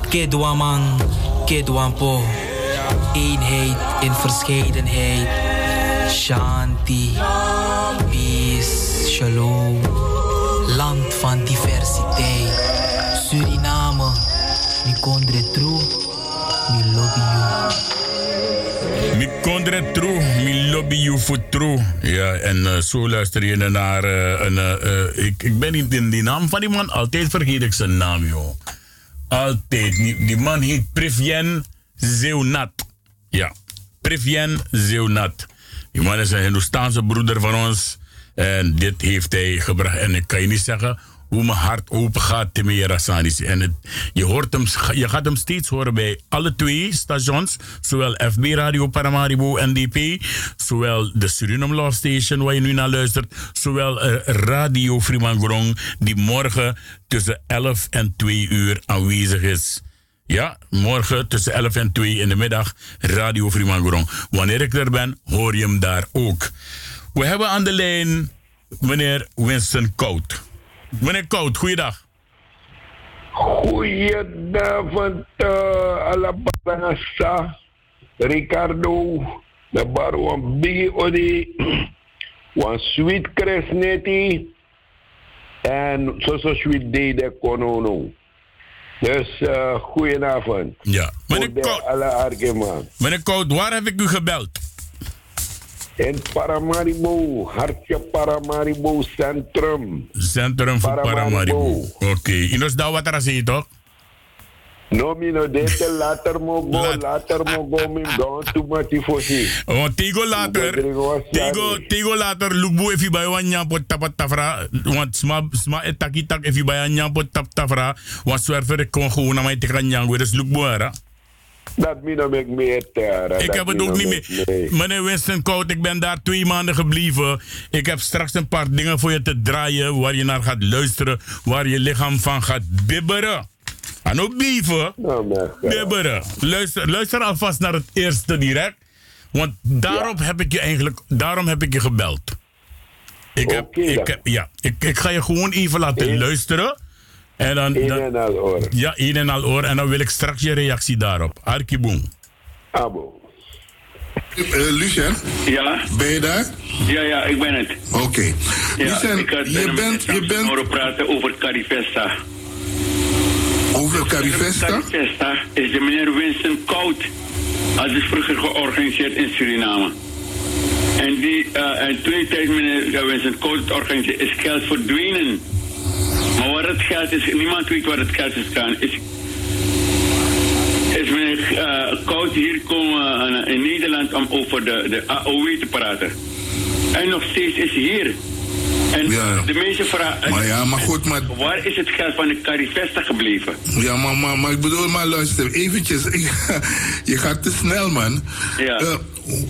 Kedwamang Kedwampo. Eenheid in verscheidenheid. Shanti. Peace. Shalom. Land van diversiteit. Suriname. Mi kondre true. Mi lobby you. True, mi lobby you for true. Ja, en eh, zo luister je naar eh, een... eh, ik, ik ben niet in die naam van die man. Altijd vergeet ik zijn naam, joh. Altijd. Die, die man heet Privien Zeunat. Ja, Privien Zeunat. Die man is een Hindoestaanse broeder van ons. En dit heeft hij gebracht. En ik kan je niet zeggen hoe mijn hart open gaat, Timmy Sanis. En je, hoort hem, je gaat hem steeds horen bij alle twee stations. Zowel FB Radio Paramaribo NDP. Zowel de Suriname Law Station waar je nu naar luistert. Zowel eh, Radio Fremangorong die morgen tussen 11 en 2 uur aanwezig is. Ja, morgen tussen 11 en 2 in de middag Radio Fremangorong. Wanneer ik er ben, hoor je hem daar ook. We hebben aan de lijn meneer Winston Kout. Meneer Kout, goeiedag. Goedenavond, uh, Alabanasa, Ricardo, de bar van Biggie Odi, van Sweet Kresneti en Soso Sweet Day de Konono. Dus uh, goedenavond. Ja, meneer argument. Meneer Kout, waar heb ik u gebeld? In Paramaribo, Hartje Paramaribo Centrum. Centrum voor Paramaribo. Oké, okay. Inos daar wat er zit toch? No, mi no dete later mo go, later mo go, mi don tu mati fosi. Oh, tigo later. Tigo, tigo later, lukbu if you buy one nyam pot tap tafra. Want sma, sma etaki tak if you buy one nyam pot tap tafra. Want zwerver ik kon gewoon naar mij te gaan nyam, dus lukbu era. Dat mi no make me terra. Ik heb het ook niet meer. Meneer Winston ik ben daar twee maanden gebleven. Ik heb straks een paar dingen voor je te draaien waar je naar gaat luisteren, waar je lichaam van gaat bibberen. En ook bieven. bibberen. Luister, luister alvast naar het eerste direct. Want daarop heb ik je eigenlijk, daarom heb ik je gebeld. Ik, heb, ik, heb, ja, ik, ik ga je gewoon even laten luisteren. En dan, en al oor. Ja, één en al oor. En dan wil ik straks je reactie daarop. Arkiboom. Abo. Uh, Lucien? Ja? Ben je daar? Ja, ja, ik ben het. Oké. Ja, Lucien, ik had je bent, je bent horen praten over Carifesta. over Carifesta? Carifesta is de meneer Winston Kout. Had is vroeger georganiseerd in Suriname. En die, eh en twee tijd meneer Winston Kout het organiseerde, is geld verdwenen. Maar waar het geld is, niemand weet waar het geld is gaan. Is, is meneer uh, Koud hier komen uh, in Nederland om over de, de AOW te praten. En nog steeds is hij hier. En Ja. de mensen vragen... Maar ja, maar goed, maar... Waar is het geld van de Carifesta gebleven? Ja, maar, maar, maar ik bedoel, maar luister, eventjes. je gaat te snel, man. Ja. Eh,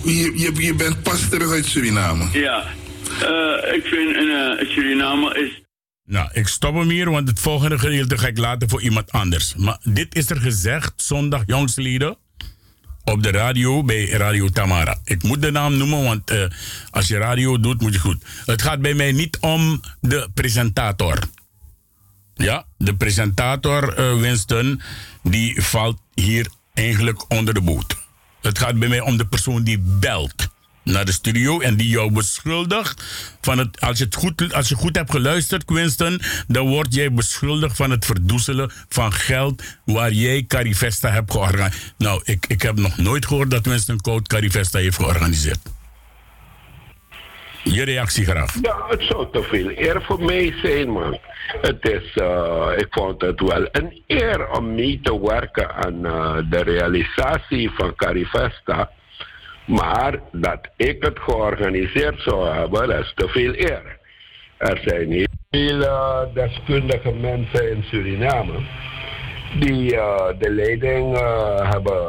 je, je, je bent pas terug uit Suriname. Ja. Eh, ik vind in eh, Suriname is... Nou, ik stop hem hier, want het volgende gedeelte ga ik laten voor iemand anders. Maar dit is er gezegd zondag, jongsleden, op de radio bij Radio Tamara. Ik moet de naam noemen, want eh, als je radio doet, moet je goed. Het gaat bij mij niet om de presentator. Ja, de presentator eh, Winston, die valt hier eigenlijk onder de boot. Het gaat bij mij om de persoon die belt naar de studio en die jou beschuldigt van het. Als je, het goed, als je goed hebt geluisterd, Winston, dan word jij beschuldigd van het verdoezelen van geld waar jij Carifesta hebt georganiseerd. Nou, ik, ik heb nog nooit gehoord dat Winston Coat Carifesta heeft georganiseerd. Je reactie graag. Ja, het zou te veel eer voor mij zijn, man. Het is, eh, ik vond het wel een eer om mee te werken aan eh, de realisatie van Carifesta. Maar dat ik het georganiseerd zou hebben, dat is te veel eer. Er zijn heel veel deskundige mensen in Suriname die eh, de leiding eh, hebben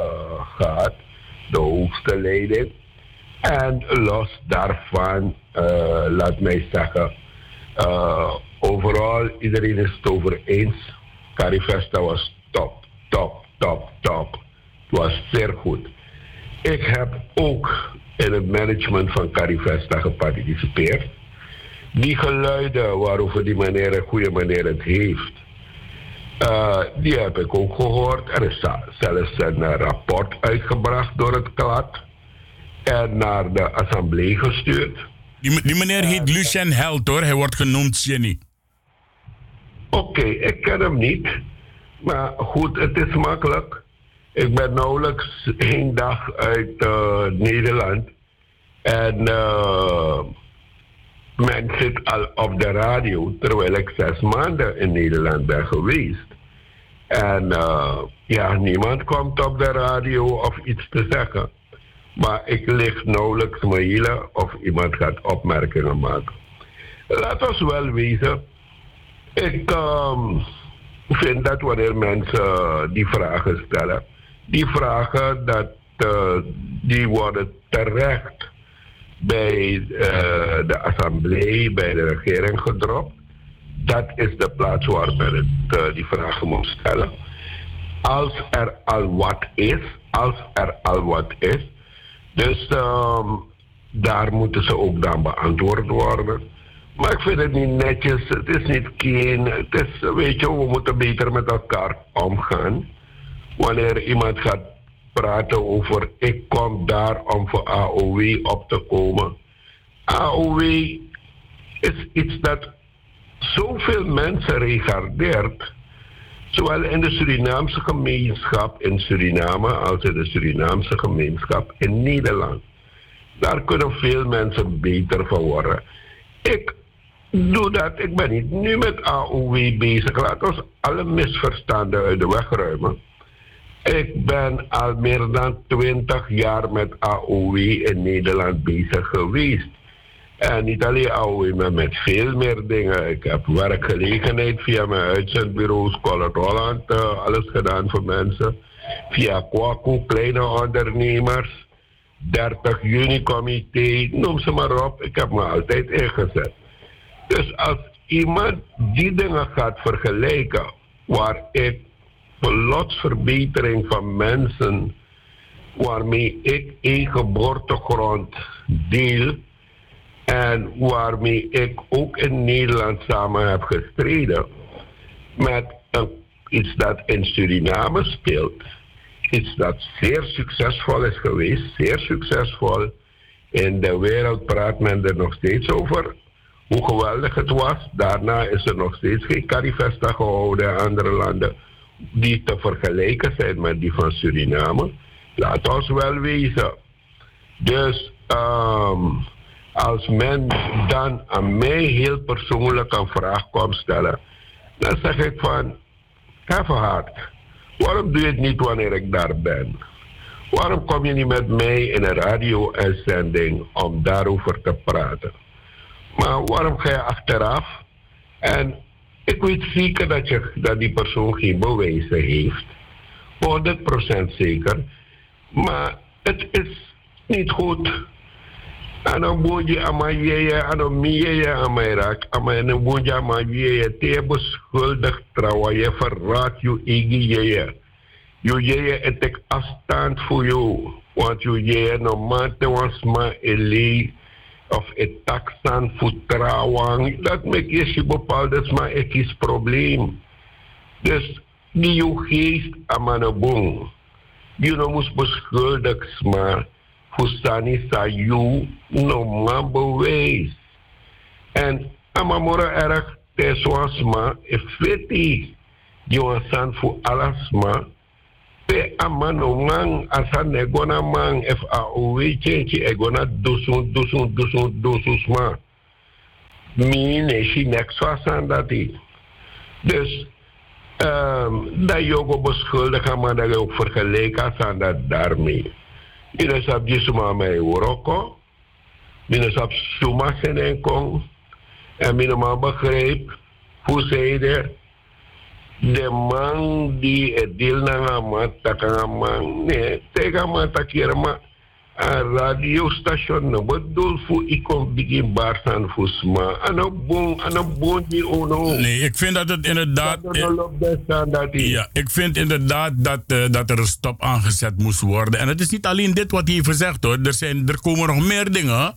gehad, de hoogste leiding. En los daarvan, eh, laat mij zeggen, overal iedereen is het over eens. Carifesta was top, top, top, top. Het was zeer goed. Ik heb ook in het management van Carifesta geparticipeerd. Die geluiden waarover die meneer, een goede meneer het heeft, eh, die heb ik ook gehoord. Er is zelfs een eh, rapport uitgebracht door het klad en naar de assemblee gestuurd. Die, die meneer heet Lucien Held hoor, hij wordt genoemd Jenny. Oké, ik ken hem niet. Maar goed, het is makkelijk. Ik ben nauwelijks één dag uit eh, Nederland. En eh, men zit al op de radio, terwijl ik zes maanden in Nederland ben geweest. En eh, ja, niemand komt op de radio of iets te zeggen. Maar ik lig nauwelijks mailen of iemand gaat opmerkingen maken. Laat ons wel wezen. Ik ehm, vind dat wanneer mensen die vragen stellen, die vragen dat eh, die worden terecht bij eh, de assemblee, bij de regering gedropt. Dat is de plaats waar men het, eh, die vragen moet stellen. Als er al wat is, als er al wat is, dus ehm, daar moeten ze ook dan beantwoord worden. Maar ik vind het niet netjes, het is niet keen. Het is, weet je, we moeten beter met elkaar omgaan. Wanneer iemand gaat praten over ik kom daar om voor AOW op te komen. AOW is iets dat zoveel mensen regardeert. Zowel in de Surinaamse gemeenschap in Suriname als in de Surinaamse gemeenschap in Nederland. Daar kunnen veel mensen beter van worden. Ik doe dat. Ik ben niet nu met AOW bezig. Laat ons alle misverstanden uit de weg ruimen. Ik ben al meer dan 20 jaar met AOW in Nederland bezig geweest. En niet alleen AOW, maar met veel meer dingen. Ik heb werkgelegenheid via mijn uitzendbureaus, College Holland, eh, alles gedaan voor mensen. Via Kwaku, kleine ondernemers. 30 juni comité, noem ze maar op. Ik heb me altijd ingezet. Dus als iemand die dingen gaat vergelijken, waar ik plotsverbetering van mensen, waarmee ik één geboortegrond deel en waarmee ik ook in Nederland samen heb gestreden, met een, iets dat in Suriname speelt, iets dat zeer succesvol is geweest, zeer succesvol. In de wereld praat men er nog steeds over hoe geweldig het was. Daarna is er nog steeds geen carifesta gehouden in andere landen die te vergelijken zijn met die van Suriname. Laat ons wel wezen. Dus ehm, als men dan aan mij heel persoonlijk een vraag komt stellen, Dan zeg ik van, hard. Waarom doe je het niet wanneer ik daar ben? Waarom kom je niet met mij in een radio-uitzending om daarover te praten? Maar waarom ga je achteraf? En ik weet zeker dat, je, dat die persoon geen bewijzen heeft. 100% zeker. Maar het is niet goed. En dan moet je aan mij jeeën, en dan meer je aan mij raak. En dan moet je aan mij jeeën. Te beschuldigd trouwen. Je verraadt je eigen jeeën. Je jeeën ik afstand voor jou. Want je jeeën normaal te was maar of het voor trouwen. Dat maakt je bepaald, maar het is probleem. Dus die geest mijn boom. Je no moest beschuldigd maar voor sani sa you normaal bewijs. En amamora erg teswas ma effetti. Je was voor alles maar pe amano man asa negona man owe chenchi egona dusun dusun dusun dusun ma. Mi ne shi nek swasan dati. Dus um, dat je ook beschuldigen, maar dat je ook vergelijken aan dat daarmee. Je sap je suma mij Uroko. Je sap suma kong. En je maar begreep hoe zij de de man die het deel na man ne tega man takira ma a radiostation no bedoel voor ik kom begin bar san fusma ano bon ano bon die ono Nee, ik vind dat het inderdaad. Ja, ik vind inderdaad dat, eh, dat er een stop aangezet moest worden. En het is niet alleen dit wat hij heeft gezegd hoor. Er, zijn, er komen nog meer dingen.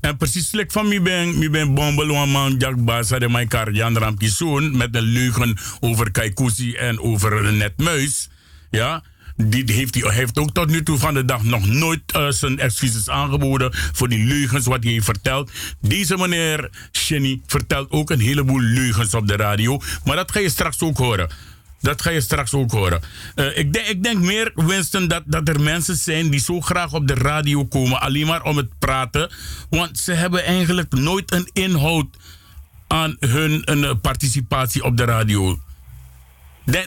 En precies slik van mij ben, mij ben bombel man Jack Basa de mijn kar Jan Ramkisoen met een leugen over Kaikousi en over Netmuis. Ja. Die heeft, hij heeft ook tot nu toe van de dag nog nooit eh, zijn excuses aangeboden voor die leugens wat hij heeft verteld. Deze meneer Shenny vertelt ook een heleboel leugens op de radio. Maar dat ga je straks ook horen. Dat ga je straks ook horen. Eh, ik, denk, ik denk meer, Winston, dat, dat er mensen zijn die zo graag op de radio komen, alleen maar om het praten. Want ze hebben eigenlijk nooit een inhoud aan hun een, participatie op de radio.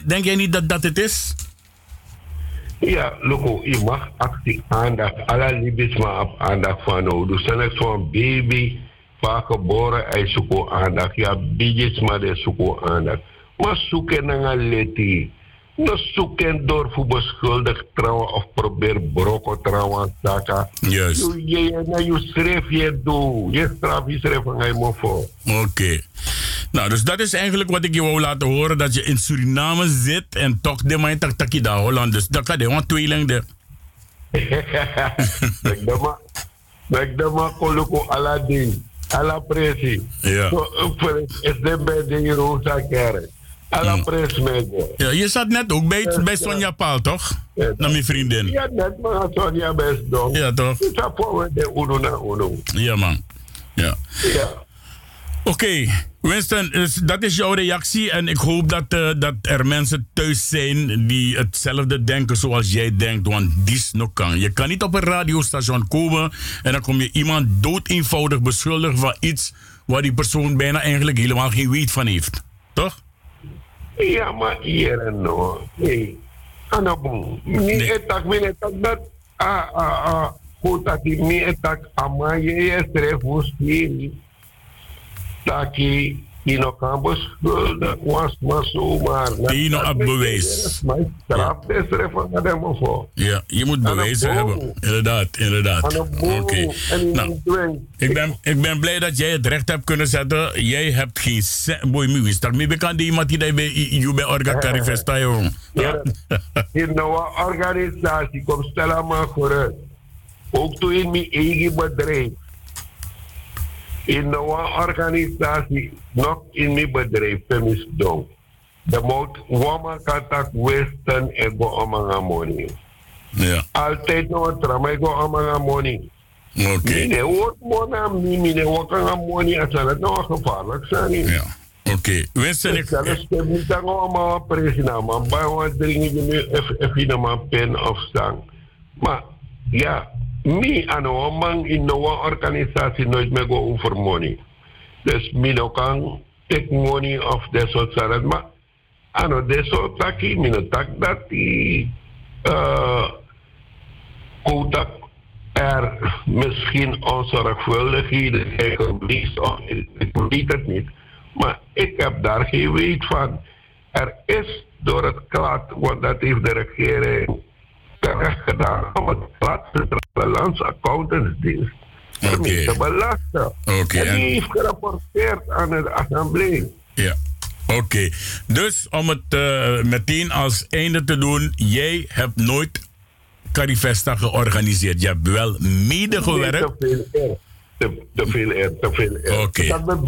Denk jij niet dat dat het is? Ja, Loco, je mag actie aandacht. Alla libis maar op aandacht van nou. Dus dan is zo'n baby, vaak geboren, hij zoekt aandacht. Ja, bijjes maar hij zoekt aandacht. Maar zoeken naar een leti. No zoeken door voor beschuldigd trouwen of probeer brokken trouwen zaken. Juist. Je, je, je, je schreef je doe. Je straf je schreef van moet voor. Oké. Nou, dus dat is eigenlijk wat ik je wou laten horen. Dat je in Suriname zit en toch de mijn tak taki daar Holland. Dus dat kan de want tweeling de. Dama, mek dama koloko ala ding, ala presi. Ja. Is de bij de rosa kerk. Ala pres mejo. Ja, je zat net ook bij, bij Sonja Paal, toch? Naar mijn vriendin. Ja, net maar Sonja best dong. Ja, toch? Ik voor de uno na uno. Ja, man. Ja. Ja. Oké, Winston, dus dat is jouw reactie. En ik hoop dat, eh, dat er mensen thuis zijn die hetzelfde denken zoals jij denkt. Want dies nog kan. Je kan niet op een radiostation komen en dan kom je iemand dood eenvoudig beschuldigen van iets waar die persoon bijna eigenlijk helemaal geen weet van heeft. Toch? Ja, maar hier en no. Nee. Anabon. Niet etak, min etak dat. Ah, ah, ah. Goed dat die niet etak. Ama je slim. Taki. Ino kan beschuldigd. Was maar zomaar. Ino op bewijs. Maar straf de schreef van voor. Ja, je moet bewijzen hebben. Inderdaad, inderdaad. Oké. Nou, ik ben, ik ben blij dat jij het recht hebt kunnen zetten. Jij hebt geen. Boy, mi wist dat. Mi bekend die iemand die bij je bij Orga Carifesta, jongen. Ja. In de organisatie komt stellen maar vooruit. Ook toen in mijn eigen bedrijf. In de organisatie, nog in mijn bedrijf, Femis Dong. De moet woman kan tak westen en go omanga money. Ja. Altijd nog een tram, ik go omanga money. Oké. Mine wordt mona, mine wordt aan money, als het nou gevaarlijk zijn. Ja. Oké, Winston, ik... Zelfs ik niet dan allemaal president, maar bij ons dringen je nu even maar pen of zang. Maar ja, mi een man in een organisatie nooit meer over money. Dus mi no take money of dat soort. Maar ano, dat soort mino tak dat die uh, er misschien onzorgvuldigheden zijn geweest. of ik weet het niet. Maar ik heb daar geen weet van. Er is door het klad, want dat heeft de regering terecht gedaan, om het klad Centrale Landsaccountantsdienst ermee te belasten. Oké, en en- die heeft gerapporteerd aan de assemblee. Ja. Oké, dus om het eh, meteen als einde te doen, jij hebt nooit Carifesta georganiseerd. Je hebt wel medegewerkt. Nee, te. Te, veel eer, te veel eer. Oké. Dat ben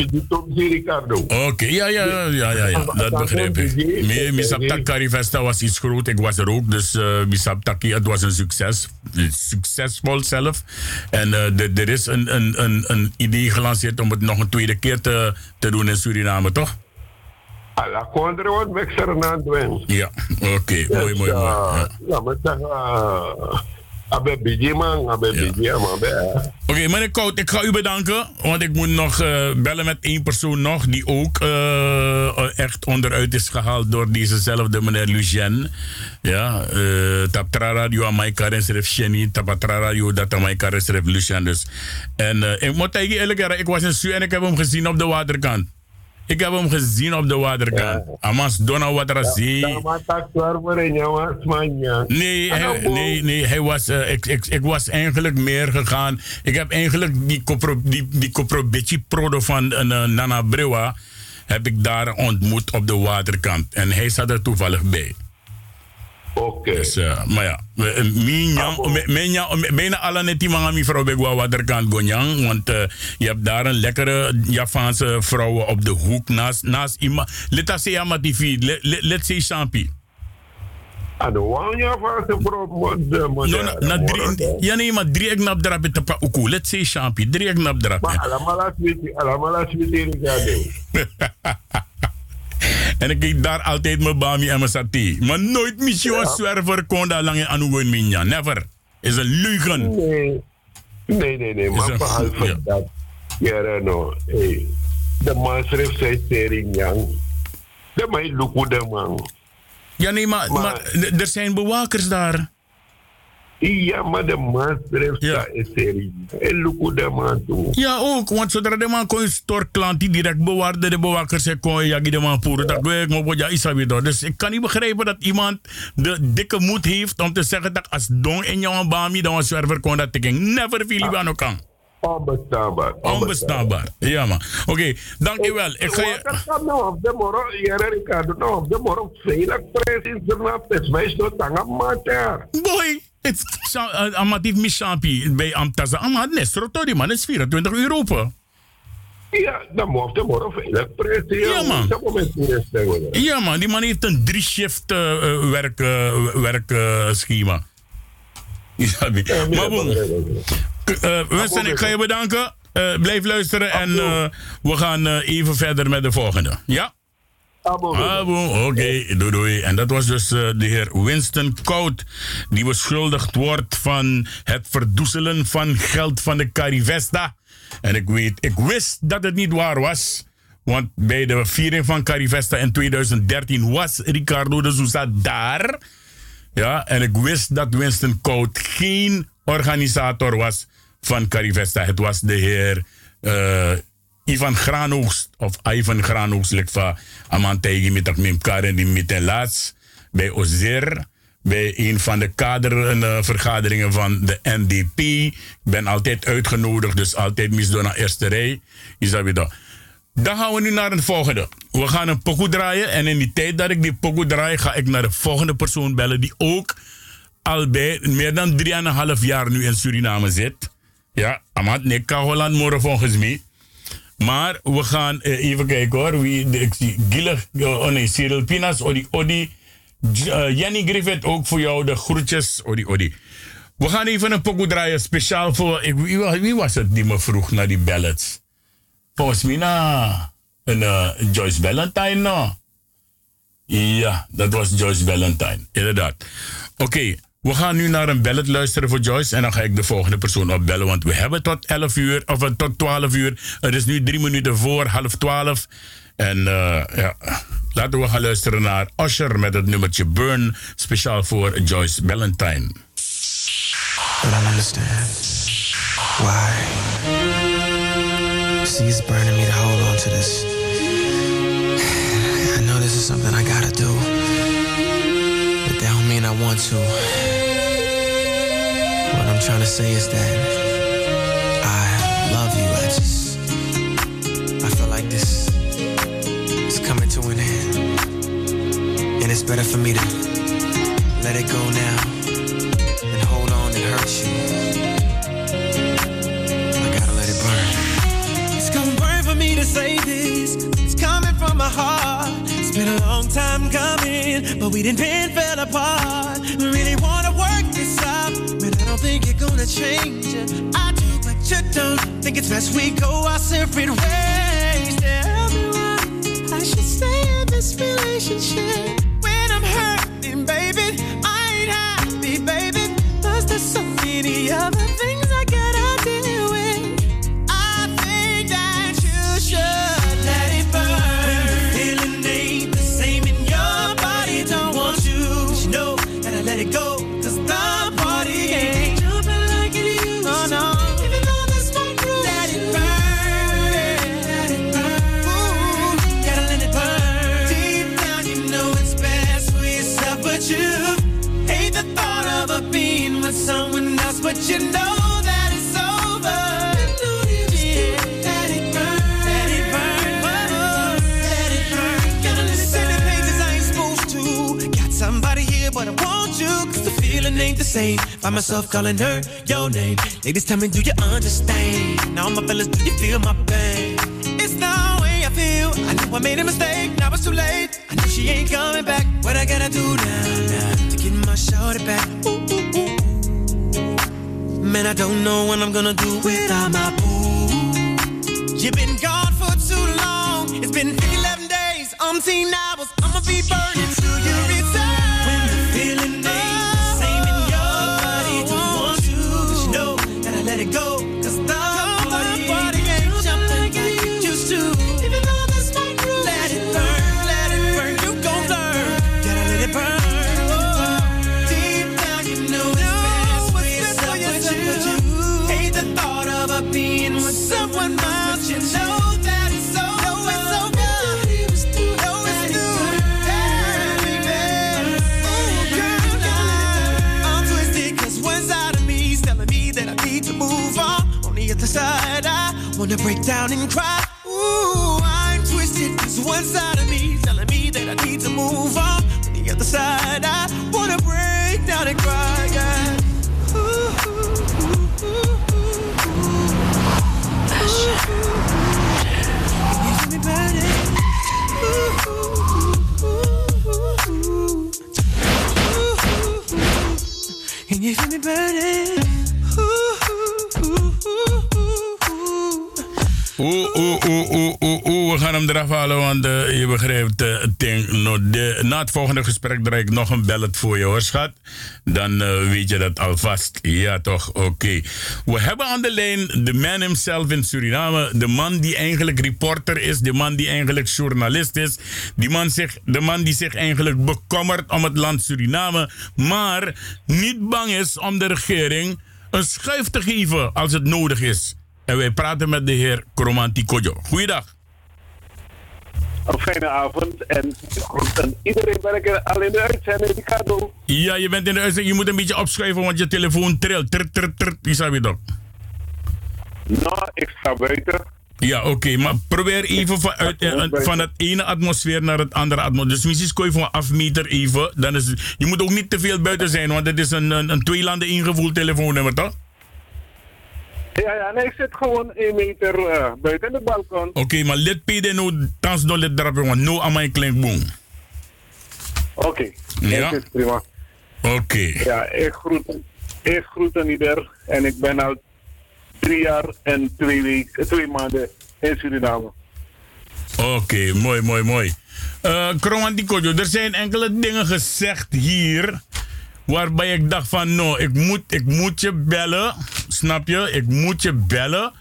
Ricardo. Oké, ja, ja, ja, ja, ja, ja, dat begrijp ik. Me- Misaptak Carifesta was iets groot, ik was er ook, dus uh, Misaptaki, het was een succes. Succesvol zelf. En eh, er- is een, een, een, een idee gelanceerd om het nog een tweede keer te, te doen in Suriname, toch? Alla kondre wat met Fernand Wen. Ja, oké, mooi, mooi, mooi. Ja. Ja, maar zeg, uh, abe biji man, abe biji man. Oké, meneer Kout, ik ga u bedanken. Want ik moet nog eh, bellen met één persoon nog. Die ook eh, echt onderuit is gehaald door dezezelfde meneer Lucien. Ja, eh Taptra Radio aan mij karen schreef Jenny. Tapatra Radio dat aan mij karen schreef Lucien dus. En ik moet tegen eerlijk zeggen, ik was in Su en ik heb hem gezien op de waterkant. Ik heb hem gezien op de waterkant. Amas Donna Waterasi. Dan maar tak zwaar in jou als man, ja. Nee, hij, nee, nee, hij was, eh, ik, ik, ik was eigenlijk meer gegaan. Ik heb eigenlijk die kopro, die, die kopro prodo van eh, Nana Brewa heb ik daar ontmoet op de waterkant. En hij zat er toevallig bij. Oké. Dus, eh, maar ja, bijna alle net die mga mi vrouw begwa waterkant. Want eh, je hebt daar een lekkere Javaanse vrouwen op de hoek naast, naast ima. Let us say amatifi, let's say champi. Ya van zijn vrouw, de No, na, na drie, ja nee, maar drie ek nap drape te pa uku. Let's say champi, drie ek nap drape. Maar allemaal als weet allemaal weet Ricardo. En ik eet daar altijd mijn bami en mijn saté. Maar nooit misschien een zwerver kon daar lang in Anuwen minja. Never. Is een leugen. Nee, nee, nee, Maar behalve ja. dat, ja, no, hey, de man schreef zijn serie, Yang. De man luku de man. Ja nee, maar, maar, d- er zijn bewakers daar. Ja, maar de man schreef zijn serie. En luku de man toe. Ja, ook. Want zodra de man kon store klant die direct bewaarde, de bewakers zei kon ja, de man poeren. Dat weet ik maar ja, is weer door. Dus ik kan niet begrijpen dat iemand de dikke moed heeft om te zeggen dat als dong in jouw bami dan een zwerver kon dat tikken. Never viel je aan elkaar. Onbestaanbaar. Onbestaanbaar. Ja, man. Oké, dankjewel. Ik ga je... Dat kan nou op de morgen, ja, Ricardo, nou op de morgen vele prijs in zijn naam. Het is mij zo tanga mater. Boy, het uh, amatief mishampi bij Amtaza. Amat Nestro, die man is 24 euro. per. Ja, dan moet op de morgen prijs. Ja, man. Ja, man, die man heeft een drie shift uh, uh, werk, uh, werk uh, schema. Isabi. maar bon, ik ga je bedanken. Uh, blijf luisteren en uh, we gaan uh, even verder met de volgende. Ja? Abo, oké, doei doei. En dat was dus uh, de heer Winston Kout, die beschuldigd wordt van het verdoezelen van geld van de Carivesta. En ik weet, ik wist dat het niet waar was. Want bij de viering van Carivesta in 2013 was Ricardo de Souza daar. Ja, en ik wist dat Winston Kout geen organisator was van Carivesta. Het was de heer uh, Ivan Granoogst, of Ivan Granoogst, like van Amantegi met elkaar en die met laatst bij Ozer. Bij een van de kadervergaderingen van de NDP. Ik ben altijd uitgenodigd, dus altijd mis door naar eerste rij. Is dat weer dat. Dan gaan we nu naar een volgende. We gaan een pokoe draaien. En in die tijd dat ik die pokoe draai, ga ik naar de volgende persoon bellen. Die ook al bij meer dan 3,5 jaar nu in Suriname zit. Ja, Amat Nekka Holland morgen volgens mij. Maar we gaan uh, even kijken hoor. Wie, oh nee, Cyril Pinas, Odi, Odi. Uh, Jenny Griffith ook voor jou, de groetjes. Odi, Odi. We gaan even een pokoe draaien, speciaal voor... Ik, wie, was het die me vroeg naar die ballads? Volgens mij een uh, Joyce Valentine, no? Ja, dat was Joyce Valentine, inderdaad. Oké, we gaan nu naar een ballad luisteren voor Joyce. En dan ga ik de volgende persoon opbellen. Want we hebben tot 11 uur, of tot 12 uur. Het is nu drie minuten voor half 12. En uh, ja, laten we gaan luisteren naar Usher met het nummertje Burn, speciaal voor Joyce Valentine. But I understand why. See, it's burning want to. What I'm trying to say is that I love you. I just, I feel like this is coming to an end, and it's better for me to let it go now and hold on and hurt you. I gotta let it burn. It's gonna burn for me to say this. It's coming from my heart. Been a long time coming, but we didn't been fell apart. We really wanna work this out, but I don't think you're gonna change it. I do, but you don't. Think it's best we go our separate ways. Tell me what I should say in this relationship same. Find myself calling her your name. Ladies, tell me, do you understand? Now, my fellas, do you feel my pain? It's the way I feel. I know I made a mistake. Now it's too late. I know she ain't coming back. What I gotta do now, now to get my shorty back? Ooh, ooh, ooh. Man, I don't know what I'm gonna do without my boo. You've been gone for too long. It's been 11 days, umpteen hours. Gaan hem eraf halen, want eh, je begrijpt, eh, het ding, no, de, na het volgende gesprek draai ik nog een bellet voor je hoor, schat. Dan eh, weet je dat alvast. Ja, toch? Oké. We hebben aan de lijn de man himself in Suriname. De man die eigenlijk reporter is. De man die eigenlijk journalist is. Die man zich, de man die zich eigenlijk bekommert om het land Suriname. Maar niet bang is om de regering een schuif te geven als het nodig is. En wij praten met de heer Kromanti Kojo. Goeiedag. Een fijne avond en iedereen ben ik al in de uitzending. Ga doen. Ja, je bent in de uitzending. Je moet een beetje opschuiven, want je telefoon trilt. Tr, tr, tr. Die zou je toch? Nou, ik sta buiten. Ja, oké. maar probeer even van, uit, eh, van het ene atmosfeer naar het andere atmosfeer. Dus misschien kun je van afmeter even. Dan is, je moet ook niet te veel buiten zijn, want het is een, een, een twee landen ingevoeld telefoonnummer, toch? Ja, ja, nee, ik zit gewoon één meter eh, buiten het balkon. Oké, maar let pede no tans no let drap, want no aan mijn klinkboom. Oké, Ja. dat is prima. Oké. Ja, ik groet, ik groet een ieder en ik ben al drie jaar en twee, weken, twee maanden in Suriname. Oké, mooi, mooi, mooi. Eh Kromanti Kojo, er zijn enkele dingen gezegd hier. Waarbij ik dacht van, no, ik moet, ik moet je bellen. Snap je? Ik moet je bellen.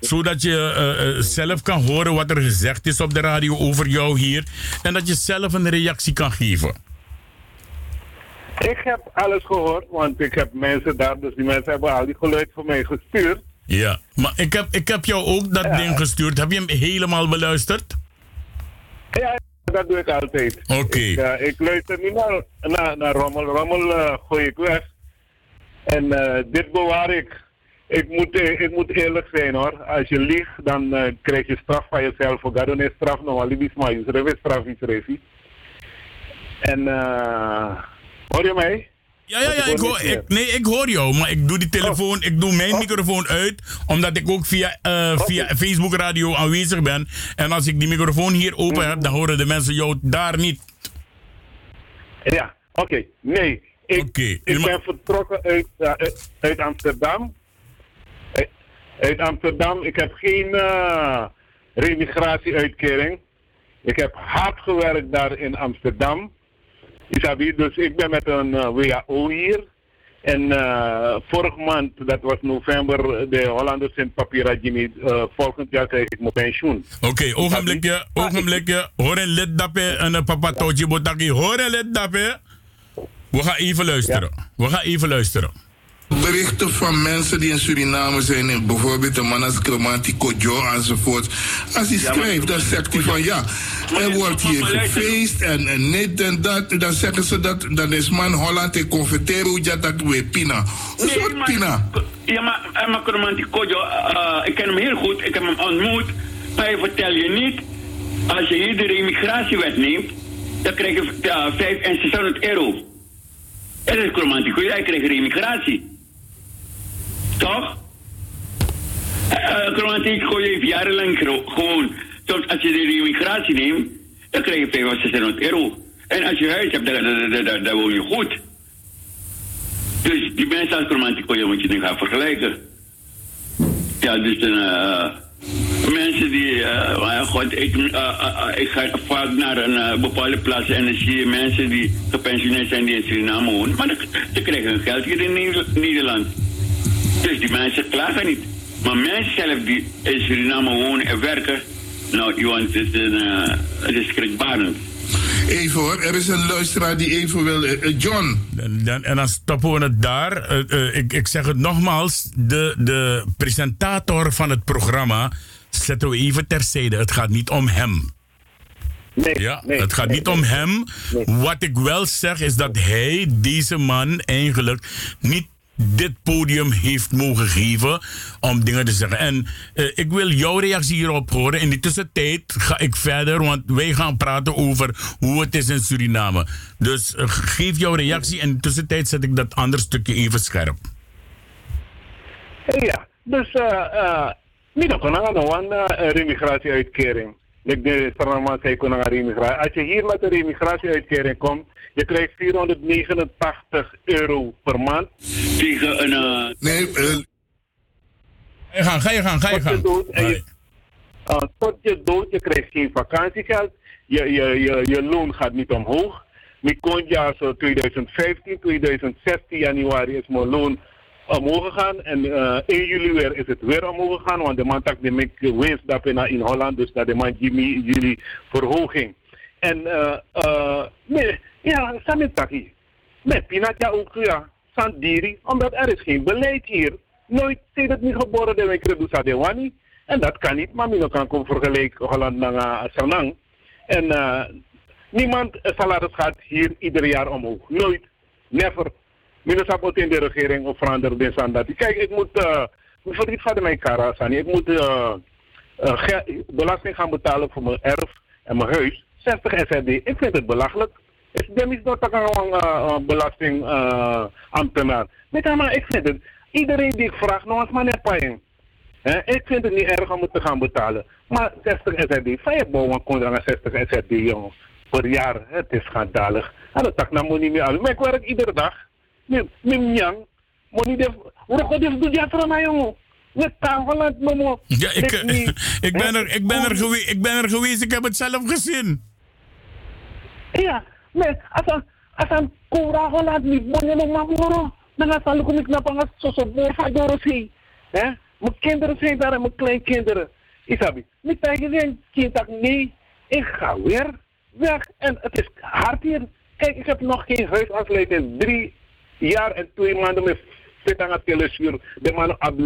Zodat je eh, eh, zelf kan horen wat er gezegd is op de radio over jou hier. En dat je zelf een reactie kan geven. Ik heb alles gehoord, want ik heb mensen daar, dus die mensen hebben al die geluid voor mij gestuurd. Ja, maar ik heb, ik heb jou ook dat ding gestuurd. Heb je hem helemaal beluisterd? Ja, dat doe ik altijd. Oké. Ik, ik luister niet naar, naar, naar rommel. Rommel eh, gooi ik weg. En eh, dit bewaar ik. Ik moet, eh, ik moet eerlijk zijn hoor. Als je liegt, dan krijg je straf van jezelf. Voor God is straf nog alibis maar je straf is refi. En eh hoor je mij? Ja, ja, ja. Ik hoor, ik, nee, ik hoor jou, maar ik doe die telefoon, ik doe mijn microfoon uit, omdat ik ook via, eh, via Facebook Radio aanwezig ben. En als ik die microfoon hier open heb, dan horen de mensen jou daar niet. Ja, oké. Nee, ik, ik ben vertrokken uit, eh, uit, uit Amsterdam. Uit, uit Amsterdam. Ik heb geen eh remigratieuitkering. Ik heb hard gewerkt daar in Amsterdam. Isabi, dus ik ben met een eh, WHO hier. En eh vorige maand, dat was november, de Hollanders in Papira Jimmy. eh, volgend jaar krijg ik mijn pensioen. Oké, ogenblikje, ogenblikje. Hoor een lid dappe en een papa tootje botaki. Hoor een lid dappe. We gaan even luisteren. We gaan even luisteren. Berichten van mensen die in Suriname zijn, in bijvoorbeeld de man als Clementi Kodjo enzovoort. Als hij schrijft, dan zegt hij van ja, er wordt hier gefeest en, en dit en dat. Dan zeggen ze dat, dan is man Holland en converteren, ja dat weer Pina. Hoe soort Pina? Ja, maar, eh, maar Kromanti Kojo, eh, ik ken hem heel goed, ik heb hem ontmoet. Maar vertel je niet, als je hier de remigratiewet neemt, dan krijg je uh, 5 en 600 euro. En dat is Kromanti Kojo, hij krijgt remigratie. Toch? Uh, Kromanti Kojo heeft jarenlang gewoon, als je de remigratie neemt, dan krijg je 5 of 600 euro. En als je huis hebt, dan, dan, dan, dan, woon je goed. Dus die mensen als romantico, je moet je nu gaan vergelijken. Ja, dus dan, eh, mensen die, eh, maar god, ik, eh, eh, eh, ik ga vaak naar een eh, bepaalde plaats en dan zie je mensen die gepensioneerd zijn die in Suriname wonen. Maar ze krijgen hun geld hier in Neder- Nederland. Dus die mensen klagen niet. Maar mensen zelf die in Suriname wonen en werken, nou, Johan, het is, een, eh, het is schrikbarend. Even hoor, er is een luisteraar die even wil. eh, eh, John. En, dan- en dan stoppen we het daar. Ik, ik zeg het nogmaals, de, de presentator van het programma zetten we even terzijde. Het gaat niet om hem. ja, het gaat niet om hem. Wat ik wel zeg is dat hij, deze man, eigenlijk niet dit podium heeft mogen geven om dingen te zeggen. En eh, ik wil jouw reactie hierop horen. In die tussentijd ga ik verder, want wij gaan praten over hoe het is in Suriname. Dus eh, geef jouw reactie en in de tussentijd zet ik dat andere stukje even scherp. Ja, dus eh niet ook een remigratieuitkering. Ik denk dat. Als je hier met een remigratieuitkering komt, je krijgt 489 euro per maand. Tegen een. eh, Nee, Ga je gang, ga je gang, ga je Tot je gang. dood, en je, uh, tot je dood, je krijgt geen vakantiegeld. Je, je, je, je loon gaat niet omhoog. Mijn kontjaar zo 2015, 2016 januari is mijn loon omhoog gegaan. En uh, 1 juli weer is het weer omhoog gegaan. Want de man tak de mek winst dat in, in Holland. Dus dat de man Jimmy jullie verhoging. En uh, uh, nee, ja, Samit Taki. Met Pinatja ook, ja. Sandiri. Omdat er is geen beleid hier. Nooit sinds het niet geboren de week Redusa de Wani. En dat kan niet. Maar Mino kan komen vergelijken Holland naar uh, Sanang. En uh, niemand salaris gaat hier ieder jaar omhoog. Nooit. Never. Mino sabot in de regering of veranderen de standaard. Kijk, ik moet... Uh, verdriet gaat mijn kara, Sani. Ik moet uh, belasting gaan betalen voor mijn erf en mijn huis. 60 SRD. Ik vind het belachelijk. Is een uh, belasting uh, ambtenaar. Nee, maar ik vind het. Iedereen die ik vraag, nog eens maar net. Hè, Ik vind het niet erg om het te gaan betalen. Maar 60 SRD, je bouwen kon aan 60 SRD, jongen. Per jaar, het is schandalig. En dat tak nou niet meer aan. Maar ik werk iedere dag. Mim yang. Moet niet even. Doet ja mij, jongen? Met. Ja, ik, ik, ben er, ik, ben er gewe- ik ben er geweest, ik heb het zelf gezien. Ja, een, als een kura Holland niet bonje nog maar horen, dan gaat het ook niet naar pangas zo zo boor van Dorosi. Hè? Mijn kinderen zijn daar en mijn kleinkinderen. Isabi, niet tegen zijn kind nee, ik ga weer weg. En het is hard hier. Kijk, ik heb nog geen huis afgeleid drie jaar en twee maanden met zit aan het telesuur. De man op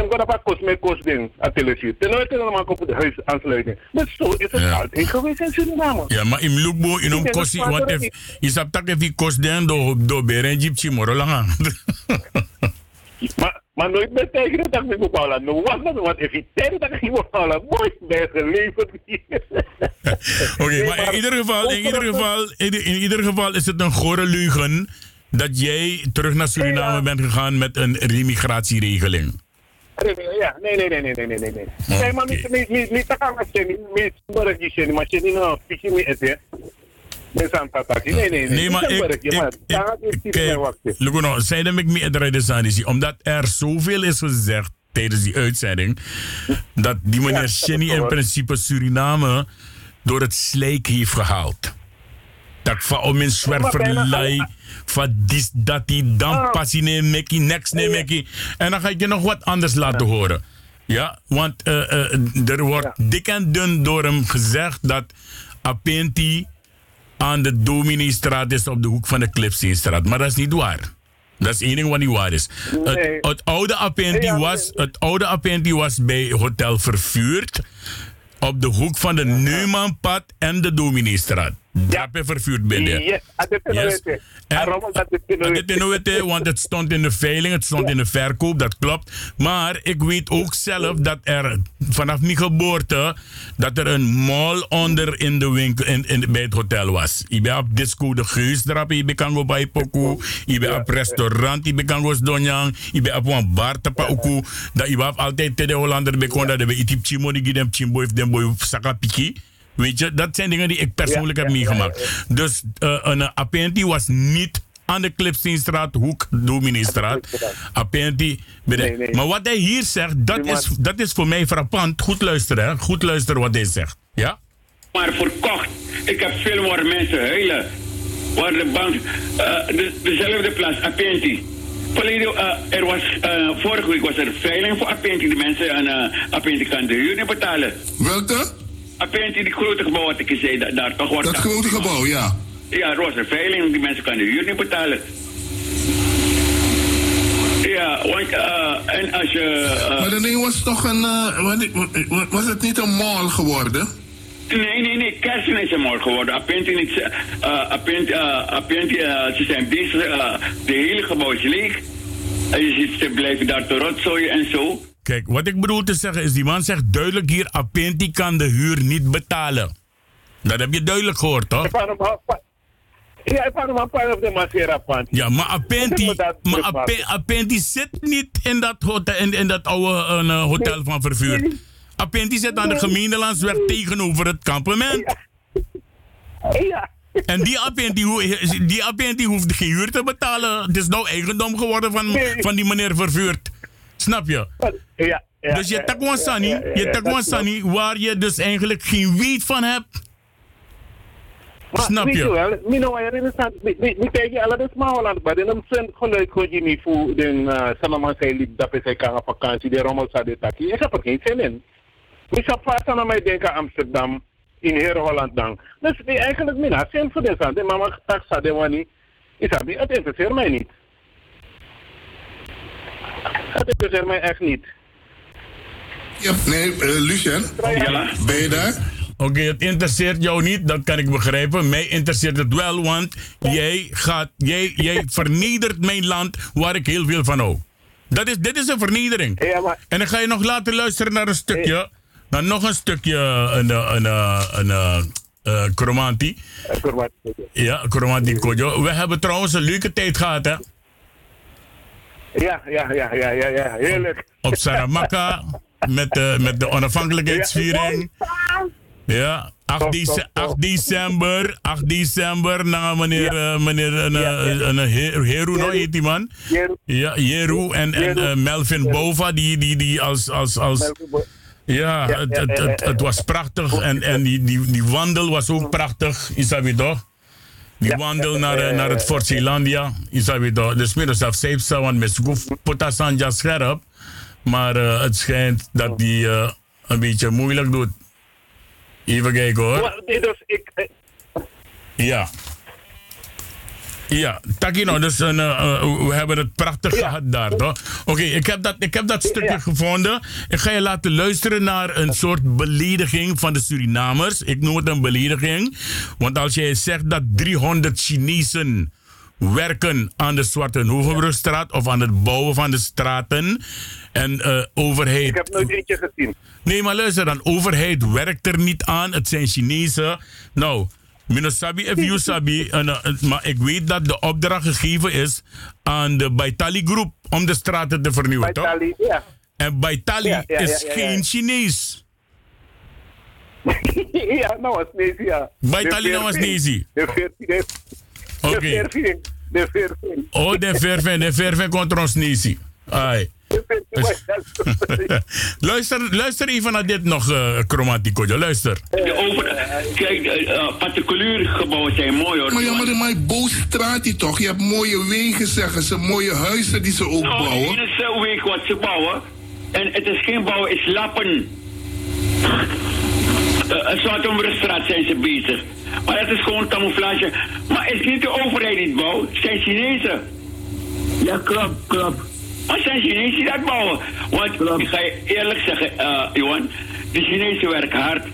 Ze hebben dat kost met kost ding aan telesuur. Ten nooit kunnen we op het huis aansluiten. Maar zo is het altijd geweest in Suriname. Ja, maar in Lukbo, in een kost, dat want if, je hebt dat even kost den do do beren gypsy morolanga. Maar, maar nooit meer tegen dat ik bepaal. No wonder, want if je tegen dat ik me bepaal, mooi ben geleverd. Oké, maar in ieder geval, in ieder geval, in, in ieder geval is het een gore leugen dat jij terug naar Suriname bent gegaan met een remigratieregeling. Ja, nee, nee, nee, nee, nee, nee, nee. nee. Nee, maar niet, niet, ik zeggen. Niet, maar die zeggen, maar je niet nou, pisje me eten. Nee. Nee, nee, maar ik, het niet meer kijk, wachten. Lugono, zei dat ik me Sanisi, omdat er zoveel is gezegd tijdens die uitzending, dat die meneer Shenny in principe Suriname door het slijk heeft gehaald. Dat van om in zwerverlei, van dis, dat die, dan passie neem mekkie, next neem mekkie. En dan ga ik je nog wat anders laten horen. Ja, want eh, eh, er wordt dik en dun door hem gezegd dat Apenti aan de Dominiestraat is op de hoek van de Clipseenstraat. Maar dat is niet waar. Dat is één ding wat niet waar is. Het, het oude Apenti was, het oude Apenti was bij Hotel Vervuurd op de hoek van de Neumannpad en de Dominiestraat. Je vervuurd is het Yes. dat dit want het stond in de veiling, het stond in de verkoop, dat klopt. Maar ik weet ook zelf dat er vanaf mijn geboorte dat er een mall onder in de winkel in, in, bij het hotel was. Je bent op disco de Geusdrap, je kan go bij Poku, je bent op restaurant, je kan go Donjang, je bent op een bar te Poku. Dat je hebt altijd de Hollander bekon dat we iets chimo die dem chimbo heeft dem boy saka piki. Weet je, dat zijn dingen die ik persoonlijk heb meegemaakt. Dus eh, een Apenti was niet aan de Clipsteenstraat, hoek Dominiestraat. Apenti. binnen. Maar wat hij hier zegt, dat is, dat is voor mij frappant. Goed luisteren, hè? Goed luisteren wat hij zegt. Ja? maar verkocht. Ik heb veel more mensen huilen. Waar de bank, eh, de, dezelfde plaats, Apenti. Verleden, eh, er was, eh, vorige week was er veiling voor Apenti. De mensen aan uh, Apenti kan de huur niet betalen. Welke? Apenti, die grote gebouw wat ik zei, da- daar toch wordt Dat grote gebouw, ja. Ja, er was een veiling, die mensen kan de huur niet betalen. Ja, want, eh, en als je... eh, Maar ding was toch een. eh, was het niet een mall geworden? Nee, nee, nee. Kersen is er morgen geworden. Apenti niet. ze zijn bezig. de hele gebouw is leeg. En je ziet, ze blijven daar te rotzooien en zo. Kijk, wat ik bedoel te zeggen is, die man zegt duidelijk hier, Apenti kan de huur niet betalen. Dat heb je duidelijk gehoord, toch? Ja, ik van een de Masera. Ja, maar Apenti, maar Apenti zit niet in dat, hotel, in, in dat oude eh, hotel van vervuur. Apenti zit aan de gemeentelandsweg tegenover het kampement. Ja. En die Apenti, die Apenti hoeft geen huur te betalen. Het is nou eigendom geworden van, van die meneer vervuurd. Snap je? Ja. ja, dus je takwan Sani, je takwan. Sani, waar je dus eigenlijk geen weet van hebt. Maar Snap je? wel, mi er is aan, mi mi tegen alle de Smaholand, maar dan zijn geluid gewoon je niet voor den sanaman zei liep dat is hij op vakantie, de rommel zou dit taki. Ik heb er geen zin in. Ik zou vast aan mij denken Amsterdam, in Heer Holland dan. Dus eigenlijk mina zin voor deze aan, de mama tak sa de wani, is dat het interesseert mij niet. Het interesseert mij echt niet. Ja, nee, eh, Lucien. Ben je daar? Oké, het interesseert jou niet, dat kan ik begrijpen. Mij interesseert het wel, want jij, gaat, jij, jij vernedert mijn land waar ik heel veel van hou. Dat is, dit is een vernedering. En dan ga je nog later luisteren naar een stukje. Naar nog een stukje, een, een, een, een, een, eh, Chromanti. Ja, Chromanti Kojo. We hebben trouwens een leuke tijd gehad, hè? Ja, ja, ja, ja, ja, ja, heerlijk. Op Saramaka, met de, met de onafhankelijkheidsviering. Ja, 8, dece- 8 december, 8 december, na meneer, eh, meneer een, eh, een, He- Heru, no, heet die man? Ja, Jeru en, en eh, Melvin Bova, die, die, die als, als, als ja, het, het, het, het was prachtig en, en die, die, die wandel was ook prachtig, Isabi toch? Die wandel naar, eh, naar het Fort Zeelandia? Dus midden zelf safe want met Goef Potasanja scherp. Maar eh, het schijnt dat die eh, een beetje moeilijk doet. Even kijken hoor. Nee, dus ik, Ja. Ja, Takino, dus een, eh, eh, we hebben het prachtig gehad daar, toch? Oké, ik, heb dat, ik heb dat stukje gevonden. Ik ga je laten luisteren naar een soort belediging van de Surinamers. Ik noem het een belediging. Want als jij zegt dat 300 Chinezen werken aan de Zwarte Hoevenbrugstraat of aan het bouwen van de straten. En eh overheid. ik heb nooit eentje gezien. Nee, maar luister dan. Overheid werkt er niet aan. Het zijn Chinezen. Nou, Minosabi if you sabi. en, eh, maar ik weet dat de opdracht gegeven is aan de Baitali Groep om de straten te vernieuwen, toch? Baitali, ja. En Baitali Ja, ja, ja, is geen Chinees. ja, nou was Nezi, ja. Baitali nou was Nezi. De 14, de Oké. de 14, de 14. Oh, de verven, de verven contra ons. Ai. luister, luister even naar dit nog, uh, Chromatico. Luister. De over, kijk, uh, particuliere gebouwen zijn mooi hoor. Maar ja, maar in mijn bootstraat die toch. Je hebt mooie wegen, zeggen ze. Mooie huizen die ze ook Nou, bouwen. hier is een weg wat ze bouwen. En het is geen bouwen, het is lappen. Uh, Zwartomberstraat zijn ze bezig. Maar het is gewoon camouflage. Maar het is niet de overheid die het bouwt, het zijn Chinezen. Ja, klopt, klopt. Maar zijn Chinezen dat bouwen. Want ik ga je eerlijk zeggen, uh, Johan, de Chinezen werken hard.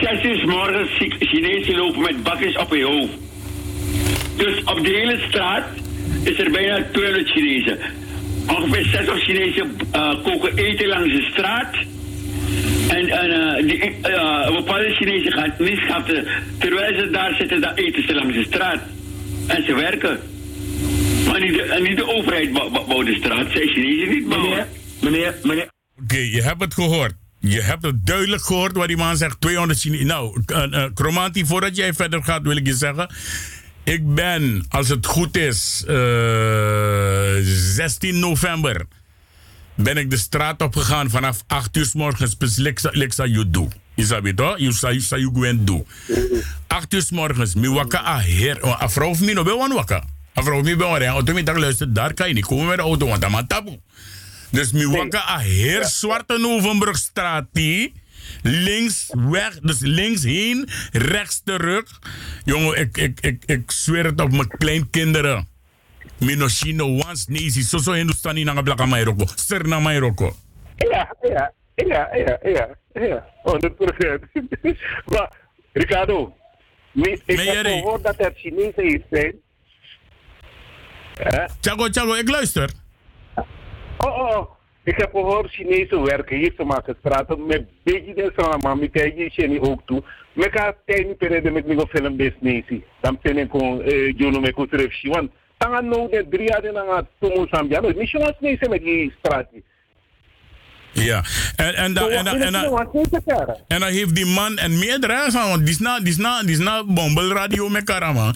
Zes uur morgens Chinezen lopen met bakjes op hun hoofd. Dus op de hele straat is er bijna 200 Chinezen. Ongeveer 60 Chinezen uh, koken eten langs de straat. En, en uh, die, uh, bepaalde Chinezen gaan niet schatten. Terwijl ze daar zitten, dan eten ze langs de straat. En ze werken. Maar niet de, en niet de overheid bouwt de straat. Zij Chinezen niet bouwen. Meneer, meneer. Oké, okay, je hebt het gehoord. Je hebt het duidelijk gehoord wat die man zegt. 200 Chinezen. Nou, uh, voordat jij verder gaat, wil ik je zeggen. Ik ben, als het goed is, 16 november ben ik de straat op gegaan vanaf 8 uur s morgens. Lexa you do. Isabi toch? You say you say you go and do. 8 uur s morgens. Mi waka a her. A vrouw of mi no be wan waka. A vrouw wan ren. Auto mi tak luister. Daar kan je niet komen met de auto. Want dat man taboe. Dus mi waka a her zwarte Novenbrugstraat die. Links weg, dus links heen, rechts terug. Jongen, ik, ik, ik, ik zweer het op mijn kleinkinderen. Minoshino once nezi so so Hindustani nanga blaka mairoko. Ser na mairoko. Ja, ja, ja, ja, ja, ja. 100 procent. maar, Ricardo, ik heb gehoord dat er Chinezen hier zijn. Chago, Chago, ik luister. Oh, oh. Ik heb gehoord Chinezen werken hier, ze maken straten met de sama, met tegen je ook toe. Ik ga tegen periode met mijn film business. Dan ben ik gewoon, eh, Juno met Kutref Want tanga no de drie jaar na tumu sambia. No, niet zoals nee met die straat. Ja, en, en, dan, en, en, dan, en dan heeft die man en meerdere, want die is na, die is na, die is na bombelradio met karama.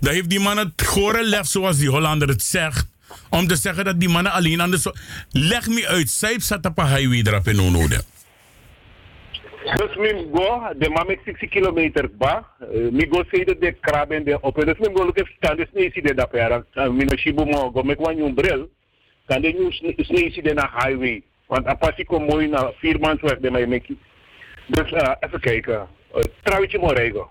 Dan heeft die man het gore lef, zoals die Hollander het zegt, om te zeggen dat die mannen alleen aan de... So Leg me uit, zij zat op een highway erop in Onode. Dus mi go, de man met 60 kilometer ba, mi go say de de krab en de op. Dus mi go look at stand de snee de dat pera. Mi no shibu mo go mek wan bril. Kan de new snee de na highway. Want apasi kom mooi na vier maanden werk de mij meki. Dus uh, even kijken. Uh, trouwtje mo rego.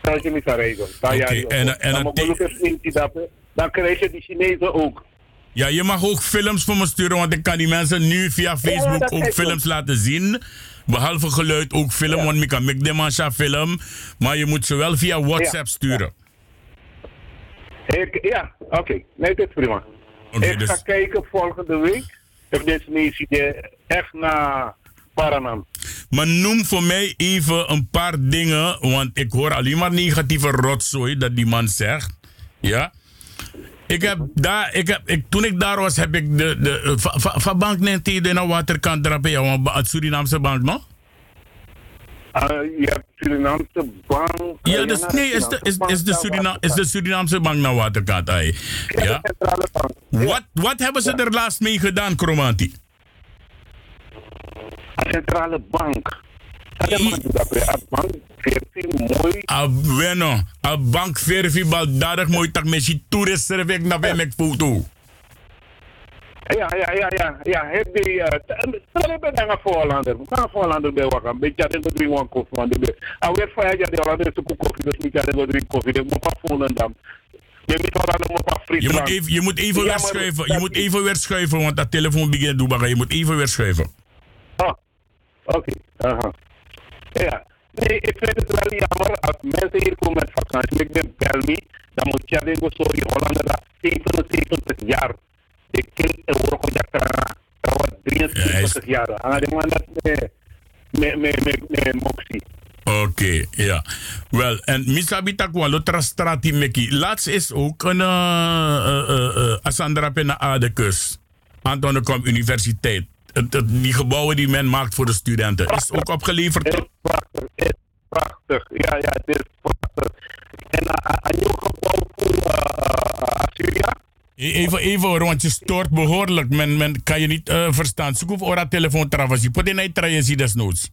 Trouwtje mi sa rego. Oké, okay, en, en, dan snee dat dan krijg je die Chinezen ook. Ja, je mag ook films voor me sturen, want ik kan die mensen nu via Facebook ja, ook films laten zien. Behalve geluid ook film, ja. want ik kan make demasha film. Maar je moet ze wel via WhatsApp ja. sturen. Ik, ja, oké. Okay. Nee, dat is prima. Okay, ik dus... ga kijken volgende week. Of deze mensen echt naar Paranam. Maar noem voor mij even een paar dingen, want ik hoor alleen maar negatieve rotzooi dat die man zegt. Ja. Ik heb daar, ik heb, ik, toen ik daar was, heb ik de, de van bank neemt de naar waterkant drapen, ja, het Surinaamse bank, no? Uh, je hebt Surinaamse bank. Ja, dus, nee, is de, is, is, de Surina, is de Surinaamse bank naar waterkant, ay. Ja. Wat, wat hebben ze er laatst mee gedaan, Chromanti? Centrale bank. A bueno, a bank verfi baldadig mooi tak mesi toerist servek na ben mek foto. Ja, ja, ja, ja, ja. Heb die, stel ik ben een Voorlander. We gaan een Voorlander bij wakker. Beetje dat ik drie one koffie van de Alweer van ja, die Hollander is ook koffie, dus ik drie koffie. Ik moet dan. Je moet een paar Je moet even, je moet even weer schuiven. Je moet even weer schuiven, want dat telefoon begint te doen. Je moet even weer schuiven. Ah, oké. Aha. Ja. Nee, ik vind het wel jammer als mensen hier komen met vakantie. Ik ben Belmi, dan moet je denken, sorry, Hollander, dat 77 jaar. Ik ken een woord dat trouwens 73 jaar. En dat met, met, Moxie. Oké, ja. Wel, en misabi takwa lotra strati meki. Laatst is ook een uh, uh, uh, Asandra Pena Adekus. Antonicum Universiteit. Het, het, die gebouwen die men maakt voor de studenten. Is ook opgeleverd. Prachtig, prachtig. Ja, ja, het is prachtig. En een nieuw gebouw voor Assyria. Even, even want je stoort behoorlijk. Men, men kan je niet uh, verstaan. Zoek of ora telefoon travasi. Pot in hij traje zie desnoods.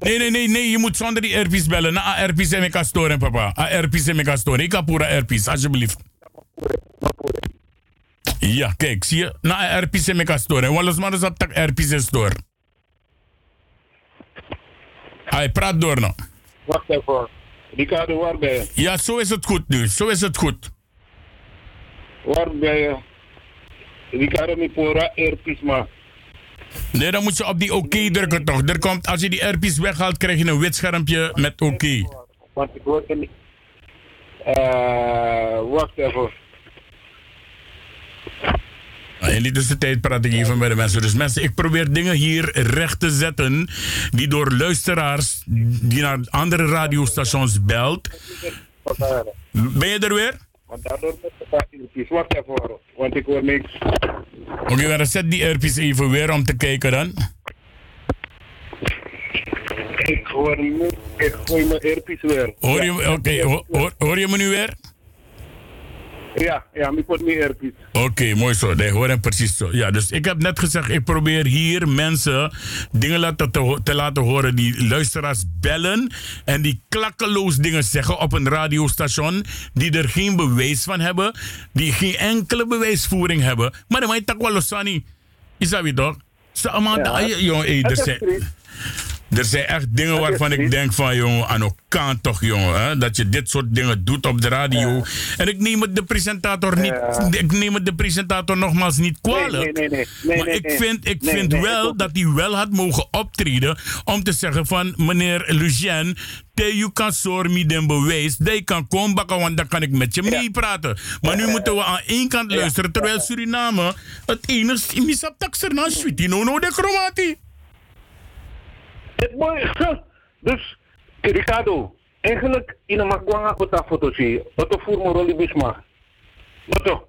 Nee, nee, nee, nee, je moet zonder die airpiece bellen. Na airpiece en ik kan storen, papa. Airpiece en ik kan storen. Ik kan pura airpiece, alsjeblieft. Ja, kijk, zie je? Na airpiece en ik kan storen. Wallis maar eens op airpiece en. Hij praat door nou. Wacht even. Ricardo, waar ben je? Ja, zo is het goed nu. Zo is het goed. Waar ben je? Ricardo, mi pora airpiece maar. Nee, dan moet je op die oké okay drukken toch. Er komt, als je die airpiece weghaalt, krijg je een wit schermpje met oké. Okay. Want ik hoor niet. Uh, wacht even. Nou, in die tussentijd praat ik even met de mensen. Dus mensen, ik probeer dingen hier recht te zetten die door luisteraars die naar andere radiostations belt. Ben je er weer? Want daardoor de airpiece. Wacht even hoor, want ik hoor niks. Oké, okay, zet die airpiece even weer om te kijken dan. Ik hoor niet, ik gooi mijn airpiece weer. Hoor je, oké, okay, hoor, hoor je me nu weer? Ja, ja, ik word meer airpiece. Oké, okay, mooi zo. Nee, hoor hem precies zo. Ja, dus ik heb net gezegd, ik probeer hier mensen dingen laten te, te, laten horen die luisteraars bellen en die klakkeloos dingen zeggen op een radiostation die er geen bewijs van hebben, die geen enkele bewijsvoering hebben. Maar dan je tak wel losani. Is dat weer toch? Zo, allemaal, jongen, er zijn... Echt dingen waarvan ik denk van, jongen, aan elkaar toch, jongen. Hè? Dat je dit soort dingen doet op de radio. Ja. En ik neem het de presentator niet, ja. ik neem het de presentator nogmaals niet kwalijk. Nee, nee, nee. nee maar ik vind, ik vind wel dat hij wel had mogen optreden om te zeggen van, meneer Lucien, te you kan sormi den bewijs, die kan komen bakken, want dan kan ik met je meepraten. Maar nu moeten we aan één kant luisteren, terwijl Suriname het enige is, misap taxer sweetie, no no de chromati. Het mooie, dus Ricardo, eigenlijk in een makwanga op foto zie Wat voor me rol bisma. Wat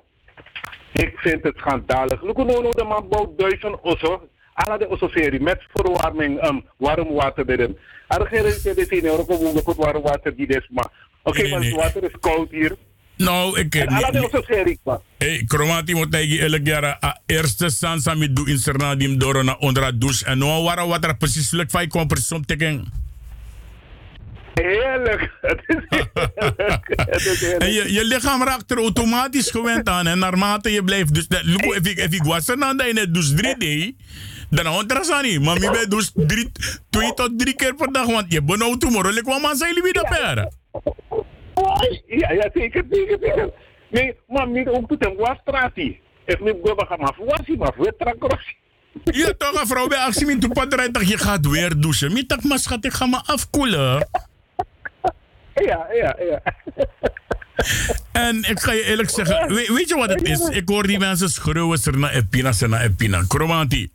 Ik vind het schandalig. Look no de man bouwt duizend osso. Alla de osso serie met verwarming, um, warm water erin. Er geen reden te zien, er ook warm water die desma. Oké, maar het water is koud hier. Nou, ik... Maar. Hey, Kromati moet tegen elk jaar a eerste sansa met doe in Sernadim door naar onder de douche. En nou waar wat er precies lukt van je komt precies om te kijken. Heerlijk. Het is heerlijk. en je, je lichaam raakt er automatisch gewend aan. En naarmate je blijft... Dus, dat, look, if ik, if ik was er dan dat je drie deed... Dan houdt er niet. Maar je bent dus drie, twee tot drie keer per dag. Want je bent nou tomorrow. Ik kwam aan zijn liefde per. Ja, ja, zeker, zeker, zeker. Nee, maar niet ook tot een wastrati. Ik neem go gaan maar wasi maar weer. Ja, toch, een vrouw bij actie met de padrijn dat je gaat weer douchen. Met dat maar schat, ik ga me afkoelen. Ja, ja, ja. En ik ga je eerlijk zeggen, weet, weet je wat het is? Ik hoor die mensen schreeuwen, serna epina, serna epina. Kromanti.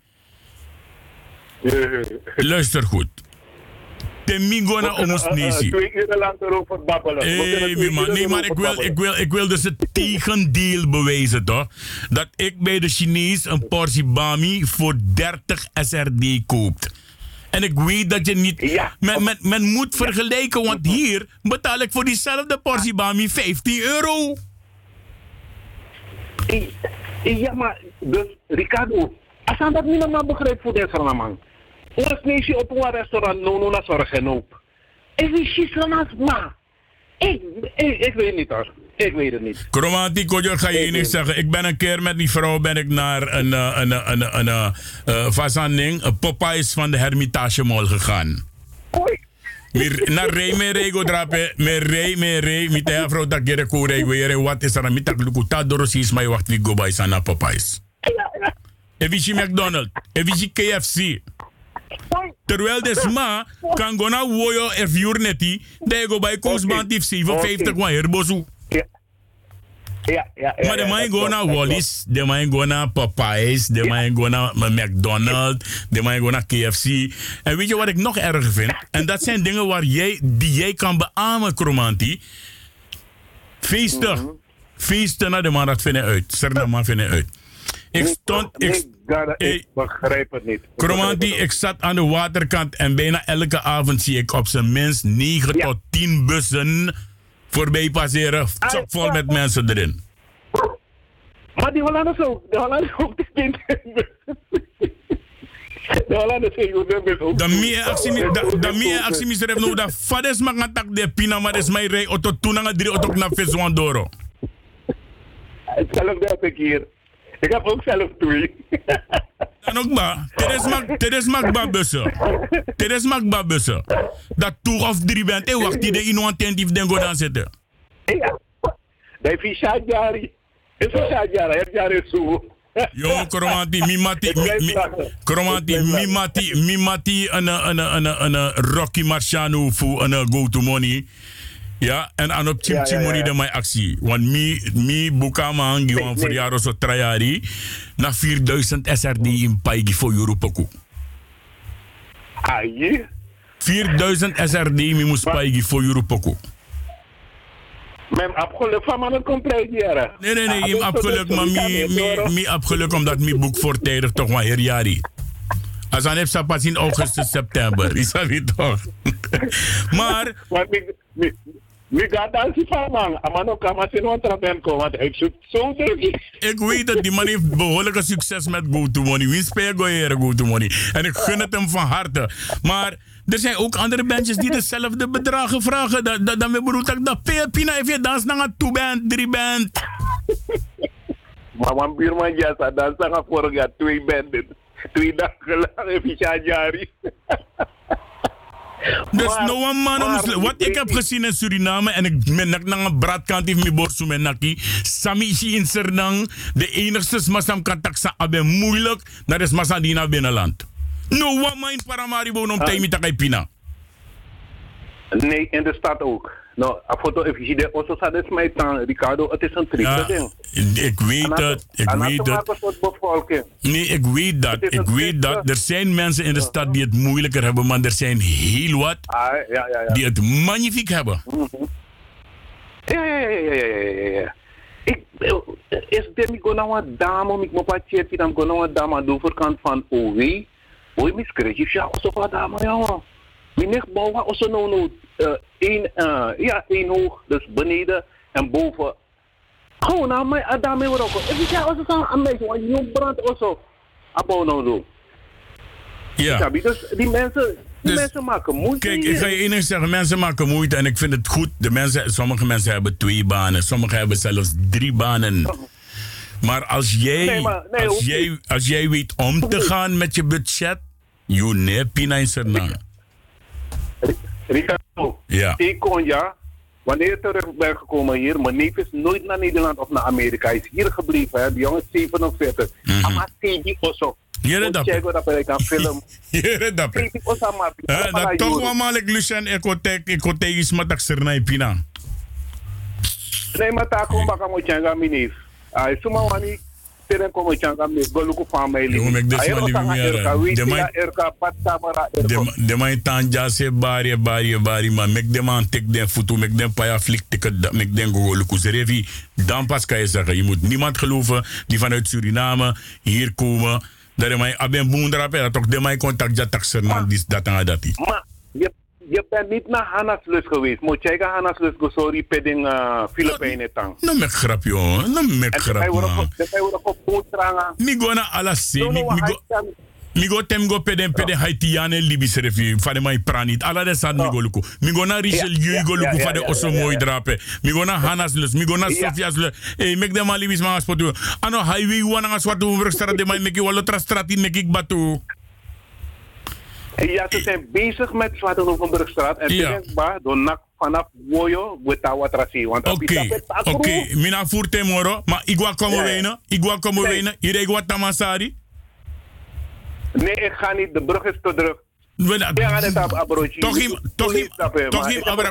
Luister goed. Temigona omos nesi. Twee uur lang erover babbelen. Hey, man. Nee, maar ik wil, ik, wil, ik wil dus het tegendeel bewijzen, toch? Dat ik bij de Chinees een portie bami voor 30 SRD koopt. En ik weet dat je niet... Ja. Men, men, men moet vergelijken, want hier betaal ik voor diezelfde portie bami 15 euro. Ja, maar dus, Ricardo, als je dat niet normaal begrijpt voor deze man. Ons neesje op een restaurant, no, no, na zorgen op. Ik weet niet, maar ik, ik, ik weet niet hoor. Ik weet het niet. Chromatie, Kodjo, ga je Ik niet zeggen. Ik ben een keer met die vrouw ben ik naar een, eh, een, een, een, een, een, eh, fazanding, een Popeyes van de Hermitage Mall gegaan. Mir na rei me rei go drape, me rei me rei, mi te afro dat gere ko rei weer wat is er mi tak luku ta doros is my wacht we go by sana Popeyes. Evici McDonald, evici KFC. Terwijl de ma kan go na woyo e viur neti, de go by koosband if 57 wa herbosu. Ja, ja, ja. Maar de man go naar Wallis, de man go naar Popeyes, de man go naar McDonald's, de man go naar KFC. En weet je wat ik nog erger vind? En dat zijn dingen waar jij, die jij kan beamen, Chromanti. Feesten. Mhm. Feesten naar de man dat vinden uit. Zeg man vinden uit. Ik stond... Ik, Ik, begrijp het niet. Het ik zat aan de waterkant en bijna elke avond zie ik op zijn minst 9 tot 10 bussen voorbij passeren. Vol met mensen erin. Maar die Hollanders ook. De Hollanders ook. De. De Hollanders zijn ook. Dan meer actie da- dan meer actie mi seref no da fades mag attack de pina maar des mij rei auto tuna nga drie auto na fes wan doro. Hetzelfde heb ik hier. Ik heb ook zelf twee. Dan ook ba, tedes mag tedes mag ba bussen. Mag ba bussen. Dat two of drie bent e wacht die de ino attentief den go dan zitten. Ja. Dat is Jari. Is Jari. Heb Jari zo. Yo, kromanti, mi mati, mi, mi, kromanti, mi mati, mi mati, een, een, een, een, een Rocky Marciano voor een go to money. Ja, en aan op chim Ja, ja, ja, actie. Want mi, mi boeka man, gewoon voor jaren zo trajari, na 4000 SRD in paigi voor Europa ko. Aye. 4000 SRD mi moest paigi voor Europa ko. Mijn afgeluk van mijn compleet jaren. Nee, nee, nee, je hebt geluk, maar mi, mi, mi heb geluk omdat mi boek voortijdig toch maar hier jari. Als aan heeft pas in augustus, september. Is dat niet toch? maar... Want mi, mi, mi gaat dan si van man. Amano kama sin wan trapen ko. Want ik zoek zo druk. Ik weet dat die man heeft behoorlijke succes met Go to Money. Wie speelt to Money? En ik gun het hem van harte. Maar er zijn ook andere bandjes die dezelfde bedragen vragen. Dat, dat, dan bedoel ik dat Pia Pina heeft je dans naar een two band, drie band. Maar mijn buurman Jassa, dan zag ik vorig jaar twee benden. Twee dagen lang heb je. Dus no one man, maar- wat ik heb gezien in Suriname en ik ben nak naar een braadkant heeft me borsu met naki. Sami is in Serdang, de enigste masam kan taksa abe moeilijk, dat is masa die naar binnenland. No one man in Paramaribo om Ah. tijd met pina. Nee, in de stad ook. Nou, een foto zien. Osso sa des mij tan, Ricardo. Het is een Ja, ding. ik weet het, ik weet dat. Nee, ik weet dat. Is Ik weet dat. Er zijn mensen in de stad die het moeilijker hebben, maar er zijn heel wat Ah, ja, ja, ja. die het magnifiek hebben. Ja, ja, ja, ja, ja, ja, ja, ja. Ik, eh, is dit niet gewoon nou een dame, ik moet pas checken, dan gewoon nou een dame aan de overkant van OW. Hoe mis kreeg ja, als op een dame. Mijn nicht bouwen, als ze nou nou, één, eh, ja, één hoog, dus beneden en boven. Gewoon aan mij, aan dame weer ook. Ik ja, als het aan mij, want je brandt of zo. Abo nou doen. Ja. Dus die mensen, die mensen maken moeite. Kijk, ik ga je één zeggen. Mensen maken moeite en ik vind het goed. De mensen, sommige mensen hebben twee banen. Sommigen hebben zelfs drie banen. Maar als jij, Nee, maar- nee, als jij, als jij weet om te gaan met je budget, je neemt pina in Suriname. Ricardo, Ja. ik kon ja, wanneer ik terug ben gekomen hier, mijn neef is nooit naar Nederland of naar Amerika. Hij is hier gebleven, hè. die jongen is 47. Mhm. Ama TV oso. Jere dat. Check wat ik film. Jere dat. TV oso ama. Eh, Dat toch wel maar ik Lucien, ik wil tegen, iets met dat Suriname pina. Nee, maar daar kom ik aan changa mijn neef. Hij is maar wani. Teren kom changa gelukkig van mij. Jongen, ik dus maar niet meer. De man- Erka, pat samara, De, man tanja se bari bari bari maar mek de man tek den foto mek den paya flik dat mek den go lukuserevi dan pas kan je zeggen je moet niemand geloven die vanuit Suriname hier komen. Dat de man aben boendra pe dat toch de man contact ja taxer man dis dat en dat Maar je, je bent niet naar Hannaslus geweest. Moet jij naar Hannaslus go sorry pedding uh, Filipijnen tang. no mek grap yo no mek En grap wordt man op- hij wordt op bootrangen. mi go na ala se No, mi no, mi hij go kan- Migo tem go peden peden Haitiane Libische review. Fade mai pranit. Ala de sad migo luku. Migo na Richelieu go luku mooi drape. Migo na Hanas lus. Migo na Sofia's lus. Hey, mek de ma Libis spotu. Ano highway wana nga swatu umbrugstraat de mai meki walotra straat in meki batu. Ja, ze zijn bezig met Zwartenhoevenbrugstraat. En Ja. nak vanaf Woyo, Wetawatrasi. Want Oké, oké. Mina voerte moro. Ma igwa komo Ja, ja. wena. Igwa komo Nee. wena. Ire igwa tamasari. Nee, ik ga niet. De brug is te druk. Toch im, toch im, toch im, Ik abra.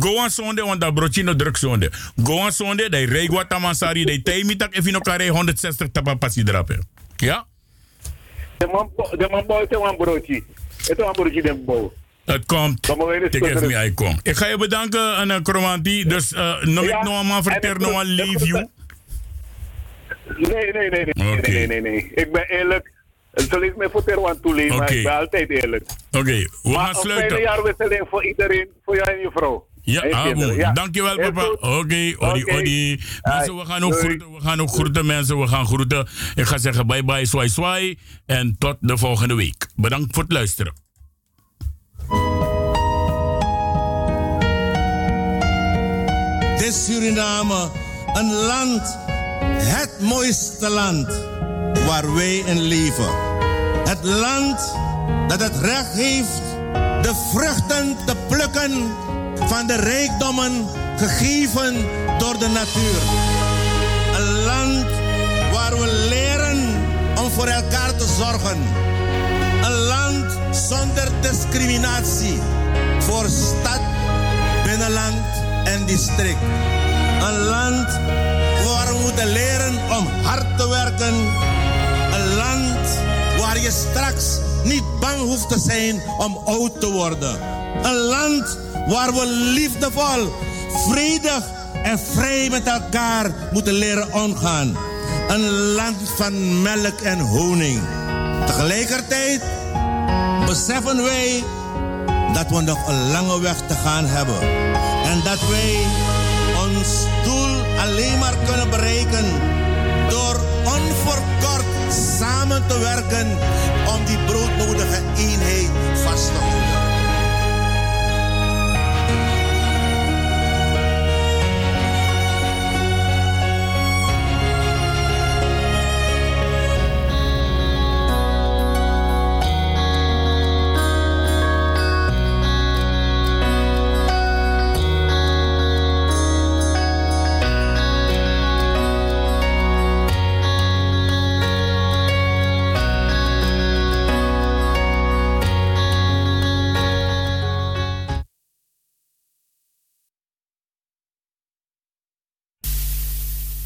Go aan zonde, want dat broodje no druk zonde. Go aan zonde, dat reg wat tamasari, dat tijd mitak even no kare 160 tapa passie drapen. Ja? De man, de man bouwt een broodje. Het is een broodje den bouw. Het komt. Ik geef me hij kom. Ik ga je bedanken, Anna Kromanti. Dus uh, nog Ja, ik nog vertellen, de nog een leave you. Nee, nee, nee, nee, Oké. nee, nee, nee. Ik ben eerlijk. Zal ik me voor Terwan toeleven, maar Oké. ik ben altijd eerlijk. Oké, we maar gaan een fijne sluiten. jaarwisseling voor iedereen, voor jou en je vrouw. Ja, dankjewel papa. Oké, odi, Oké. odi. Mensen, we gaan ook Doei. groeten, we gaan ook groeten mensen, we gaan groeten. Ik ga zeggen bye bye, swai swai. En tot de volgende week. Bedankt voor het luisteren. Dit is Suriname, een land, het mooiste land waar wij in leven. Het land dat het recht heeft de vruchten te plukken van de rijkdommen gegeven door de natuur. Een land waar we leren om voor elkaar te zorgen. Een land zonder discriminatie voor stad, binnenland en district. Een land waar we moeten leren om hard te werken. Een land waar je straks niet bang hoeft te zijn om oud te worden. Een land waar we liefdevol, vredig en vrij met elkaar moeten leren omgaan. Een land van melk en honing. Tegelijkertijd beseffen wij dat we nog een lange weg te gaan hebben. En dat wij ons doel alleen maar kunnen bereiken door onverkort samen te werken om die broodnodige eenheid vast te houden.